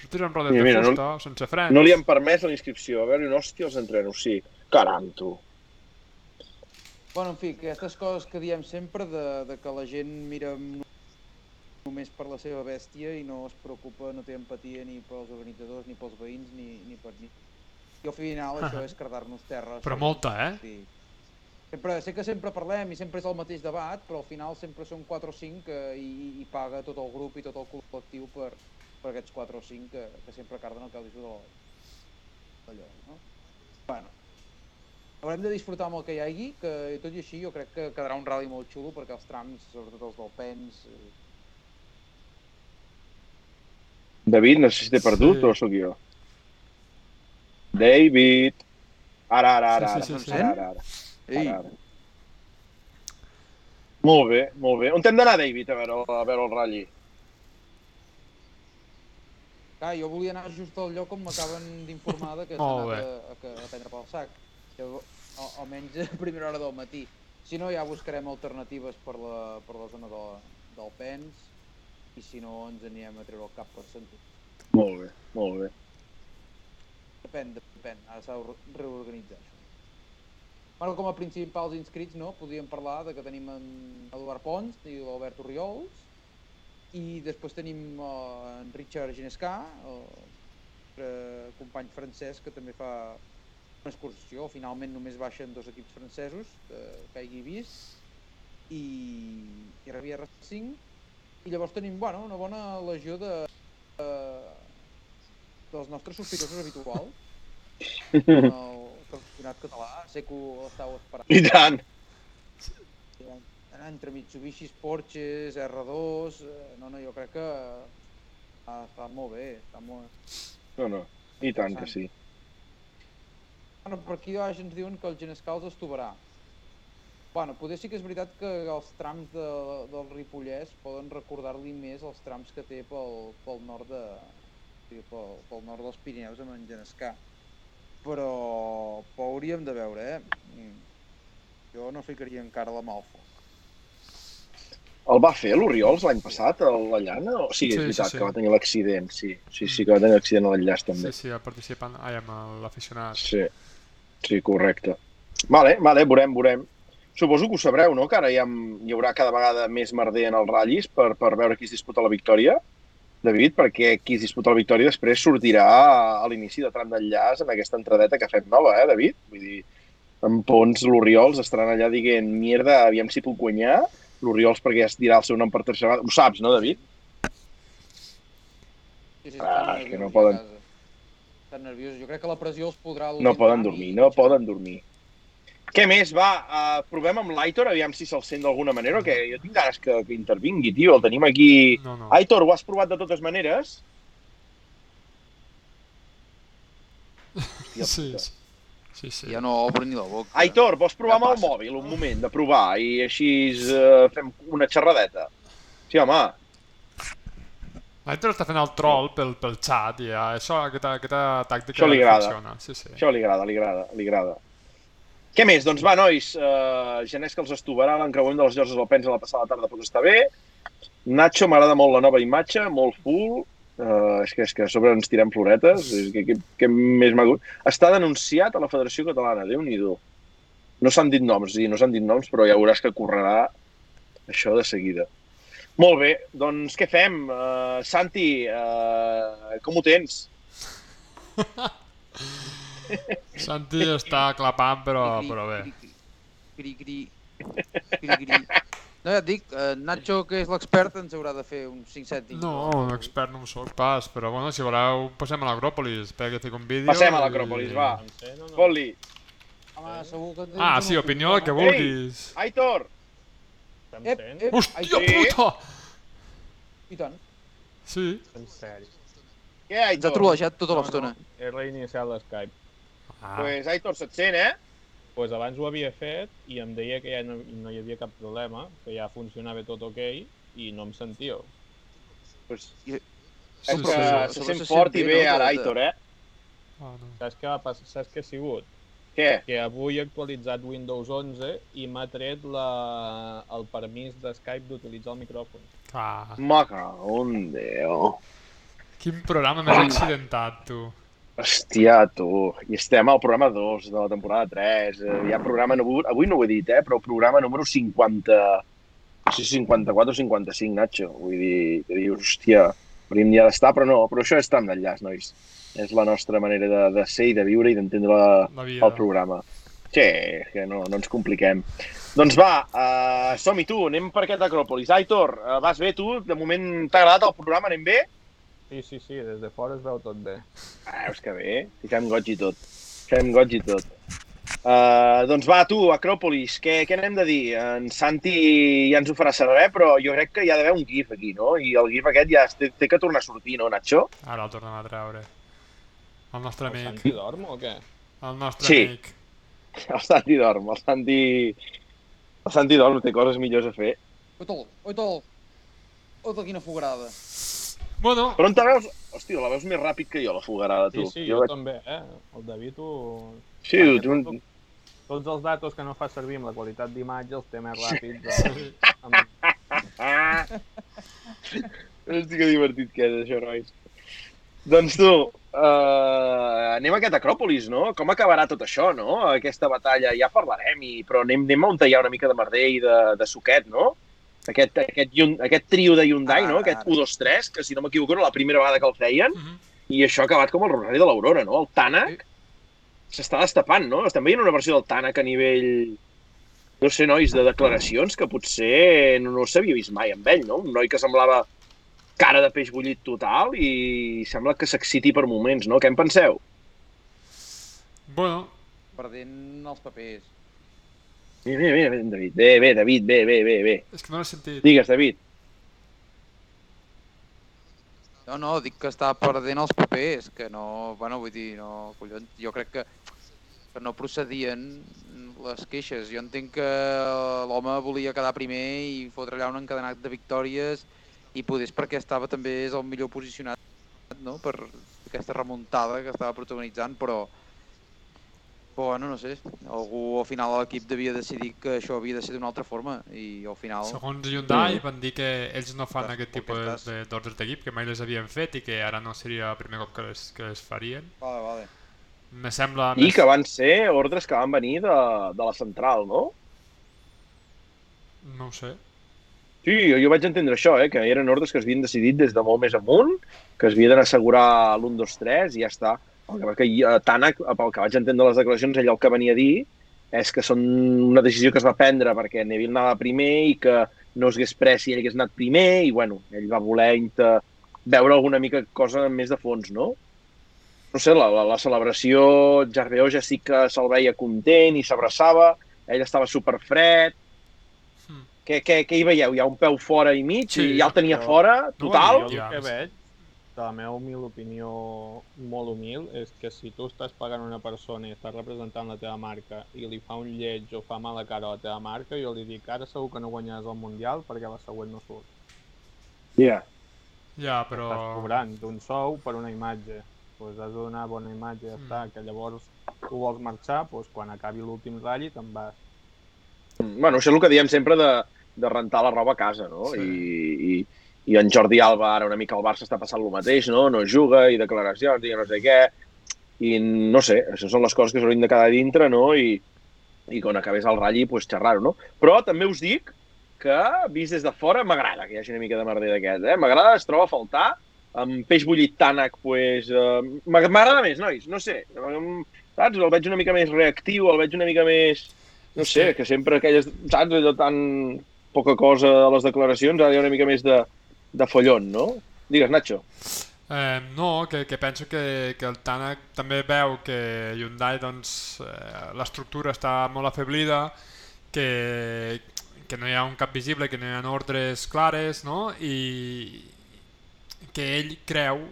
S3: Sortir amb rodes
S1: Mira,
S3: de
S1: mira, no-
S3: fusta, sense frens.
S1: no li han permès la inscripció. A veure, no, hòstia, els entrenos, sí. Caram, tu.
S2: Bueno, en fi, que aquestes coses que diem sempre de, de que la gent mira no- només per la seva bèstia i no es preocupa, no té empatia ni pels organitzadors, ni pels veïns, ni, ni per ni... I al final això és cardar-nos terra.
S3: Però
S2: sobre-
S3: molta, eh?
S2: Sí. Sempre, sé que sempre parlem i sempre és el mateix debat, però al final sempre són 4 o 5 que, i, i paga tot el grup i tot el col·lectiu per, per aquests 4 o 5 que, que sempre carden el caldo de allò, no? Bueno, haurem de disfrutar amb el que hi hagi, que tot i així jo crec que quedarà un rally molt xulo perquè els trams, sobretot els del Pens, eh,
S1: David, no sé si t'he perdut
S3: Sí.
S1: o sóc jo. David. Ara, ara, ara,
S3: Sí,
S1: ara.
S3: sí, sí, sí.
S1: ara, ara, ara.
S2: Ei,
S1: Ara, ara. Molt bé, molt bé. On hem d'anar, David, a veure, a veure el ratll?
S2: clar, jo volia anar just al lloc on m'acaben d'informar que s'ha anat a, a, que- a prendre pel sac. Llavors, al, almenys a primera hora del matí. Si no, ja buscarem alternatives per la, per la zona de, del Pens i si no ens anirem a treure el cap per sentir.
S1: Molt bé, molt bé.
S2: Depèn, depèn. Ara s'ha de re- reorganitzar això. Bueno, com a principals inscrits, no? Podríem parlar de que tenim en Eduard Pons i l'Albert Oriols i després tenim uh, en Richard Ginescà, el company francès que també fa una excursió. Finalment només baixen dos equips francesos, eh, que hagi vist, i, i Riviera 5. I llavors tenim bueno, una bona legió de, eh, dels nostres sospitosos habituals en el campionat català. Sé que ho estàu esperant.
S1: I tant.
S2: Entre Mitsubishi, Porsches, R2... eh, No, no, jo crec que està, està molt bé. Està molt...
S1: No, no, i tant que sí.
S2: Bueno, per aquí baix ens diuen que el Genescal els estovarà. Bueno, potser sí que és veritat que els trams de, del Ripollès poden recordar-li més els trams que té pel, pel nord de, sigui, pel, pel nord dels Pirineus amb en Genescà. Però, però hauríem de veure, eh? Mm. Jo no ficaria encara la mà al foc.
S1: El va fer l'Oriols l'any passat, a la llana? O sí, és
S3: Sí, sí,
S1: veritat
S3: sí.
S1: que va tenir l'accident, sí. Sí, sí, que va tenir l'accident a l'enllaç
S3: Sí,
S1: també.
S3: sí, participant ai, amb l'aficionat.
S1: Sí, sí, correcte. Vale, vale, veurem, veurem. Suposo que ho sabreu, no?, que ara hi, ha, hi haurà cada vegada més merder en els ratllis per, per veure qui es disputa la victòria, David, perquè qui es disputa la victòria després sortirà a l'inici de tram d'enllaç en aquesta entradeta que fem nova, eh, David? Vull dir, en Pons, l'Oriols estaran allà dient mierda, aviam si puc guanyar, l'Oriols perquè ja es dirà el seu nom per tercera vegada. Ho saps, no, David?
S2: Sí, sí,
S1: Ah, és que no poden.
S2: Estan nerviosos. Jo crec que la pressió els podrà...
S1: No poden dormir, no poden dormir. Què més? Va, uh, provem amb l'Aitor, aviam si se'l sent d'alguna manera, o què? Jo tinc ganes que, que intervingui, tio. El tenim aquí...
S3: No, no.
S1: Aitor, ho has provat de totes maneres? Hòstia
S3: sí, sí. Sí, sí.
S2: Ja no obre ni la boca.
S1: Aitor, vols provar
S2: Què
S1: amb el mòbil un moment, de provar, i així uh, fem una xerradeta? Sí, home,
S3: L'Aitor està fent el troll pel, pel xat i ja, això, aquesta, aquesta tàctica
S1: Això li agrada.
S3: funciona. Sí, sí.
S1: això li agrada, li agrada, li agrada. Què més? Doncs va, nois, uh, Genès que els estovarà, l'encreuament de les lloses del Pens a la passada tarda pot estar bé. Nacho, m'agrada molt la nova imatge, molt full. Uh, és que és que a sobre ens tirem floretes, és que, que, que més gust- Està denunciat a la Federació Catalana, déu nhi No s'han dit noms, sí, no s'han dit noms, però ja veuràs que correrà això de seguida. Molt bé, doncs què fem? Uh, Santi, uh, com ho tens?
S3: Santi està clapant, però, però bé.
S2: Cri, cri, cri, cri. No, ja et dic, eh, Nacho, que és l'expert, ens haurà de fer uns 5 cèntims.
S3: No, un expert no ho soc pas, però bueno, si voleu passem a l'Acròpolis, espera que fico un vídeo.
S1: Passem a
S3: i-
S1: l'Acròpolis, va.
S6: No, no.
S1: Fot-li.
S2: Home, segur que tens
S3: Ah, sí, opinió, el que vulguis.
S1: Aitor,
S6: Estem
S2: Ep, ep,
S3: Hòstia
S2: Aitor,
S3: puta!
S2: I tant.
S3: Sí.
S6: En sèrio.
S1: què,
S2: Ens ha
S1: Aitor?
S2: trolejat tota
S6: No,
S2: l'estona.
S6: no, he reiniciat l'Skype.
S3: Ah,
S1: Pues, Aitor, se't sent, eh?
S6: Pues abans ho havia fet i em deia que ja no, no hi havia cap problema, que ja funcionava tot ok i no em sentíeu.
S1: Pues,
S3: sí,
S1: és
S3: sí.
S1: que se sent
S2: se
S1: fort i
S2: bé,
S1: bé
S2: no?
S1: ara,
S2: De-
S1: Aitor, eh?
S3: Ah, no.
S6: Saps què, va passar? Saps què ha sigut?
S1: Què?
S6: Que avui he actualitzat Windows 11 i m'ha tret la, el permís de Skype d'utilitzar el micròfon.
S3: Ah,
S1: Me cago en Déu.
S3: quin programa més accidentat, tu.
S1: Hòstia, tu. I estem al programa 2 de la temporada 3. Eh, hi ha programa, número- avui no ho he dit, eh? Però programa número 50... No sé si 54 o 55, Nacho. Vull dir, que dius, hòstia, hauríem ja d'estar, però no. Però això és tram d'enllaç, nois. És la nostra manera de, de ser i de viure i d'entendre el programa. Sí, que no, no ens compliquem. Doncs va, uh, som-hi tu, anem per aquest Acròpolis. Aitor, uh, vas bé tu? De moment t'ha agradat el programa? Anem bé?
S6: Sí, sí, sí, des de fora es veu tot bé.
S1: Ah, veus que bé, hi fem goig i tot. Fem goig i tot. Uh, doncs va, tu, Acròpolis, què, què n'hem de dir? En Santi ja ens ho farà saber, però jo crec que hi ha d'haver un GIF aquí, no? I el GIF aquest ja té, té que tornar a sortir, no, Nacho?
S3: Ara el tornem a treure. El nostre
S6: El
S3: amic.
S6: Santi dorm o què?
S3: El nostre
S1: Sí.
S3: amic.
S1: El Santi dorm, el Santi... El Santi dorm, té coses millors a fer.
S2: Oitol, oitol. Oitol, quina fogarada.
S3: Bueno,
S1: Però on te veus? Hòstia, la veus més ràpid que jo, la fogarada,
S6: Sí,
S1: tu.
S6: sí, jo,
S1: vaig-
S6: també, eh? El David ho...
S1: Sí,
S6: perquè
S1: tu...
S6: tot- Tots els datos que no fa servir amb la qualitat d'imatge els té més ràpids. eh? Amb...
S1: Hosti, que divertit que és, això, nois. Doncs tu, uh, anem a aquest Acròpolis, no? Com acabarà tot això, no? Aquesta batalla, ja parlarem, i... però anem, anem a on hi ha una mica de merder i de, de suquet, no? Aquest, aquest, aquest trio de Hyundai, no?
S2: Ara,
S1: Aquest
S2: ara.
S1: 1-2-3, que si no m'equivoco era la primera vegada que el feien,
S3: mhm.
S1: i això ha acabat com el Rosari de l'Aurora, no? El Tànec s'està destapant, no? Estem veient una versió del Tànec a nivell, no sé, nois, de declaracions que potser no, no s'havia vist mai amb ell, no? Un noi que semblava cara de peix bullit total i sembla que s'exciti per moments, no? Què en penseu?
S3: bueno,
S2: Perdent els papers.
S1: Mira, mira, mira, David. Bé, bé, David, bé, bé, bé, bé.
S3: És que no l'he sentit.
S1: Digues, David.
S2: No, no, dic que està perdent els papers, que no, bueno, vull dir, no, collons, jo crec que, que no procedien les queixes. Jo entenc que l'home volia quedar primer i fotre allà un encadenat de victòries i poder és perquè estava també és el millor posicionat no? per aquesta remuntada que estava protagonitzant, però però bueno, no sé, algú al final l'equip devia decidir que això havia de ser d'una altra forma i al final...
S3: Segons Hyundai van dir que ells no fan aquest tipus d'ordres d'equip, que mai les havien fet i que ara no seria el primer cop que les, que les farien.
S2: Vale, vale.
S3: Me sembla
S1: I
S3: més...
S1: que van ser ordres que van venir de, de la central, no?
S3: No ho sé.
S1: Sí, jo, jo vaig entendre això, eh, que eren ordres que es havien decidit des de molt més amunt, que es havia d'assegurar l'1, 2, 3 i ja està. El que, que eh, Tanak, pel que vaig entendre les declaracions, ell el que venia a dir és que són una decisió que es va prendre perquè Neville anava primer i que no es hagués pres si ell hagués anat primer i, bueno, ell va voler inter... veure alguna mica cosa més de fons, no? No sé, la, la, la celebració, Jarbeó ja sí que se'l veia content i s'abraçava, ell estava superfred,
S3: Hmm.
S1: què, què, què hi veieu? Hi ha un peu fora i mig
S3: Sí,
S1: i ja el tenia
S6: però-
S1: fora,
S3: No,
S1: total?
S6: Jo
S3: Ja,
S6: el que veig, la meva humil opinió molt humil, és que si tu estàs pagant una persona i estàs representant la teva marca i li fa un lleig o fa mala cara a la teva marca, jo li dic ara segur que no guanyaràs el Mundial perquè la següent no surt.
S1: Yeah.
S3: Ja, però...
S6: Estàs cobrant d'un sou per una imatge. Pues has de donar bona imatge, ja
S3: Mm.
S6: està. Que llavors tu vols marxar, doncs quan acabi l'últim ratll te'n vas.
S1: Bueno, això és el que diem sempre de, de rentar la roba a casa, no?
S3: Sí.
S1: I, i, I en Jordi Alba, ara una mica al Barça està passant el mateix, no? No juga i declaracions i no sé què. I no sé, això són les coses que s'haurien de quedar dintre, no? I, i quan acabés el ratlli, pues, xerrar-ho, no? Però també us dic que, vist des de fora, m'agrada que hi hagi una mica de merder d'aquest, eh? M'agrada, es troba a faltar. Amb peix bullit tànec, pues, eh, m'agrada més, nois, no sé. Saps? El veig una mica més reactiu, el veig una mica més... No sé, que sempre aquelles, saps, allò tan poca cosa a les declaracions, ara hi ha una mica més de, de follon, no? Digues, Nacho.
S3: Eh, no, que, que penso que, que el Tanak també veu que Hyundai doncs, eh, l'estructura està molt afeblida, que, que no hi ha un cap visible, que no hi ha ordres clares, no? I que ell creu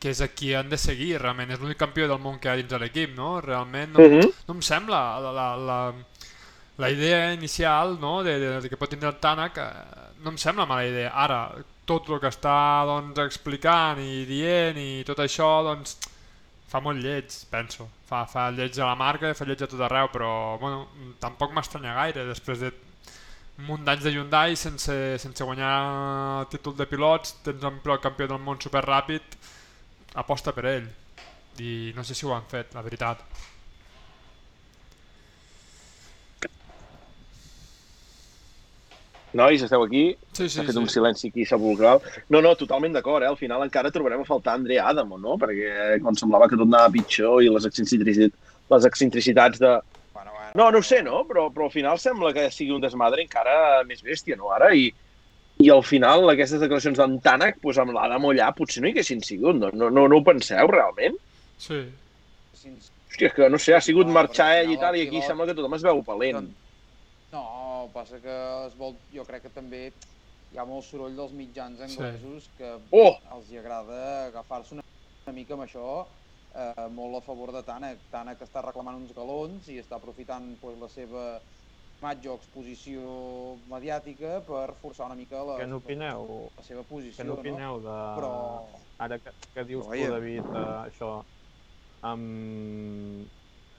S3: que és a qui han de seguir, realment. És l'únic campió del món que hi ha dins de l'equip, no? Realment no,
S1: Uh -huh.
S3: no em sembla la, la, la, la idea inicial no, de, de, de que pot tindre el Tanak eh, no em sembla mala idea. Ara, tot el que està doncs, explicant i dient i tot això doncs, fa molt lleig, penso. Fa, fa lleig a la marca, fa lleig a tot arreu, però bueno, tampoc m'estranya gaire després de un munt d'anys de Hyundai sense, sense guanyar el títol de pilots, tens un pilot campió del món superràpid, aposta per ell. I no sé si ho han fet, la veritat.
S1: Nois, esteu aquí?
S3: Sí, sí,
S1: S'ha fet
S3: sí.
S1: un silenci aquí sepulcral. No, no, totalment d'acord, eh? Al final encara trobarem a faltar André Adamo, no? Perquè quan semblava que tot anava pitjor i les excentricitats, les excentricitats de...
S2: Bueno, bueno,
S1: No, no ho sé, no? Però, però al final sembla que sigui un desmadre encara més bèstia, no? Ara, i, i al final aquestes declaracions d'en Tànec, doncs amb l'Adamo allà potser no hi haguessin sigut, no? No, no, no ho penseu, realment?
S3: Sí.
S1: Hòstia, és que no sé, ha sigut
S2: No,
S1: marxar ell i tal, i aquí sembla que tothom es veu valent.
S2: No, passa que es vol, jo crec que també hi ha molt soroll dels mitjans anglesos que
S1: Oh!
S2: els hi agrada agafar-se una, una mica amb això eh, molt a favor de Tànec. Tànec està reclamant uns galons i està aprofitant pues, la seva imatge o exposició mediàtica per forçar una mica la,
S6: Què n'opineu?
S2: la seva
S6: Què
S2: posició,
S6: n'opineu de...
S2: no? Però
S6: Ara que, que dius
S2: Però
S6: tu. David, eh, això, amb...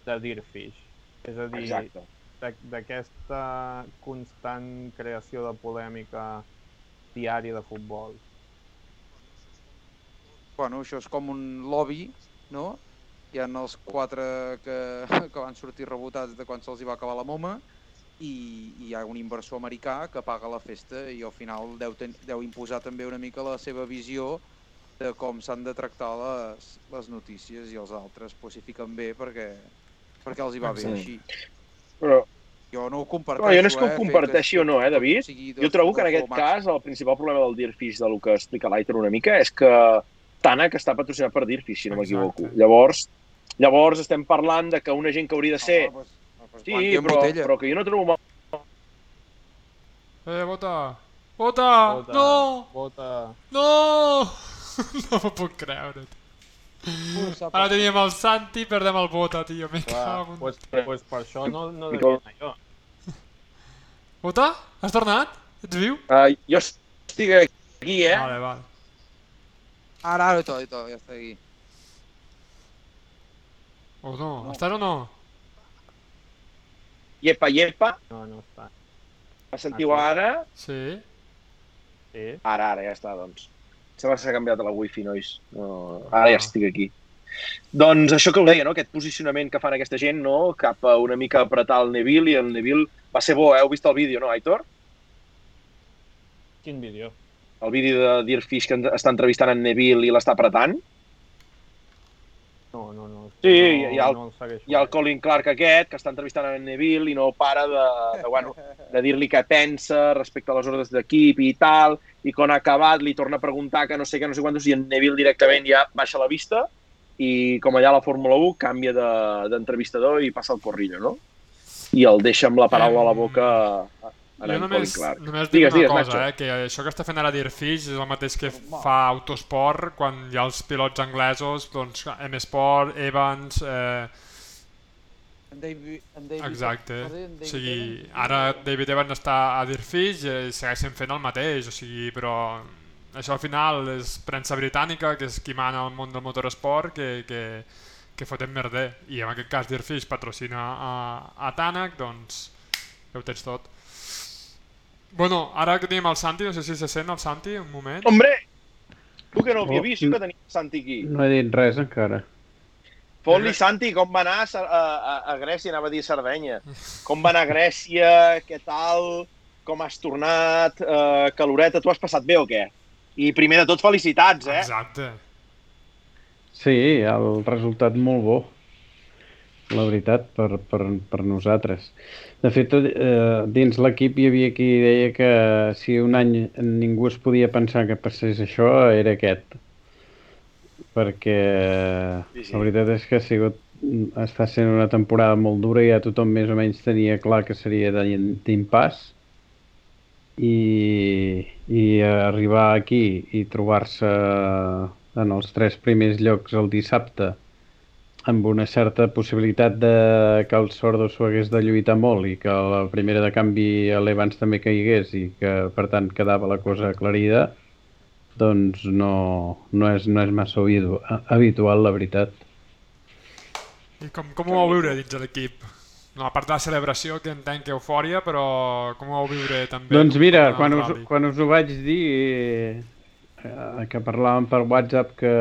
S6: de Deerfish. És a dir,
S1: Exacte.
S6: De- d'aquesta constant creació de polèmica diària de futbol.
S2: bueno, això és com un lobby, no? Hi ha els quatre que, que van sortir rebotats de quan se'ls va acabar la moma i hi ha un inversor americà que paga la festa i al final deu, ten, deu imposar també una mica la seva visió de com s'han de tractar les, les notícies i els altres pues, s'hi fiquen bé perquè, perquè els hi va bé
S1: Exacte.
S2: així.
S1: Però,
S2: Jo no ho comparteixo,
S1: no, jo no és que
S2: eh,
S1: ho
S2: fer
S1: comparteixi o no, eh, David? Jo
S2: dos-
S1: trobo que en aquest cas el principal problema del Deerfish, del que explica l'Aitor una mica, és que Tànec està patrocinat per Deerfish, si no m'equivoco. Llavors, llavors estem parlant de que una gent que hauria de ser
S2: No, pues,
S1: Sí,
S2: té en
S1: però,
S2: botella.
S1: però que jo no trobo mal.
S3: Eh, vota! Vota!
S6: Vota,
S3: No!
S6: Vota.
S3: No! no m'ho puc creure. tio. Ara teníem el Santi perdem el Vota, tio. Me
S6: Clar,
S3: cago en...
S6: pues, pues per això no, no devia anar jo.
S3: Vota? Has tornat? Ets viu?
S1: Uh, jo estic aquí, eh?
S3: Vale, vale.
S2: Ara, ara, tot, i tot, ja està aquí.
S3: O no? Estàs o no?
S1: Llepa, llepa.
S6: No, no està.
S1: La sentiu ara?
S3: Sí.
S6: Sí?
S1: Ara, ara, ja està, doncs. Sembla que s'ha canviat la wifi, nois. No, ara ja estic aquí. Doncs això que ho deia, no? aquest posicionament que fan aquesta gent, no? cap a una mica apretar el Neville, i el Neville va ser bo, eh? Heu vist el vídeo, no, Aitor?
S6: Quin vídeo?
S1: El vídeo de Deerfish que està entrevistant en Neville i l'està apretant.
S6: No, no, no.
S1: Sí,
S6: no,
S1: ha el-
S6: no el
S1: ha el Colin Clark aquest, que està entrevistant en Neville i no para de, de, bueno, de dir-li què pensa respecte a les ordres d'equip i tal, i quan ha acabat li torna a preguntar que no sé què, no sé quantos, i en Neville directament ja baixa la vista i com allà a la Fórmula 1 canvia de- d'entrevistador i passa el corrillo, no? I el deixa amb la paraula a la boca a, a
S3: Jo només, només dic
S1: Digues,
S3: una
S1: digues,
S3: cosa,
S1: Nacho.
S3: eh, que això que està fent ara Deerfish és el mateix que fa Autosport quan hi ha els pilots anglesos, doncs M-Sport, Evans... Eh,
S2: En David, en David,
S3: exacte.
S2: en David
S3: O sigui,
S2: Evans.
S3: ara David Evans està a Deerfish i segueixen fent el mateix, o sigui, però això al final és premsa britànica, que és qui mana al món del motoresport, que, que, que fotem merder. I en aquest cas Deerfish patrocina a, a Tànec, doncs ja ho tens tot. Bueno, ara que tenim el Santi, no sé si se sent el Santi, un moment.
S1: Hombre! Tu que no l'havia
S7: Oh,
S1: vist, que tenia Santi aquí.
S7: No he dit res encara.
S1: Fot-li, Santi, com va anar a, a, a, Grècia, anava a dir a Sardenya. Com va anar a Grècia, què tal, com has tornat, uh, caloreta, tu has passat bé o què? I primer de tot, felicitats, eh?
S3: Exacte.
S7: Sí, el resultat molt bo, la veritat, per, per, per nosaltres. De fet, eh, dins l'equip hi havia qui deia que si un any ningú es podia pensar que passés això, era aquest. Perquè
S1: Sí, sí.
S7: la veritat és que ha sigut, està sent una temporada molt dura i ja tothom més o menys tenia clar que seria d'im- d'impàs i, i arribar aquí i trobar-se en els tres primers llocs el dissabte amb una certa possibilitat de que el Sordo s'ho hagués de lluitar molt i que la primera de canvi a l'Evans també caigués i que per tant quedava la cosa aclarida doncs no, no, és, no és massa habitu- habitual la veritat
S3: I com, com ho vau viure dins de l'equip? No, a part de la celebració, que entenc que eufòria, però com ho vau viure també?
S7: Doncs mira, quan us, quan us ho vaig dir, eh, que parlàvem per WhatsApp que,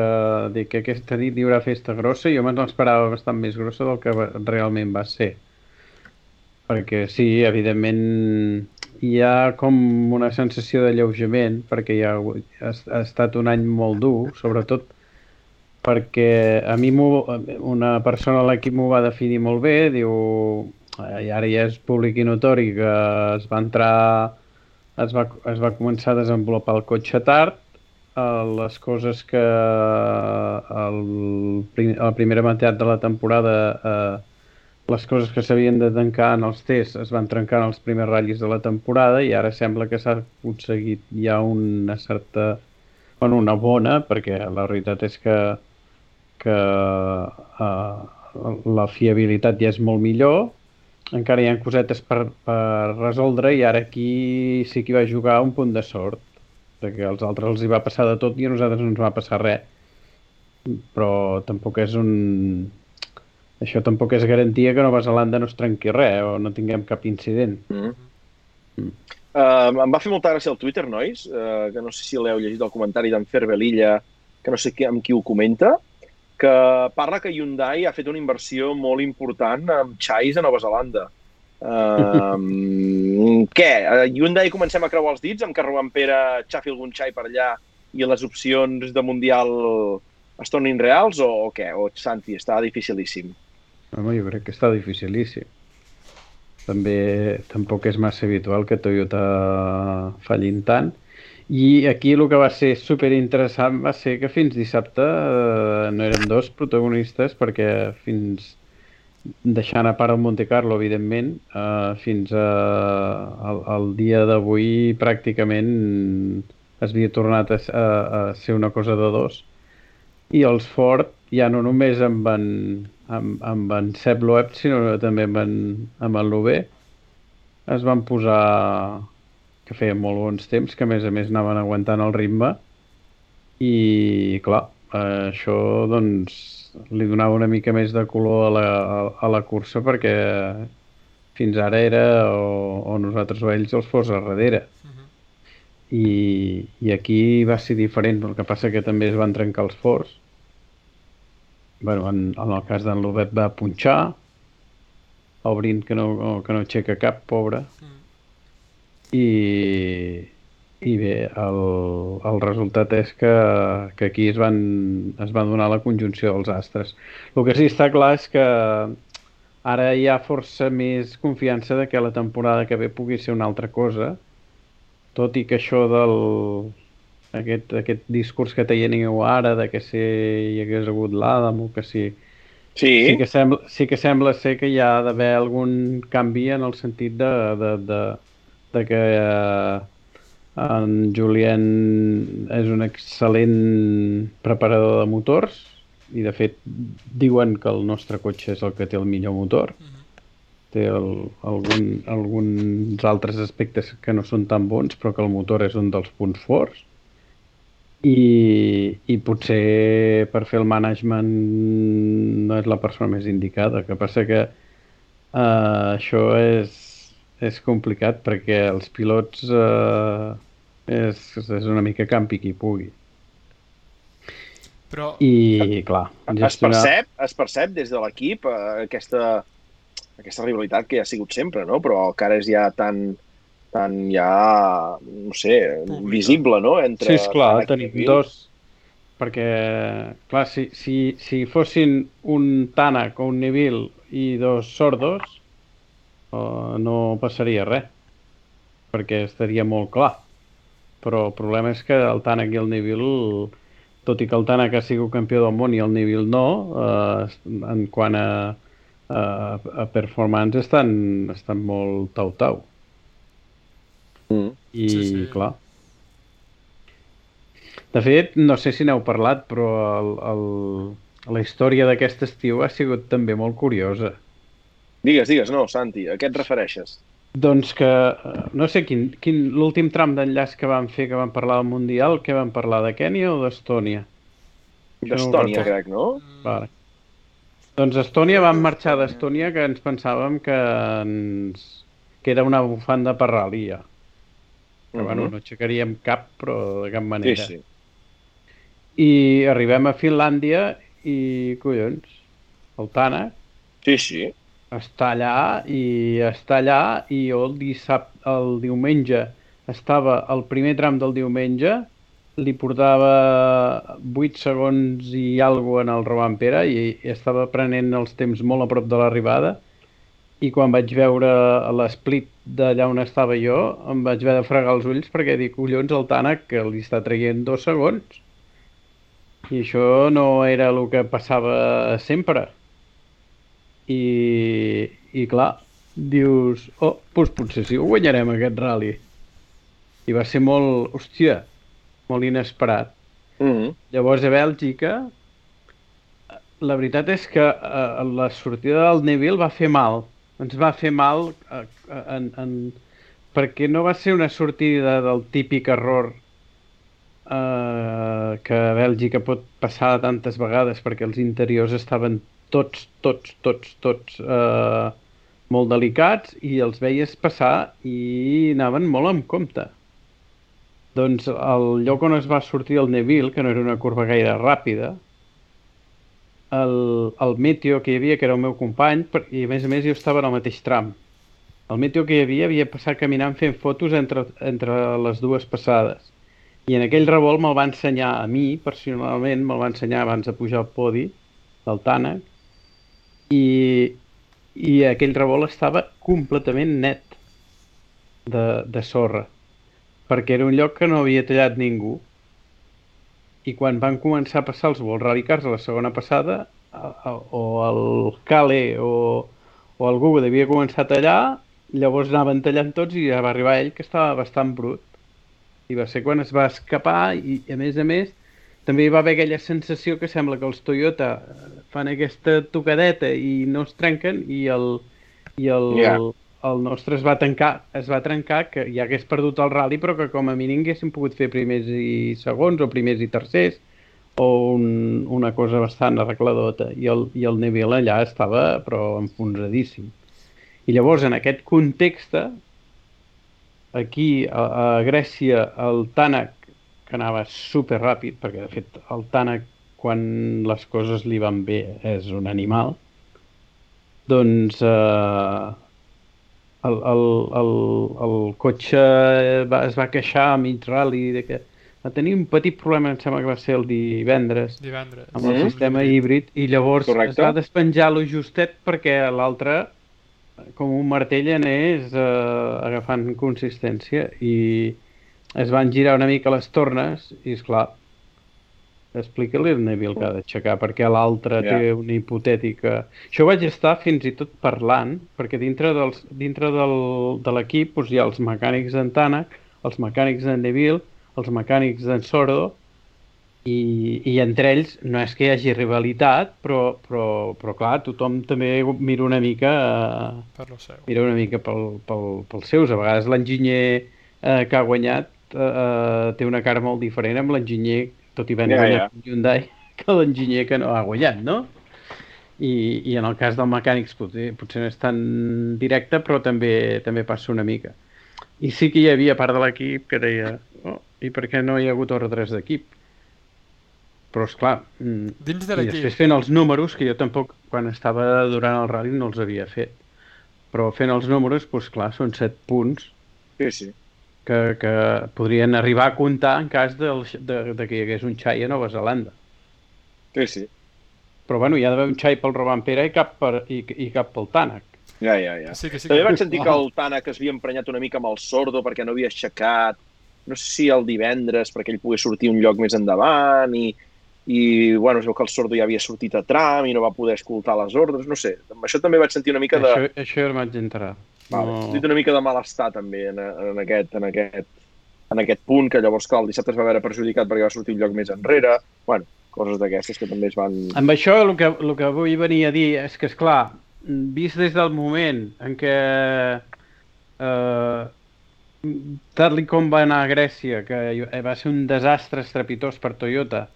S7: dic que aquesta nit hi haurà festa grossa, jo me'n esperava bastant més grossa del que realment va ser. Perquè sí, evidentment hi ha com una sensació d'alleujament, perquè hi ha, ha, ha estat un any molt dur, sobretot perquè a mi una persona a l'equip m'ho va definir molt bé, diu, i ara ja és públic i notori que es va entrar, es va, es va començar a desenvolupar el cotxe tard, les coses que el, a la primera meitat de la temporada eh, les coses que s'havien de tancar en els tests es van trencar en els primers ratllis de la temporada i ara sembla que s'ha aconseguit ja una certa bueno, una bona, perquè la veritat és que, que uh, la fiabilitat ja és molt millor, encara hi ha cosetes per, per resoldre i ara aquí sí que va jugar un punt de sort, perquè als altres els hi va passar de tot i a nosaltres no ens va passar res. Però tampoc és un... Això tampoc és garantia que Nova Zelanda no es trenqui res o no tinguem cap incident.
S1: Mm.
S7: Mm.
S1: Uh, em va fer molta gràcia el Twitter, nois, uh, que no sé si l'heu llegit el comentari d'en Fer Belilla, que no sé qui, amb qui ho comenta, que parla que Hyundai ha fet una inversió molt important amb xais a Nova Zelanda. Uh, què? A Hyundai comencem a creuar els dits amb que Roman Pere xafi algun xai per allà i les opcions de Mundial es tornin reals o, o què? O Santi, està dificilíssim.
S7: Home, jo crec que està dificilíssim. També tampoc és massa habitual que Toyota fallin tant. I aquí el que va ser super interessant va ser que fins dissabte eh, no eren dos protagonistes perquè fins deixant a part el Monte Carlo, evidentment, eh, fins a, al, al dia d'avui pràcticament es havia tornat a, a, a ser una cosa de dos. I els Ford ja no només amb en, amb, amb en Seb Loeb, sinó també amb en, amb en Lubé, es van posar que feien molt bons temps, que a més a més anaven aguantant el ritme i clar, eh, això doncs li donava una mica més de color a la, a, a la cursa perquè fins ara era o, o nosaltres o ells els fos a darrere. I, I aquí va ser diferent, el que passa que també es van trencar els forts. bueno, en, en el cas d'en Lobet va punxar, obrint que no, que no aixeca cap, pobre. I, i bé, el, el resultat és que, que aquí es van, es van donar la conjunció dels astres. El que sí està clar és que ara hi ha força més confiança de que la temporada que ve pugui ser una altra cosa, tot i que això del aquest, aquest discurs que teniu ara de que si hi hagués hagut l'Adam o que si...
S1: Sí,
S7: Sí que, sembla, sí que sembla ser que hi ha d'haver algun canvi en el sentit de, de, de, de que eh, en Julien és un excel·lent preparador de motors i de fet diuen que el nostre cotxe és el que té el millor motor. Té el, algun, alguns altres aspectes que no són tan bons però que el motor és un dels punts forts. I, i potser per fer el management no és la persona més indicada. El que passa que uh, això és, és complicat perquè els pilots uh, és, és una mica campi qui pugui.
S3: Però
S7: I, clar,
S1: es percep, es percep des de l'equip eh, aquesta, aquesta rivalitat que ja ha sigut sempre, no? però que ara és ja tan, tan ja, no sé, visible, no? Entre
S7: Sí, esclar, tenim dos... Perquè, clar, si, si, si fossin un Tanak o un Neville i dos sordos, uh, no passaria res, perquè estaria molt clar. Però el problema és que el Tanak i el Neville, tot i que el Tanak ha sigut campió del món i el Neville no, uh, en quant a, a, a performance estan, estan molt tau-tau.
S1: Mm.
S7: I,
S3: Sí,
S7: sí,
S3: sí.
S7: sí. clar. De fet, no sé si n'heu parlat, però el, el, la història d'aquest estiu ha sigut també molt curiosa.
S1: Digues, digues, no, Santi, a què et refereixes?
S7: Doncs que, eh, no sé, quin, quin l'últim tram d'enllaç que van fer, que van parlar del Mundial, que van parlar de Kènia o d'Estònia? No
S1: D'Estònia,
S7: recordo.
S1: crec, no?
S7: Vale. Doncs Estònia vam marxar d'Estònia que ens pensàvem que, ens, que era una bufanda per ja. Que, bueno,
S1: Mhm.
S7: no aixecaríem cap, però de cap
S1: Sí,
S7: manera.
S1: sí.
S7: I arribem a Finlàndia i, collons, el Tanak
S1: Sí, sí.
S7: Està allà i està allà i jo el, dissabte, el diumenge estava al primer tram del diumenge li portava 8 segons i alguna en el Roman Pere i, i estava prenent els temps molt a prop de l'arribada. I quan vaig veure l'esplit d'allà on estava jo em vaig haver de fregar els ulls perquè dic, collons, el Tanak que li està traient dos segons. I això no era el que passava sempre i, i clar, dius, oh, doncs potser sí ho guanyarem aquest rally. I va ser molt, hòstia, molt inesperat.
S1: Mm -hmm.
S7: Llavors a Bèlgica, la veritat és que eh, la sortida del Neville va fer mal. Ens va fer mal eh, en, en, perquè no va ser una sortida del típic error eh, que a Bèlgica pot passar tantes vegades perquè els interiors estaven tots, tots, tots, tots eh, molt delicats i els veies passar i anaven molt amb compte. Doncs el lloc on es va sortir el Neville, que no era una curva gaire ràpida, el, el Meteo que hi havia, que era el meu company, i a més a més jo estava en el mateix tram. El Meteo que hi havia havia passat caminant fent fotos entre, entre les dues passades. I en aquell revolt me'l va ensenyar a mi, personalment, me'l va ensenyar abans de pujar al podi del Tànec, i, i aquell revolt estava completament net de, de sorra perquè era un lloc que no havia tallat ningú i quan van començar a passar els World Rally a la segona passada o el Cale o, o el Google havia començat allà, llavors anaven tallant tots i ja va arribar ell que estava bastant brut. I va ser quan es va escapar i, a més a més, també hi va haver aquella sensació que sembla que els Toyota fan aquesta tocadeta i no es trenquen i el, i el,
S1: Yeah.
S7: el nostre es va tancar, es va trencar que ja hagués perdut el rally però que com a mínim haguéssim pogut fer primers i segons o primers i tercers o un, una cosa bastant arregladota i el, i el Neville allà estava però enfonsadíssim i llavors en aquest context aquí a, a Grècia el Tànec que anava super ràpid perquè de fet el Tànec quan les coses li van bé és un animal doncs eh, el, el, el, el cotxe va, es va queixar a mig rally de que va tenir un petit problema, em sembla que va ser el divendres,
S3: Divendres.
S7: amb el
S1: Mhm.
S7: sistema híbrid, i llavors
S1: Correcte.
S7: es va despenjar lo justet perquè l'altre, com un martell, anés eh, agafant consistència i es van girar una mica les tornes i, és clar explica-li al Neville que ha d'aixecar perquè l'altre
S1: Ja.
S7: té una hipotètica... Això ho vaig estar fins i tot parlant, perquè dintre, dels, dintre del, de l'equip doncs, hi ha els mecànics d'en Tànec, els mecànics d'en Neville, els mecànics d'en Sordo, i, i entre ells no és que hi hagi rivalitat, però, però, però clar, tothom també mira una mica eh,
S3: Per lo seu.
S7: mira una mica pel, pel, pels seus. A vegades l'enginyer eh, que ha guanyat eh, eh, té una cara molt diferent amb l'enginyer, tot i haver
S1: Ja,
S7: guanyat
S1: ja.
S7: un Hyundai, que l'enginyer que no ha guanyat, no? I, I en el cas del mecànics potser, potser no és tan directe, però també també passa una mica. I sí que hi havia part de l'equip que deia oh, i per què no hi ha hagut ordres d'equip? Però, és clar, mm,
S3: Dins de
S7: i després fent els números, que jo tampoc quan estava durant el rally no els havia fet. Però fent els números, doncs clar, són 7 punts
S1: Sí, sí.
S7: Que, que podrien arribar a comptar en cas del, de, de que hi hagués un xai a Nova Zelanda.
S1: Sí, sí.
S7: Però bueno, hi ha d'haver un xai pel Robampera i cap, per, i, i cap pel Tànec.
S1: Ja, ja, ja.
S3: sí que sí
S1: També
S3: que...
S1: vaig sentir que el Tànec es havia emprenyat una mica amb el Sordo perquè no havia aixecat, no sé si el divendres perquè ell pogués sortir un lloc més endavant i, i bueno, es veu que el Sordo ja havia sortit a tram i no va poder escoltar les ordres, no sé. Amb això també vaig sentir una mica de...
S7: Això, això ja no vaig enterar.
S1: Vale.
S7: No...
S1: He una mica de malestar també en, en, aquest, en, aquest, en aquest punt, que llavors clar, el dissabte es va veure perjudicat perquè va sortir un lloc més enrere. Bueno, coses d'aquestes que també es van...
S7: Amb això el que, el que vull venir a dir és que, és clar, vist des del moment en què eh, tal com va anar a Grècia, que va ser un desastre estrepitós per Toyota,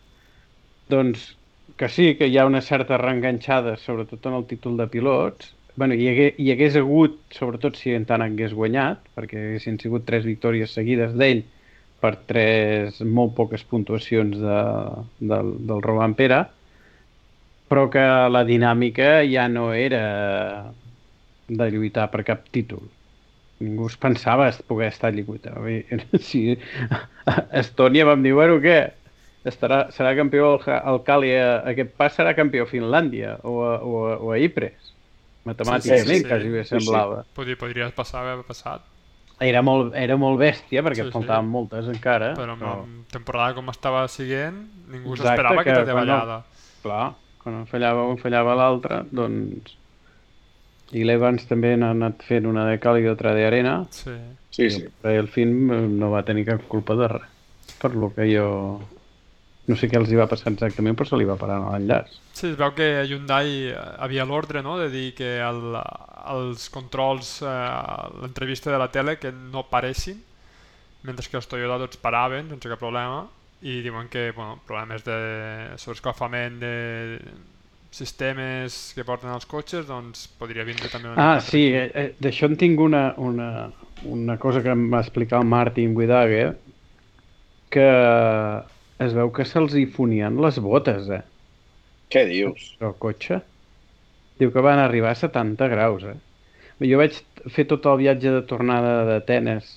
S7: doncs que sí, que hi ha una certa reenganxada, sobretot en el títol de pilots, bueno, hi, hagué, hi hagués hagut, sobretot si en tant hagués guanyat, perquè haguessin sigut tres victòries seguides d'ell per tres molt poques puntuacions de, del, del Robampera, però que la dinàmica ja no era de lluitar per cap títol. Ningú es pensava poder estar lluitant. Si Estònia vam dir, bueno, què? Estarà, serà campió el, el aquest pas serà campió a Finlàndia o a, o a, o a Ypres. Matemàticament,
S3: Sí, sí, sí.
S7: quasi bé
S1: Sí, sí.
S7: semblava.
S3: Podria, podria passar, haver passat,
S7: Era molt, era molt bèstia, perquè
S3: Sí,
S7: sí,
S3: sí.
S7: faltaven moltes encara.
S3: però amb,
S7: però,
S3: temporada com estava siguent, ningú s'esperava
S7: que
S3: aquesta
S7: quan no-
S3: davallada.
S7: clar, quan en fallava un, fallava l'altre, doncs... I l'Evans també n'ha anat fent una de cal i altra d'arena,
S3: Sí.
S1: Sí, sí.
S7: però el film eh, no va tenir cap culpa de res. Per lo que jo... No sé què els hi va passar exactament, però se li va parar a l'enllaç.
S3: Sí, es veu que Hyundai eh, havia l'ordre no? de dir que el, els controls, eh, l'entrevista de la tele, que no paressin, mentre que els Toyota tots paraven sense cap problema, i diuen que bueno, problemes de sobreescalfament de sistemes que porten els cotxes, doncs podria vindre també una
S7: Ah,
S3: mica
S7: sí, eh, eh, d'això en tinc una, una, una cosa que em va explicar el Martin Guidague, que es veu que se'ls hi fonien les botes, eh?
S1: Què dius?
S7: el cotxe. Diu que van arribar a 70 graus, eh? Jo vaig fer tot el viatge de tornada d'Atenes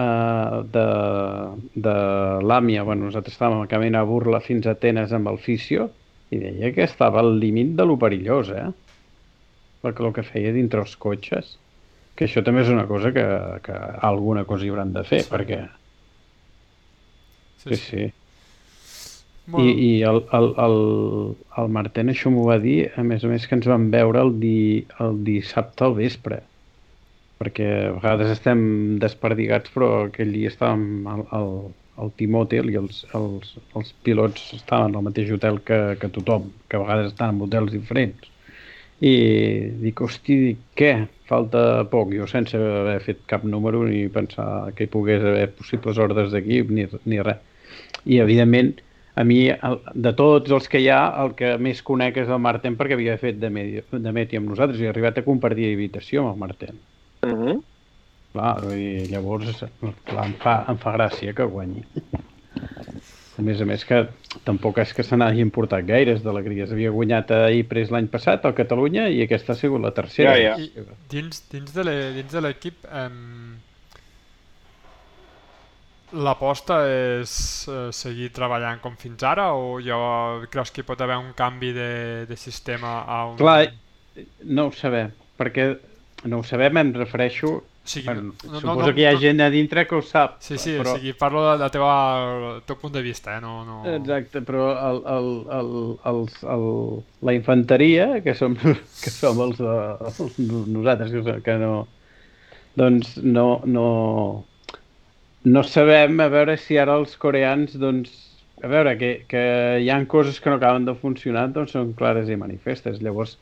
S7: uh, de, de Làmia, bueno, nosaltres estàvem a camí a Burla fins a Atenes amb el Fisio, i deia que estava al límit de lo perillós, eh? Perquè el que feia dintre els cotxes, que això també és una cosa que, que alguna cosa hi hauran de fer,
S3: Sí.
S7: perquè...
S3: Sí,
S7: Sí,
S3: sí. Molt...
S7: I, i el, el, el, el Marten això m'ho va dir, a més a més que ens vam veure el, di, el dissabte al vespre perquè a vegades estem desperdigats però aquell dia estàvem al, al, al Hotel i els, els, els pilots estaven al mateix hotel que, que tothom, que a vegades estan en hotels diferents. I dic, hosti, dic, què? Falta poc. Jo sense haver fet cap número ni pensar que hi pogués haver possibles ordres d'equip ni, ni res. I, evidentment, a mi, el, de tots els que hi ha, el que més conec és el Marten perquè havia fet de, medi, de meti amb nosaltres i he arribat a compartir habitació amb el Marten.
S1: Uh -huh.
S7: Clar, i llavors clar, em, fa, em fa gràcia que guanyi. A més a més que tampoc és que se n'hagi importat gaires d'alegries. Havia guanyat a Ypres l'any passat al Catalunya i aquesta ha sigut la tercera.
S1: Ja, ja.
S3: I dins, dins de l'e- dins de l'equip em... l'aposta és eh, seguir treballant com fins ara o ja creus que hi pot haver un canvi de, de sistema a un...
S7: Clar, no ho sabem, perquè no ho sabem, em refereixo...
S3: o sigui,
S7: Bueno,
S3: no- no-
S7: suposo
S3: no-
S7: que hi ha
S3: no-
S7: gent a dintre que ho sap.
S3: Sí, sí,
S7: però...
S3: o sigui, parlo de la teva, el teu punt de vista, eh? No, no...
S7: Exacte, però el, el, el, els, el, la infanteria, que som, que som els, els nosaltres, que no... Doncs no, no, no sabem a veure si ara els coreans, doncs, a veure, que, que hi han coses que no acaben de funcionar, doncs són clares i manifestes. Llavors,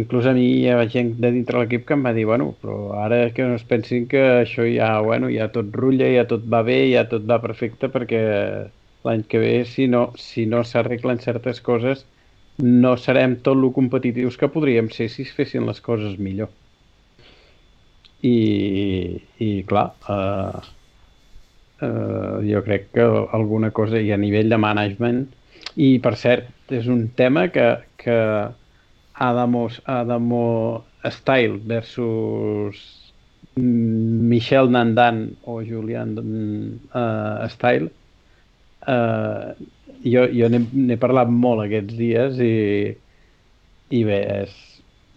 S7: inclús a mi hi ha gent de dintre l'equip que em va dir, bueno, però ara que no es pensin que això ja, bueno, ja tot rutlla, ja tot va bé, ja tot va perfecte, perquè l'any que ve, si no si no s'arreglen certes coses, no serem tot lo competitius que podríem ser si es fessin les coses millor. I, i clar, eh, eh, jo crec que alguna cosa i a nivell de management i per cert, és un tema que, que Adamo, Adamo Style versus Michel Nandan o Julian uh, Style uh, jo, jo n'he parlat molt aquests dies i, i bé, és,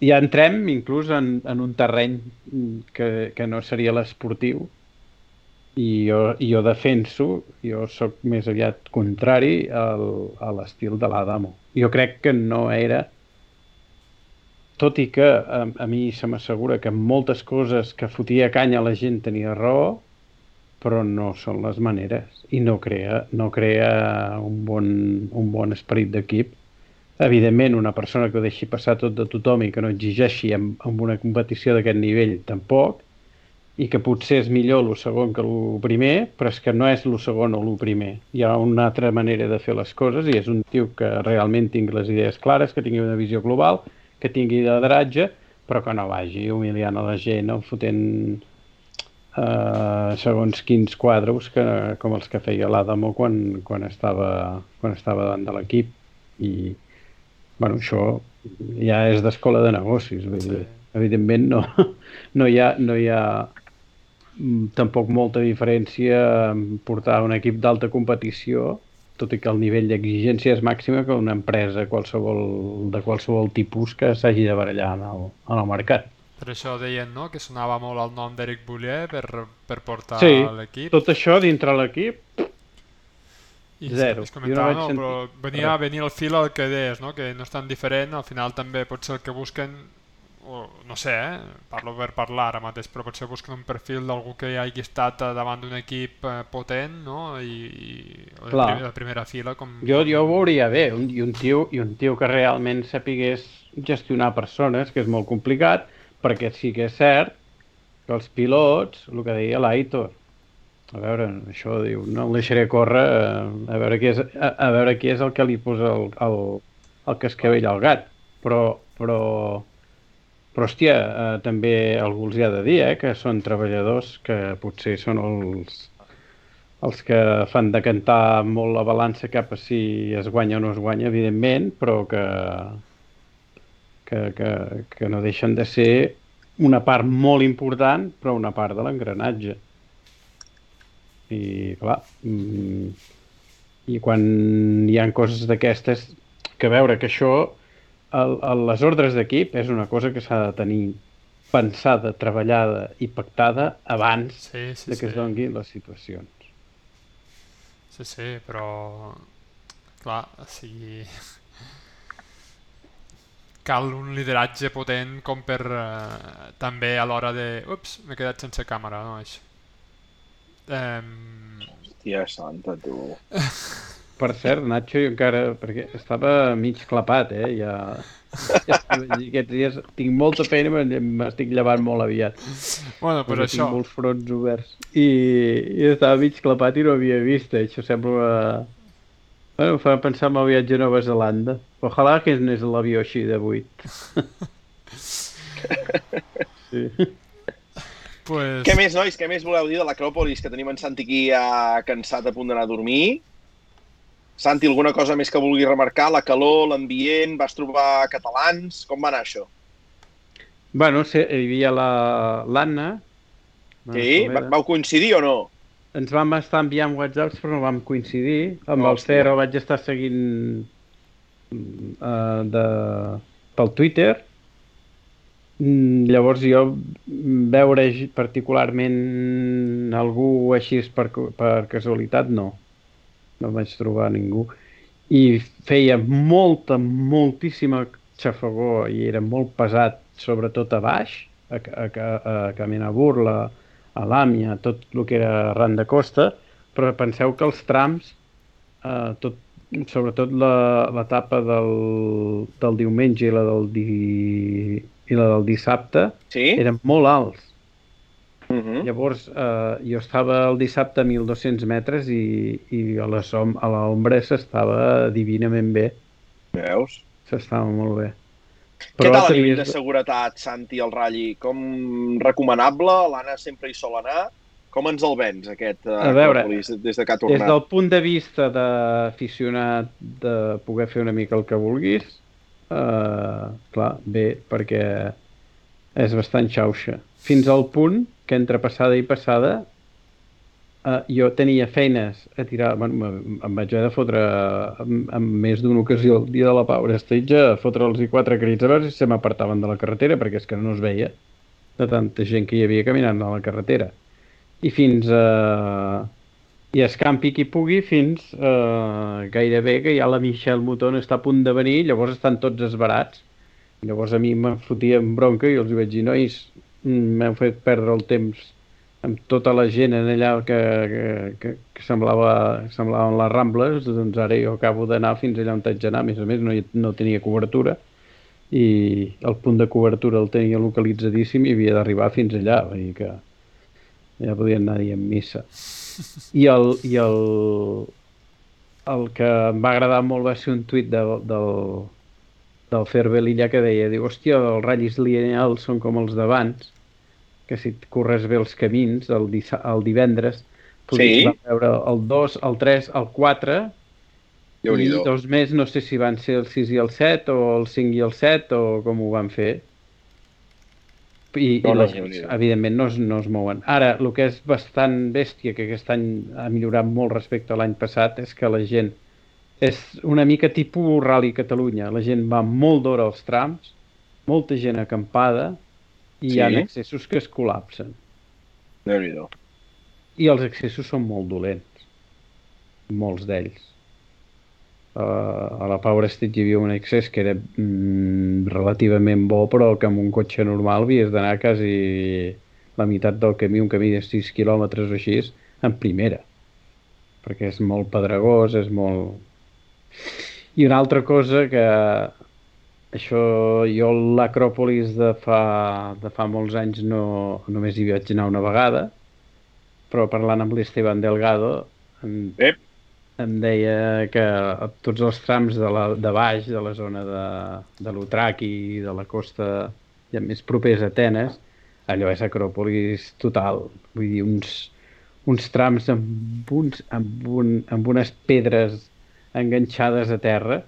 S7: ja entrem inclús en, en un terreny que, que no seria l'esportiu i jo, i jo defenso, jo sóc més aviat contrari al, a l'estil de l'Adamo. Jo crec que no era tot i que a, a mi se m'assegura que moltes coses que fotia canya la gent tenia raó, però no són les maneres i no crea, no crea un, bon, un bon esperit d'equip. Evidentment, una persona que ho deixi passar tot de tothom i que no exigeixi amb, amb una competició d'aquest nivell tampoc, i que potser és millor el segon que el primer, però és que no és el segon o el primer. Hi ha una altra manera de fer les coses i és un tio que realment tingui les idees clares, que tingui una visió global, que tingui lideratge, però que no vagi humiliant a la gent o fotent eh, segons quins quadros que, com els que feia l'Adamo quan, quan, estava, quan estava davant de l'equip. I, bueno, això ja és d'escola de negocis. Vull dir, evidentment no, no hi ha, no hi ha tampoc molta diferència en portar un equip d'alta competició tot i que el nivell d'exigència és màxima que una empresa qualsevol, de qualsevol tipus que s'hagi de barallar en el, en el mercat.
S3: Per això deien, no?, que sonava molt el nom d'Eric Boulier per, per portar
S7: Sí,
S3: l'equip.
S7: Tot això dintre l'equip,
S3: I
S7: zero.
S3: Es
S7: no
S3: no,
S7: sentir
S3: però venia a venir al fil el que deies, no? que no és tan diferent, al final també pot ser el que busquen, no sé, eh? parlo per parlar ara mateix, però potser busquen un perfil d'algú que hagi estat eh, davant d'un equip eh, potent, no? I, i de,
S7: Clar.
S3: prim, de primera fila, com...
S7: jo, jo ho veuria bé, un, i, un tio, i un tio que realment sapigués gestionar persones, que és molt complicat, perquè sí que és cert que els pilots, el que deia l'Aitor, a veure, això diu, no el deixaré córrer, eh, a veure qui és, a, a veure qui és el que li posa el, el, el cascavell al gat. Però, però, però hòstia, eh, també algú els hi ha de dir, eh, que són treballadors que potser són els, els que fan decantar molt la balança cap a si es guanya o no es guanya, evidentment, però que, que, que, que no deixen de ser una part molt important, però una part de l'engranatge. I, clar, mm, i quan hi han coses d'aquestes, que veure que això, el, el, les ordres d'equip és una cosa que s'ha de tenir pensada, treballada i pactada abans
S3: Sí, sí,
S7: de que
S3: sí.
S7: es donguin les situacions.
S3: Sí, sí, però... clar, o sigui... Cal un lideratge potent com per eh, també a l'hora de... Ups, m'he quedat sense càmera, no, això. Eh,
S1: Hòstia santa, tu.
S7: Per cert, Nacho, jo encara... Perquè estava mig clapat, eh? Ja... ja aquests dies tinc molta feina, m'estic llevant molt aviat.
S3: bueno, però
S7: perquè
S3: això...
S7: Tinc molts fronts oberts. I, I estava mig clapat i no havia vist. eh? Això sembla... Una... Bueno, em fa pensar en el viatge a Nova Zelanda. Ojalà que anés l'avió així de buit. sí.
S3: Pues...
S1: Què més, nois? Què més voleu dir de l'Acròpolis? Que tenim en Santi aquí ja cansat a punt d'anar a dormir. Santi, alguna cosa més que vulgui remarcar? La calor, l'ambient, vas trobar catalans? Com va anar això?
S7: Bueno, sí, hi havia la- l'Anna. la
S1: Sí? Va- Vau coincidir o no?
S7: Ens vam estar enviant whatsapps però no vam coincidir. Amb el
S1: Hòstia.
S7: Cero vaig estar seguint uh, de, pel Twitter. Mm, Llavors jo veure particularment algú així per, per casualitat no. No vaig trobar ningú. I feia molta, moltíssima xafagor i era molt pesat, sobretot a baix, a, a, a, a caminar a Burla, a l'Àmia, tot el que era arran de costa, però penseu que els trams, eh, tot, sobretot l'etapa del, del diumenge i la del, di, i la del dissabte,
S1: Sí?
S7: eren molt alts.
S1: Uh -huh.
S7: Llavors, eh, jo estava el dissabte a 1.200 metres i, i a la som- a l'ombra s'estava divinament bé.
S1: Veus?
S7: S'estava molt bé.
S1: Què tal a nivell de seguretat, Santi, el ratll? Com recomanable? L'Anna sempre hi sol anar. Com ens el vens, aquest uh,
S7: A veure,
S1: Acròpolis, des de que ha
S7: Des
S1: tornat?
S7: del punt de vista d'aficionat de poder fer una mica el que vulguis, eh, clar, bé, perquè és bastant xauxa. Fins al punt que entre passada i passada eh, jo tenia feines a tirar, bueno, em vaig haver de fotre en, en més d'una ocasió el dia de la Power Stage a fotre'ls i quatre crits a veure si se m'apartaven de la carretera perquè és que no es veia de tanta gent que hi havia caminant a la carretera i fins a... i escampi qui pugui fins eh, gairebé que ja la Michelle Mouton està a punt de venir, llavors estan tots esbarats. Llavors a mi me fotia en bronca i els vaig dir, nois, m'heu fet perdre el temps amb tota la gent en allà que, que, que, que semblava, semblaven les Rambles, doncs ara jo acabo d'anar fins allà on haig d'anar. A més a més, no, no tenia cobertura i el punt de cobertura el tenia localitzadíssim i havia d'arribar fins allà. Vull dir que ja podien anar dient missa. I el, i el, el que em va agradar molt va ser un tuit de, del, del Ferbe Lilla que deia, diu, hòstia, els ratllis lineals són com els d'abans, que si et corres bé els camins el, el divendres,
S1: Sí.
S7: vam veure el 2, el 3, el 4, i dos més, no sé si van ser el 6 i el 7, o el 5 i el 7, o com ho van fer. I,
S1: No,
S7: i
S1: no, Déu-n'hi-do.
S7: evidentment, no es, no es mouen. Ara, el que és bastant bèstia, que aquest any ha millorat molt respecte a l'any passat, és que la gent és una mica tipus Rally Catalunya. La gent va molt d'hora als trams, molta gent acampada, i
S1: Sí.
S7: hi ha accessos que es col·lapsen.
S1: Déu-n'hi-do.
S7: I els accessos són molt dolents. Molts d'ells. Uh, a la Power Stage hi havia un accés que era mm, relativament bo, però que amb un cotxe normal havies d'anar quasi la meitat del camí, un camí de 6 quilòmetres o així, en primera. Perquè és molt pedregós, és molt... I una altra cosa que això jo l'Acròpolis de fa, de fa molts anys no, només hi vaig anar una vegada, però parlant amb l'Esteban Delgado em,
S1: Ep.
S7: em deia que tots els trams de, la, de baix, de la zona de, de l'Utraqui i de la costa ja més propers a Atenes, allò és Acròpolis total. Vull dir, uns, uns trams amb, uns, amb, un, amb unes pedres enganxades a terra.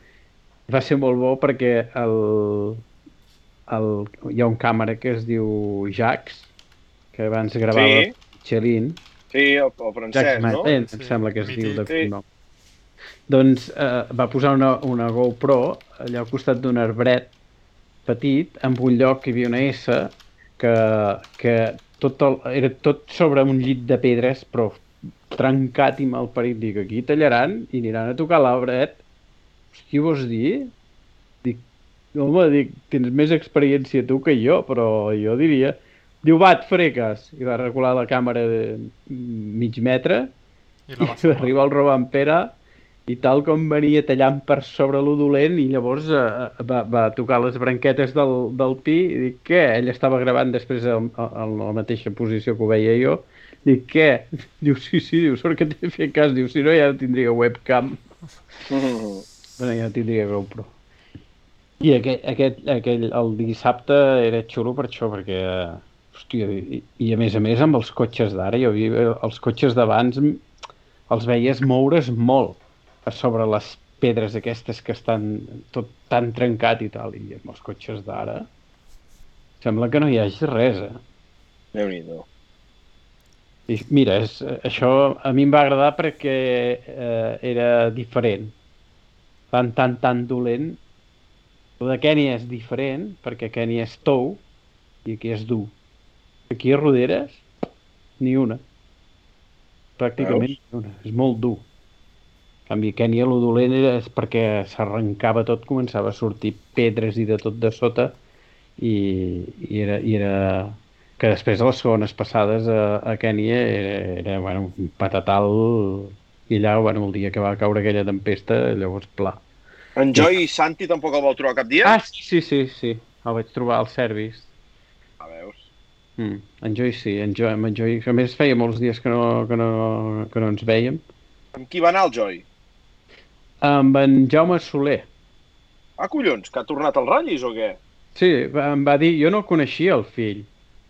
S7: Va ser molt bo perquè el, el, hi ha un càmera que es diu Jax, que abans gravava
S1: Sí.
S7: Michelin,
S1: Sí, el, el francès,
S7: Jack
S1: no?
S7: Martin,
S3: Sí,
S7: em sembla que es
S3: mític.
S7: diu de
S1: Sí.
S7: cognom. Doncs eh, va posar una, una GoPro allà al costat d'un arbret petit, amb un lloc que hi havia una S, que, que tot el, era tot sobre un llit de pedres, però trencat i malparit. Dic, aquí tallaran i aniran a tocar l'arbret què vols dir? Dic, home, dic, tens més experiència tu que jo, però jo diria... Diu, va, et faré cas. I va regular la càmera de mig metre
S3: I
S7: i arriba el Robampera i tal com venia tallant per sobre lo dolent i llavors eh, va, va tocar les branquetes del, del pi i dic, què? Ell estava gravant després en, en la mateixa posició que ho veia jo dic, què? Diu, sí, sí, diu, sort que t'he fet cas, diu, si no ja tindria webcam bueno, ja tindria GoPro i aquest, aquest, aquell, el dissabte era xulo per això, perquè hòstia, i, i a més a més amb els cotxes d'ara, jo vi, els cotxes d'abans els veies moure's molt a sobre les pedres aquestes que estan tot tan trencat i tal, i amb els cotxes d'ara sembla que no hi hagi res, eh?
S1: Déu-n'hi-do.
S7: I mira, és, això a mi em va agradar perquè eh, era diferent. Tan, tan, tan dolent. El de Kènia és diferent, perquè Kènia és tou i aquí és dur. Aquí a Roderes, ni una. Pràcticament
S1: Veus?
S7: ni una. És molt dur. En canvi, a Kènia el dolent era, perquè s'arrencava tot, començava a sortir pedres i de tot de sota i, i, era, i era que després de les segones passades a, a Kènia era, era bueno, un patatal i allà, bueno, el dia que va caure aquella tempesta, llavors pla.
S1: En Joy i Santi tampoc el vau trobar cap dia?
S7: Ah, sí, sí, sí, sí. El vaig trobar al service.
S1: A veus.
S7: Mm. En Joy sí, en Joy, en Joy, a més feia molts dies que no, que no, que no ens veiem.
S1: Amb qui va anar el Joy?
S7: Amb en Jaume Soler.
S1: Ah, collons, que ha tornat al ratllis o què?
S7: Sí, em va dir, jo no coneixia el fill.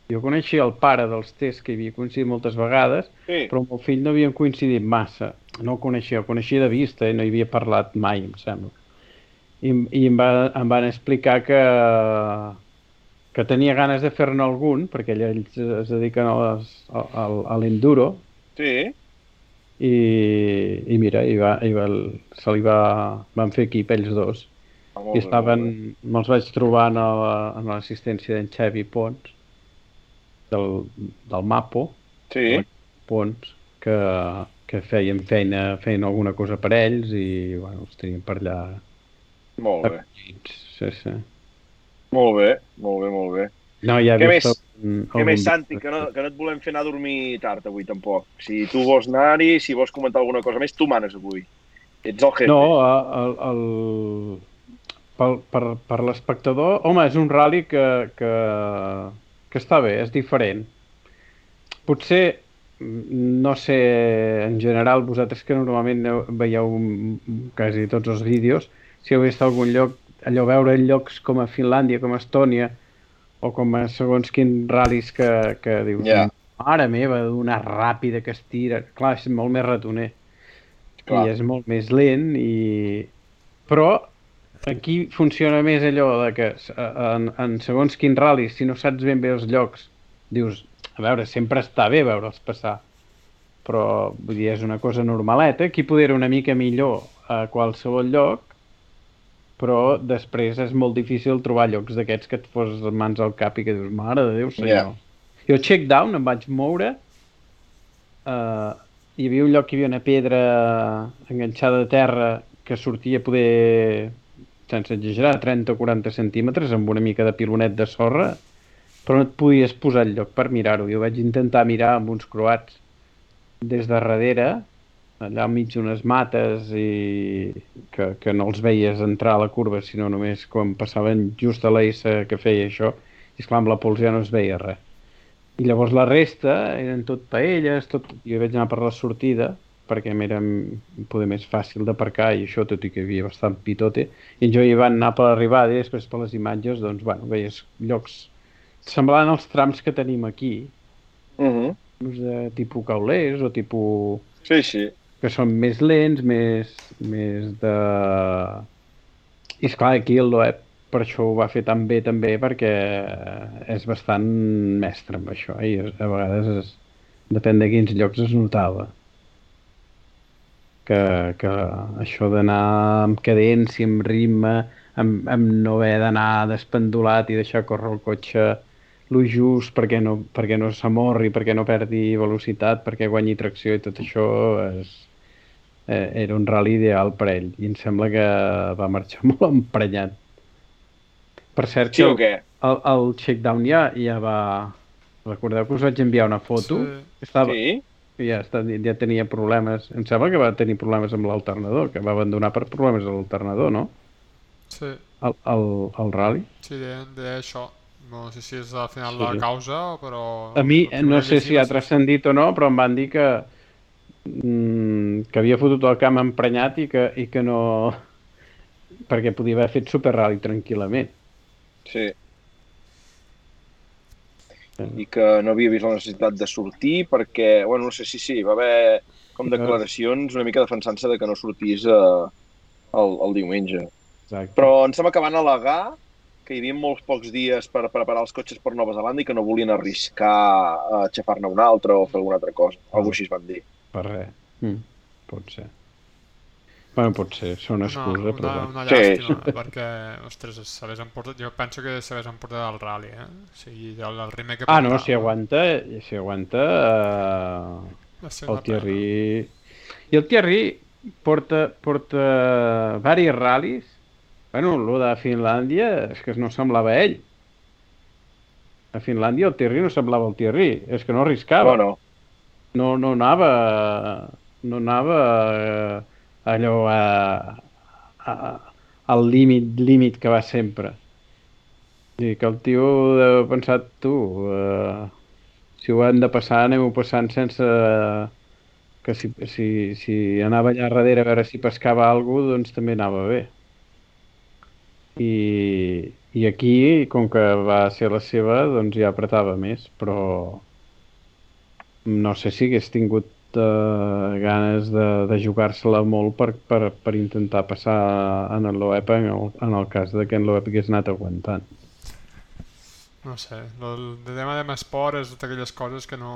S7: Jo coneixia el pare dels tests que hi havia coincidit moltes vegades,
S1: Sí.
S7: però amb el fill no havíem coincidit massa. No el coneixia, el coneixia de vista i no hi havia parlat mai, em sembla. I, i em, va, em van explicar que, que tenia ganes de fer-ne algun, perquè ell- ells es dediquen a, les, a, a, a l'enduro,
S1: Sí.
S7: i, i mira, i va, i va, se li va, van fer equip ells dos.
S1: Ah,
S7: I estaven, me'ls vaig trobar en la- en l'assistència d'en Xavi Pons, del, del MAPO,
S1: Sí.
S7: Pons, que, que feien feina, feien alguna cosa per ells i bueno, els tenien per allà
S1: Molt bé.
S7: Sí, sí.
S1: Molt bé, molt bé, molt bé.
S7: No, ja
S1: Què més?
S7: algun,
S1: Què més, Santi, que no, que no et volem fer anar a dormir tard avui, tampoc. Si tu vols anar-hi, si vols comentar alguna cosa més, tu manes avui. Ets el jefe.
S7: No, el, el, pel, per, per l'espectador, home, és un rally que, que, que està bé, és diferent. Potser, no sé, en general, vosaltres que normalment veieu quasi tots els vídeos, si heu vist algun lloc, allò veure llocs com a Finlàndia, com a Estònia, o com a segons quins ral·lis que, que dius,
S1: Ja.
S7: mare meva, d'una ràpida que es tira. Clar, és molt més ratoner
S1: Clar.
S7: i és molt més lent i... però aquí funciona més allò de que en, en segons quins ral·lis si no saps ben bé els llocs dius, a veure, sempre està bé veure'ls passar però vull dir, és una cosa normaleta. Aquí poder una mica millor a qualsevol lloc però després és molt difícil trobar llocs d'aquests que et fos les mans al cap i que dius, mare de Déu senyor. Jo check down em vaig moure uh, hi havia un lloc que hi havia una pedra enganxada a terra que sortia a poder, sense exagerar, 30 o 40 centímetres amb una mica de pilonet de sorra, però no et podies posar al lloc per mirar-ho. Jo vaig intentar mirar amb uns croats des de darrere, allà enmig d'unes mates i que, que no els veies entrar a la curva, sinó només quan passaven just a l'eix que feia això, i esclar, amb la pols ja no es veia res. I llavors la resta eren tot paelles, tot... jo vaig anar per la sortida perquè m'era poder més fàcil d'aparcar i això, tot i que hi havia bastant pitote, i jo hi van anar per l'arribada i després per les imatges, doncs, bueno, veies llocs semblant als trams que tenim aquí,
S1: Uh -huh.
S7: de tipus caulers o tipus
S1: Sí, sí.
S7: que són més lents, més, més de... I esclar, aquí el Loeb per això ho va fer tan bé també perquè és bastant mestre amb això i a vegades es, depèn de quins llocs es notava que, que això d'anar amb cadència, amb ritme, amb, amb no haver d'anar despendulat i deixar córrer el cotxe lo just perquè no, perquè no s'amorri, perquè no perdi velocitat, perquè guanyi tracció i tot això és, eh, era un rally ideal per ell i em sembla que va marxar molt emprenyat. Per cert,
S1: Sí
S7: que el, el, el Shakedown ja, ja va... Recordeu que us vaig enviar una foto?
S3: Sí.
S7: Estava,
S1: Sí?
S7: ja, està, ja tenia problemes. Em sembla que va tenir problemes amb l'alternador, que va abandonar per problemes a l'alternador, no?
S3: Sí,
S7: El, el, el rally.
S3: sí, deien, deia això. No sé si és al final
S7: Sí.
S3: la causa, però...
S7: A mi no sé si ha transcendit o no, però em van dir que mm, que havia fotut el camp emprenyat i que, i que no... perquè podia haver fet super rally tranquil·lament.
S1: Sí. I que no havia vist la necessitat de sortir perquè, bueno, no sé si sí, va haver com declaracions una mica defensant-se de que no sortís eh, el, el diumenge.
S7: Exacte.
S1: Però em sembla que van al·legar que hi havia molts pocs dies per preparar els cotxes per Nova Zelanda i que no volien arriscar a aixafar-ne un altre o fer alguna altra cosa. Algo així es van dir.
S7: Per res. Mm, pot ser. Bueno, pot ser, són
S3: Una,
S7: excusa, però
S3: una,
S7: bueno.
S3: una
S1: Sí.
S3: llàstima, perquè, ostres, s'hagués emportat... Jo penso que s'hagués emportat el rally, eh? O sigui, el, el ritme que
S7: Ah, no, si aguanta, si aguanta... Eh, el
S3: una pena.
S7: Thierry... I el Thierry porta, porta varis ral·lis. Bueno, el de Finlàndia és que no semblava ell. A Finlàndia el Thierry no semblava el Thierry, és que no arriscava.
S1: No, no.
S7: no, no anava no anava eh, allò a, a, al límit límit que va sempre i que el tio haver pensat tu eh, si ho hem de passar anem-ho passant sense que si, si, si anava allà darrere a veure si pescava alguna doncs també anava bé i, i aquí com que va ser la seva doncs ja apretava més però no sé si hagués tingut eh, ganes de, de jugar-se-la molt per, per, per intentar passar en el Loeb en el, en el cas de que en Loeb hagués anat aguantant.
S3: No sé, el de tema de esport és d'aquelles coses que no...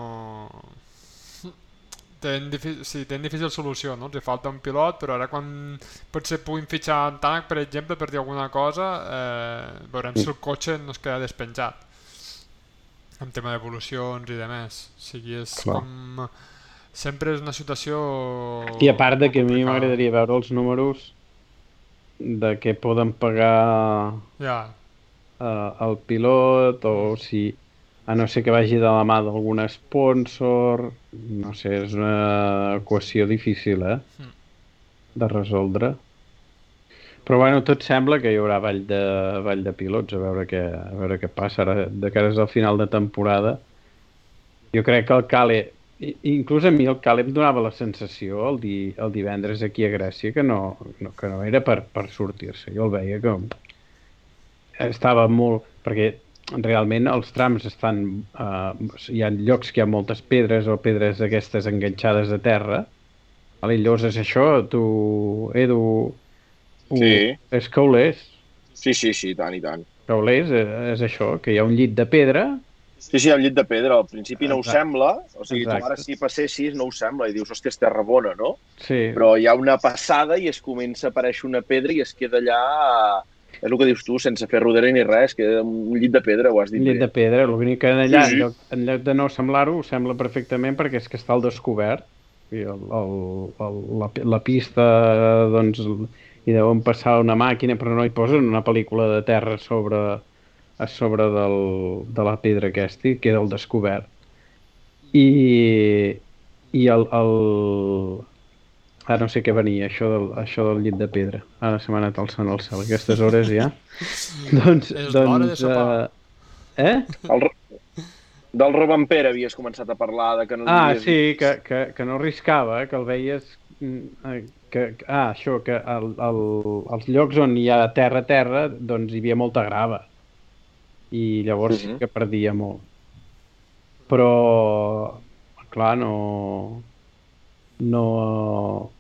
S3: Tenen difícil, sí, tenen difícil solució, no? Els hi falta un pilot, però ara quan potser puguin fitxar en Tanak, per exemple, per dir alguna cosa, eh, veurem si el cotxe no es queda despenjat en tema d'evolucions i de més. O sigui, és
S7: Clar.
S3: com... Sempre és una situació...
S7: I a part de que a mi
S3: complicada.
S7: m'agradaria veure els números de què poden pagar
S3: Ja,
S7: eh, el pilot o si a no ser que vagi de la mà d'algun sponsor no sé, és una equació difícil eh?
S3: Mm.
S7: de resoldre però bueno, tot sembla que hi haurà ball de, ball de pilots a veure què, a veure què passa ara de cares al final de temporada jo crec que el Cale inclús a mi el Cale em donava la sensació el, di, el divendres aquí a Grècia que no, no, que no era per, per sortir-se jo el veia que estava molt... perquè realment els trams estan... Eh, hi ha llocs que hi ha moltes pedres o pedres d'aquestes enganxades a terra. Vale? I llavors és això, tu, Edu... ho-
S1: Sí.
S7: És caulers.
S1: Sí, sí, sí, tant i tant.
S7: Caulers és, és això, que hi ha un llit de pedra
S1: Sí, sí, el llit de pedra, al principi no ho
S7: Exacte.
S1: sembla, o sigui, tu
S7: Exacte.
S1: ara si passessis no ho sembla i dius, hòstia, és terra bona, no?
S7: Sí,
S1: Però hi ha una passada i es comença a aparèixer una pedra i es queda allà, és el que dius tu, sense fer rodera ni res, queda un llit de pedra, ho has dit
S7: un llit
S1: bé.
S7: de pedra. L'únic que allà,
S1: Sí, sí.
S7: en lloc, en lloc de no semblar-ho, ho sembla perfectament perquè és que està al descobert. I el, el, el, la, la pista, doncs, hi deuen passar una màquina, però no hi posen una pel·lícula de terra sobre, a sobre del, de la pedra aquesta i queda al descobert. I, i el, el... Ah, no sé què venia, això del, això del llit de pedra. Ara se m'ha anat alçant al cel, aquestes hores ja. doncs,
S3: És l'hora de
S7: doncs,
S3: sopar.
S7: eh, eh?
S1: El, del Robampera havies començat a parlar, de que no
S7: Ah,
S1: havies-
S7: sí, que, que, que no arriscava, que el veies... mm, eh, Que, que, ah, això, que el, el, els llocs on hi ha terra a terra, doncs hi havia molta grava. I llavors sí
S1: Mhm.
S7: que perdia molt. Però, clar, no... No...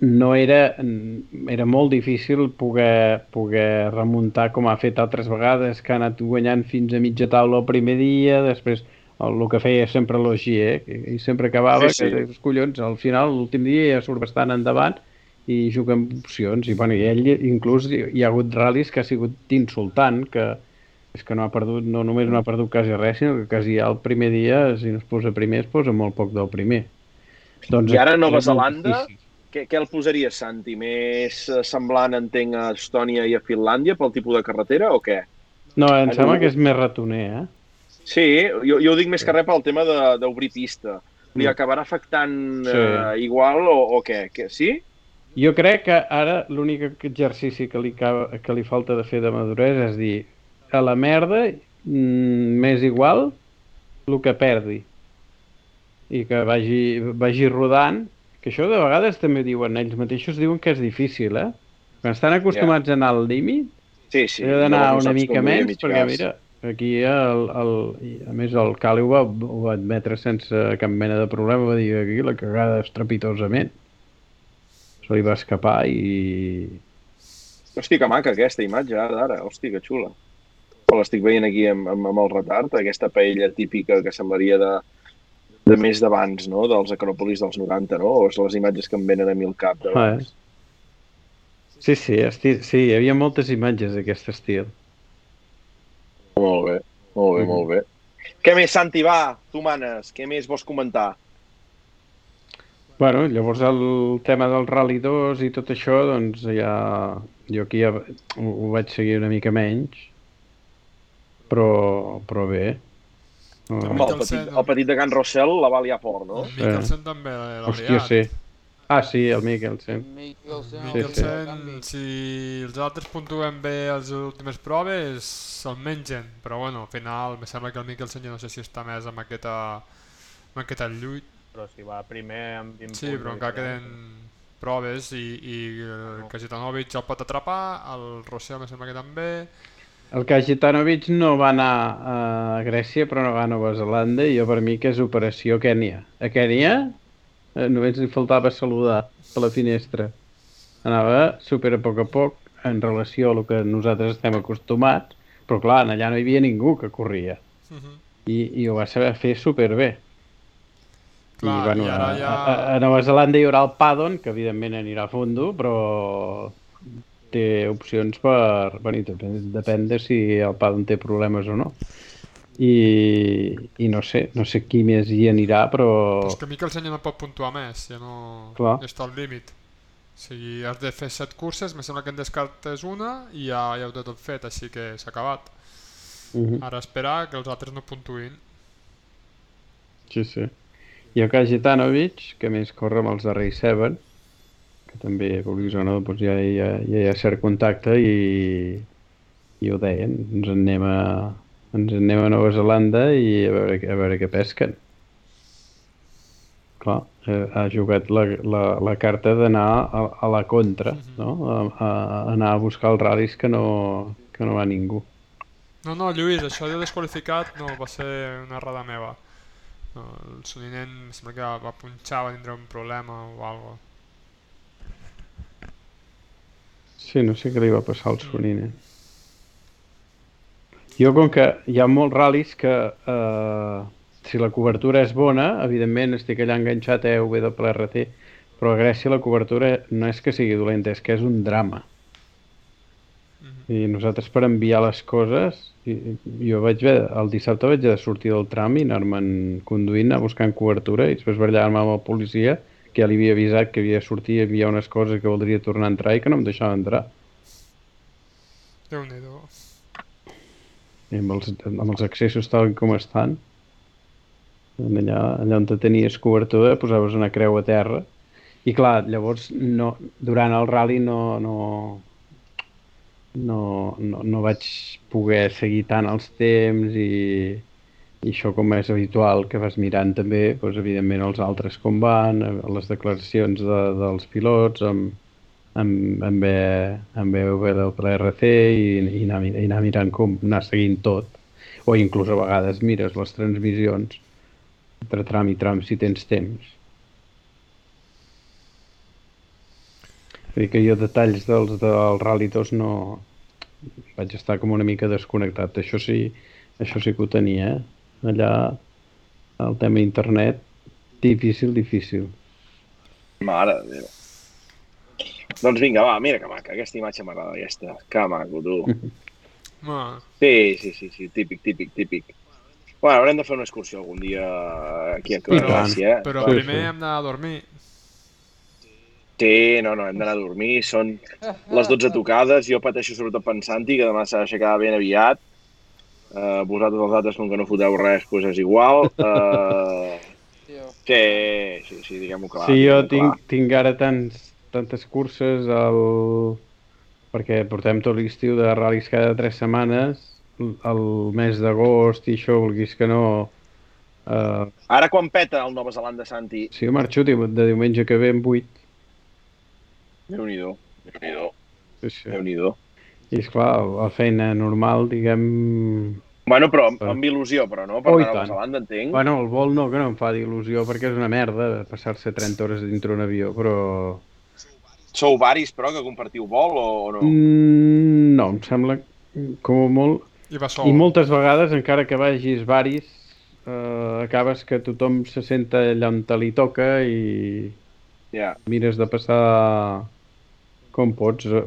S7: No era... Era molt difícil poder, poder remuntar com ha fet altres vegades, que ha anat guanyant fins a mitja taula el primer dia, després el, el que feia sempre l'Ogier, que i sempre acabava,
S1: Sí, sí.
S7: que dius, collons, al final, l'últim dia ja surt bastant endavant i juga amb opcions, i, bueno, i ell inclús hi ha hagut ral·lis que ha sigut insultant, que és que no ha perdut, no només no ha perdut quasi res, sinó que quasi ja el primer dia, si no es posa primer, es posa molt poc del primer. Doncs
S1: I ara a Nova
S7: molt
S1: Zelanda,
S7: difícil.
S1: Què, què el posaries, Santi? Més eh, semblant, entenc, a Estònia i a Finlàndia pel tipus de carretera o què?
S7: No, em sembla
S1: no.
S7: que és més ratoner, eh?
S1: Sí, jo, jo ho dic més que res pel tema de- d'obrir pista. Li
S7: Mm.
S1: acabarà afectant
S7: Sí.
S1: eh, igual o, o què? què? Sí?
S7: Jo crec que ara l'únic exercici que li, que li falta de fer de maduresa és dir a la merda mm, m'és igual el que perdi i que vagi, vagi rodant que això de vegades també diuen ells mateixos diuen que és difícil, eh? Quan estan acostumats a anar al límit
S1: Sí, sí.
S7: He d'anar
S1: no
S7: una mica menys, perquè
S1: gas.
S7: mira, aquí el, el, a més el Cali ho va, ho va admetre sense cap mena de problema, va dir aquí la cagada estrepitosament. Se li va escapar i...
S1: Hosti, que maca aquesta imatge ara, ara. Hosti, que xula. L'estic veient aquí amb, amb, amb el retard, aquesta paella típica que semblaria de, de més d'abans, no? Dels acròpolis dels 90, no? O les imatges que em venen a mi al cap
S7: Ah,
S1: d'abans.
S7: Sí, sí, esti... sí, hi havia moltes imatges d'aquest estil.
S1: Molt bé, molt bé,
S7: Mhm.
S1: molt bé. Què més, Santi, va? Tu manes. Què més vols comentar?
S7: Bueno, llavors el tema del Rally 2 i tot això, doncs ja... Jo aquí ja ho, ho vaig seguir una mica menys, però, però bé.
S1: Home, el petit, el petit de Can Rossell la va liar fort, no?
S3: El Mikkelsen també l'ha
S7: Hòstia,
S3: liat.
S7: sí. Ah, sí, el Mikkelsen.
S2: Mikkelsen,
S7: Sí, sí.
S3: Mikkelsen, si els altres puntuen bé les últimes proves, se'l mengen. Però bueno, al final, me sembla que el Mikkelsen ja no sé si està més amb aquesta, amb aquesta lluit.
S6: Però si va primer amb 20
S3: Sí, però encara
S6: diferència.
S3: queden proves i, i el Kajetanovic el pot atrapar, el Rossell me sembla que també.
S7: El Kajetanovic no va anar a Grècia, però no va a Nova Zelanda, i jo per mi que és operació Kènia. A Kènia eh, només li faltava saludar a la finestra. Anava super a poc a poc en relació a el que nosaltres estem acostumats, però clar, allà no hi havia ningú que corria.
S3: Mhm.
S7: I, i ho va saber fer superbé.
S3: Clar,
S7: I, bueno,
S3: i ara
S7: a,
S3: ja-
S7: a, a Nova Zelanda hi haurà el Paddon, que evidentment anirà a fondo, però té opcions per... Bueno, depèn, depèn de si el Paddon té problemes o no. I, i no sé, no sé qui més hi anirà, però...
S3: És que Mikkelsen ja no pot puntuar més, ja no
S7: Clar.
S3: ja està al límit. O sigui, has de fer set curses, me sembla que en descartes una i ja, ja ho té tot fet, així que s'ha acabat.
S7: Mhm.
S3: Ara esperar que els altres no puntuïn.
S7: Sí, sí. I el Kajetanovic, que a més corre amb els de Ray Seven, que també, vulguis o no, doncs ja, ja, ja hi ha cert contacte i, i ho deien, ens en anem a, ens en anem a Nova Zelanda i a veure, a veure què pesquen. Clar, eh, ha jugat la, la, la carta d'anar a, a la contra, no? A, a, anar a buscar els ral·lis que no, que no va ningú.
S3: No, no, Lluís, això de desqualificat no, va ser una errada meva. No, el Soninen em sembla que va punxar, va tindre un problema o alguna
S7: Sí, no sé què li va passar al Sonine. Jo, com que hi ha molts ral·lis que eh, si la cobertura és bona, evidentment estic allà enganxat a WRT, però a Grècia la cobertura no és que sigui dolenta, és que és un drama. I nosaltres per enviar les coses, i- jo vaig haver, el dissabte vaig de sortir del tram i anar-me'n conduint, a buscant cobertura i després barallar-me amb el policia que ja li havia avisat que havia i hi havia unes coses que voldria tornar a entrar i que no em deixava entrar.
S3: Déu-n'hi-do.
S7: I amb els, amb els accessos tal com estan, allà, allà on te tenies cobertura posaves una creu a terra i clar, llavors no, durant el rally no, no, no, no, no vaig poder seguir tant els temps i, i això com és habitual que vas mirant també doncs, evidentment els altres com van eh, les declaracions de, dels pilots amb, amb, amb, amb PRC i, i, anar, i anar mirant com anar seguint tot. O inclús a vegades mires les transmissions entre tram i tram si tens temps. Vull que jo detalls dels del Rally 2 no vaig estar com una mica desconnectat. Això sí, això sí que ho tenia eh? Allà el tema internet difícil, difícil
S1: Mare de Déu. Doncs vinga, va, mira que maca, aquesta imatge m'agrada, aquesta. Que maco, tu.
S3: Bueno,
S1: Sí, sí, sí, sí, típic, típic, típic. Bueno, haurem de fer una excursió algun dia aquí a. Gràcia, eh?
S3: però
S7: Sí,
S3: primer
S7: sí.
S3: hem d'anar a dormir.
S1: Sí, no, no, hem d'anar a dormir. Són les 12 tocades. Jo pateixo sobretot pensant-hi, que demà s'ha d'aixecar ben aviat. Uh, vosaltres els altres, com que no foteu res, doncs és igual. Uh, sí, sí, sí, diguem-ho clar.
S7: Sí, jo tinc,
S1: clar.
S7: tinc ara tants, tantes curses al... perquè portem tot l'estiu de ral·lis cada tres setmanes, el mes d'agost i això, vulguis que no... Uh,
S1: Ara quan peta el Nova Zelanda, Santi,
S7: sí, jo marxo de de diumenge que ve amb 8.
S1: Déu-n'hi-do, Déu-n'hi-do,
S7: Sí, sí.
S1: Déu-n'hi-do.
S7: I esclar, la feina normal, diguem...
S1: Bueno, però amb, amb il·lusió, però no? Per
S7: Oh,
S1: anar a
S7: tant.
S1: Zelanda, entenc.
S7: Bueno, el vol no, que no em fa d'il·lusió, perquè és una merda passar-se 30 hores dintre un avió, però...
S1: Sou varis, però, que compartiu vol o, o no?
S7: Mm, no, em sembla com a molt...
S3: I va sol.
S7: I moltes vegades, encara que vagis varis, eh, acabes que tothom se senta allà on te li toca i
S1: Ja.
S7: mires de passar com pots. eh,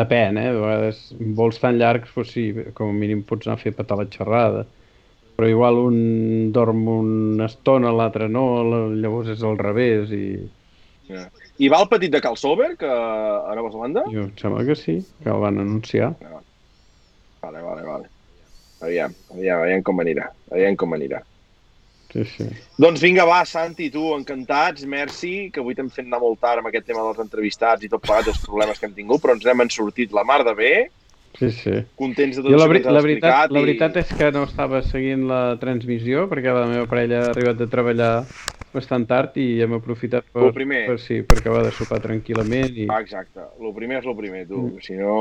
S7: Depèn, eh? A vegades, vols tan llargs, doncs sí, com a mínim pots anar a fer petar la xerrada. Però igual un dorm una estona, l'altre no, la- llavors és al revés i
S1: ja. I va el petit de Calsover, que a Nova Zelanda?
S7: jo em sembla que sí, que el van anunciar.
S1: Vale, vale, vale. Aviam, aviam, aviam com anirà. Aviam com anirà.
S7: Sí, sí.
S1: Doncs vinga, va, Santi, tu, encantats, merci, que avui t'hem fet anar molt tard amb aquest tema dels entrevistats i tot plegat els problemes que hem tingut, però ens n'hem en sortit la mar de bé,
S7: Sí, sí.
S1: contents de tot
S7: Jo la, la, veritat,
S1: explicat.
S7: la veritat és que no estava seguint la transmissió perquè la meva parella ha arribat de treballar bastant tard i hem aprofitat per,
S1: Lo primer.
S7: per, sí, per acabar de sopar tranquil·lament i
S1: Ah, exacte. El primer és el primer, tu.
S7: Mm.
S1: Si no,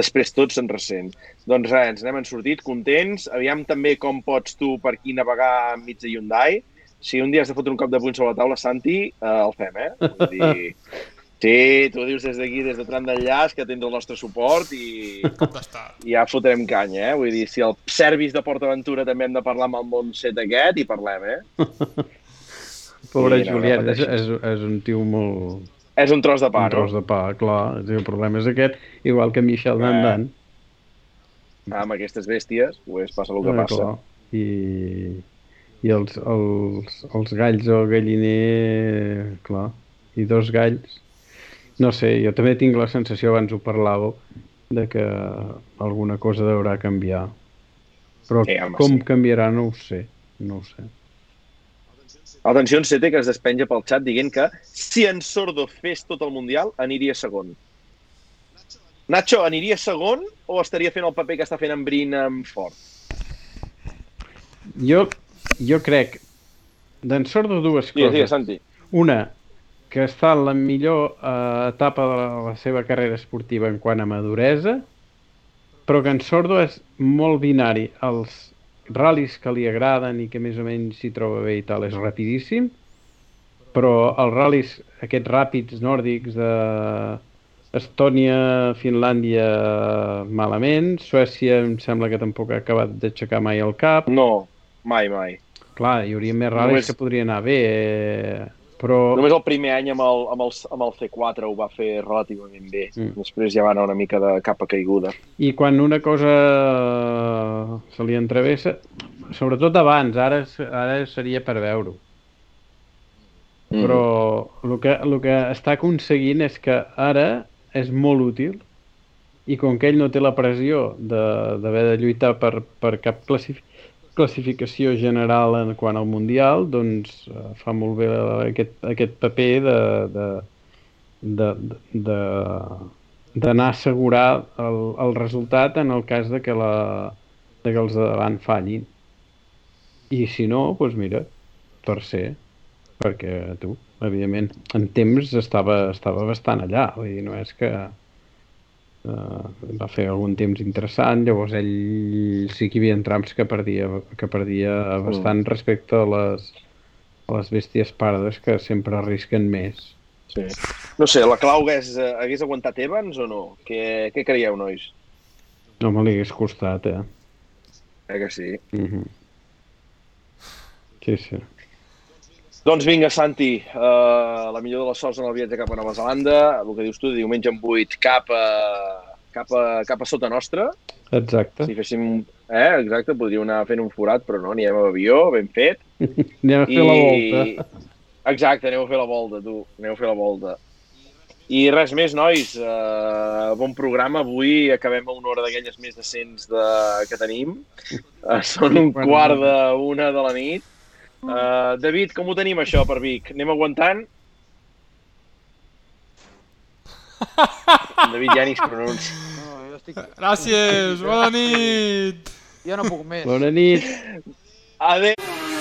S1: després tot se'n ressent. Doncs res, ens n'hem sortit, contents. Aviam també com pots tu per aquí navegar enmig de Hyundai. Si un dia has de fotre un cop de puny sobre la taula, Santi, eh, el fem, eh? Vull dir... Sí, tu ho dius des d'aquí, des de tram d'enllaç, que tens el nostre suport i, i ja fotrem canya, eh? Vull dir, si el service de PortAventura també hem de parlar amb el Montset aquest, i parlem, eh?
S7: pobre
S1: Sí, no, no
S7: Juliet és, és, és un tio molt...
S1: És un tros de pa,
S7: un tros
S1: no?
S7: de pa, clar. El problema és aquest, igual que Michel
S1: Eh,
S7: Dandan.
S1: Amb aquestes bèsties, pues, passa el que
S7: Eh,
S1: passa.
S7: clar. I, i els, els, els galls o el galliner, clar, i dos galls. No sé, jo també tinc la sensació, abans ho parlàveu, de que alguna cosa deurà canviar. Però
S1: Sí, home,
S7: com
S1: sí.
S7: canviarà no ho sé, no ho sé.
S1: Atenció, en Sete, que es despenja pel xat dient que si en Sordo fes tot el Mundial, aniria segon. Nacho, aniria segon o estaria fent el paper que està fent en Brin amb Ford?
S7: Jo, jo crec, d'en Sordo dues
S1: Digues, digues,
S7: coses.
S1: Santi.
S7: Una, que està en la millor eh, etapa de la, la seva carrera esportiva en quant a maduresa, però que en Sordo és molt binari. Els ral·lis que li agraden i que més o menys s'hi troba bé i tal és rapidíssim, però els ral·lis, aquests ràpids nòrdics de Estònia, Finlàndia, malament. Suècia em sembla que tampoc ha acabat d'aixecar mai el cap.
S1: No, mai, mai.
S7: Clar, hi hauria més ral·lis
S1: Només-
S7: que podrien anar bé, eh, però...
S1: Només el primer any amb el, amb el, amb el C4 ho va fer relativament bé.
S7: Mm.
S1: Després ja va anar una mica de capa caiguda.
S7: I quan una cosa se li entrevessa, sobretot abans, ara, ara seria per veure-ho.
S1: Mm.
S7: Però el que, el que està aconseguint és que ara és molt útil i com que ell no té la pressió de- d'haver de, de lluitar per, per cap classifi classificació general en quant al Mundial, doncs eh, fa molt bé aquest, aquest paper de, de, de, de, d'anar a assegurar el, el resultat en el cas de que, la, de que els de davant fallin. I si no, doncs mira, tercer, perquè tu, evidentment, en temps estava, estava bastant allà, vull dir, no és que eh, va fer algun temps interessant, llavors ell sí que hi havia trams que perdia, que perdia bastant respecte a les, a les bèsties pardes que sempre arrisquen més.
S1: Sí. No sé, la clau hagués, eh, hagués aguantat Evans o no? Què, què creieu, nois?
S7: No me li hagués costat, eh?
S1: Eh que sí?
S7: Mm Sí, sí.
S1: Doncs vinga, Santi, uh, la millor de les sorts en el viatge cap a Nova Zelanda, el que dius tu, diumenge en 8 cap a, cap a, cap a sota nostra.
S7: Exacte.
S1: Si féssim... Eh, exacte, podríem anar fent un forat, però no, anirem amb avió, ben fet.
S7: Anem a fer la volta.
S1: Exacte, aneu a fer la volta, tu, aneu a fer la volta. I res més, nois. Uh, bon programa. Avui acabem a una hora d'aquelles més decents de... que tenim. Uh, són un quart d'una de la nit. Uh, David, com ho tenim això per Vic? Anem aguantant? David ja ni es pronuncia.
S2: No, jo estic...
S3: Gràcies, bona nit!
S2: Jo no puc més.
S7: Bona nit.
S1: Adéu!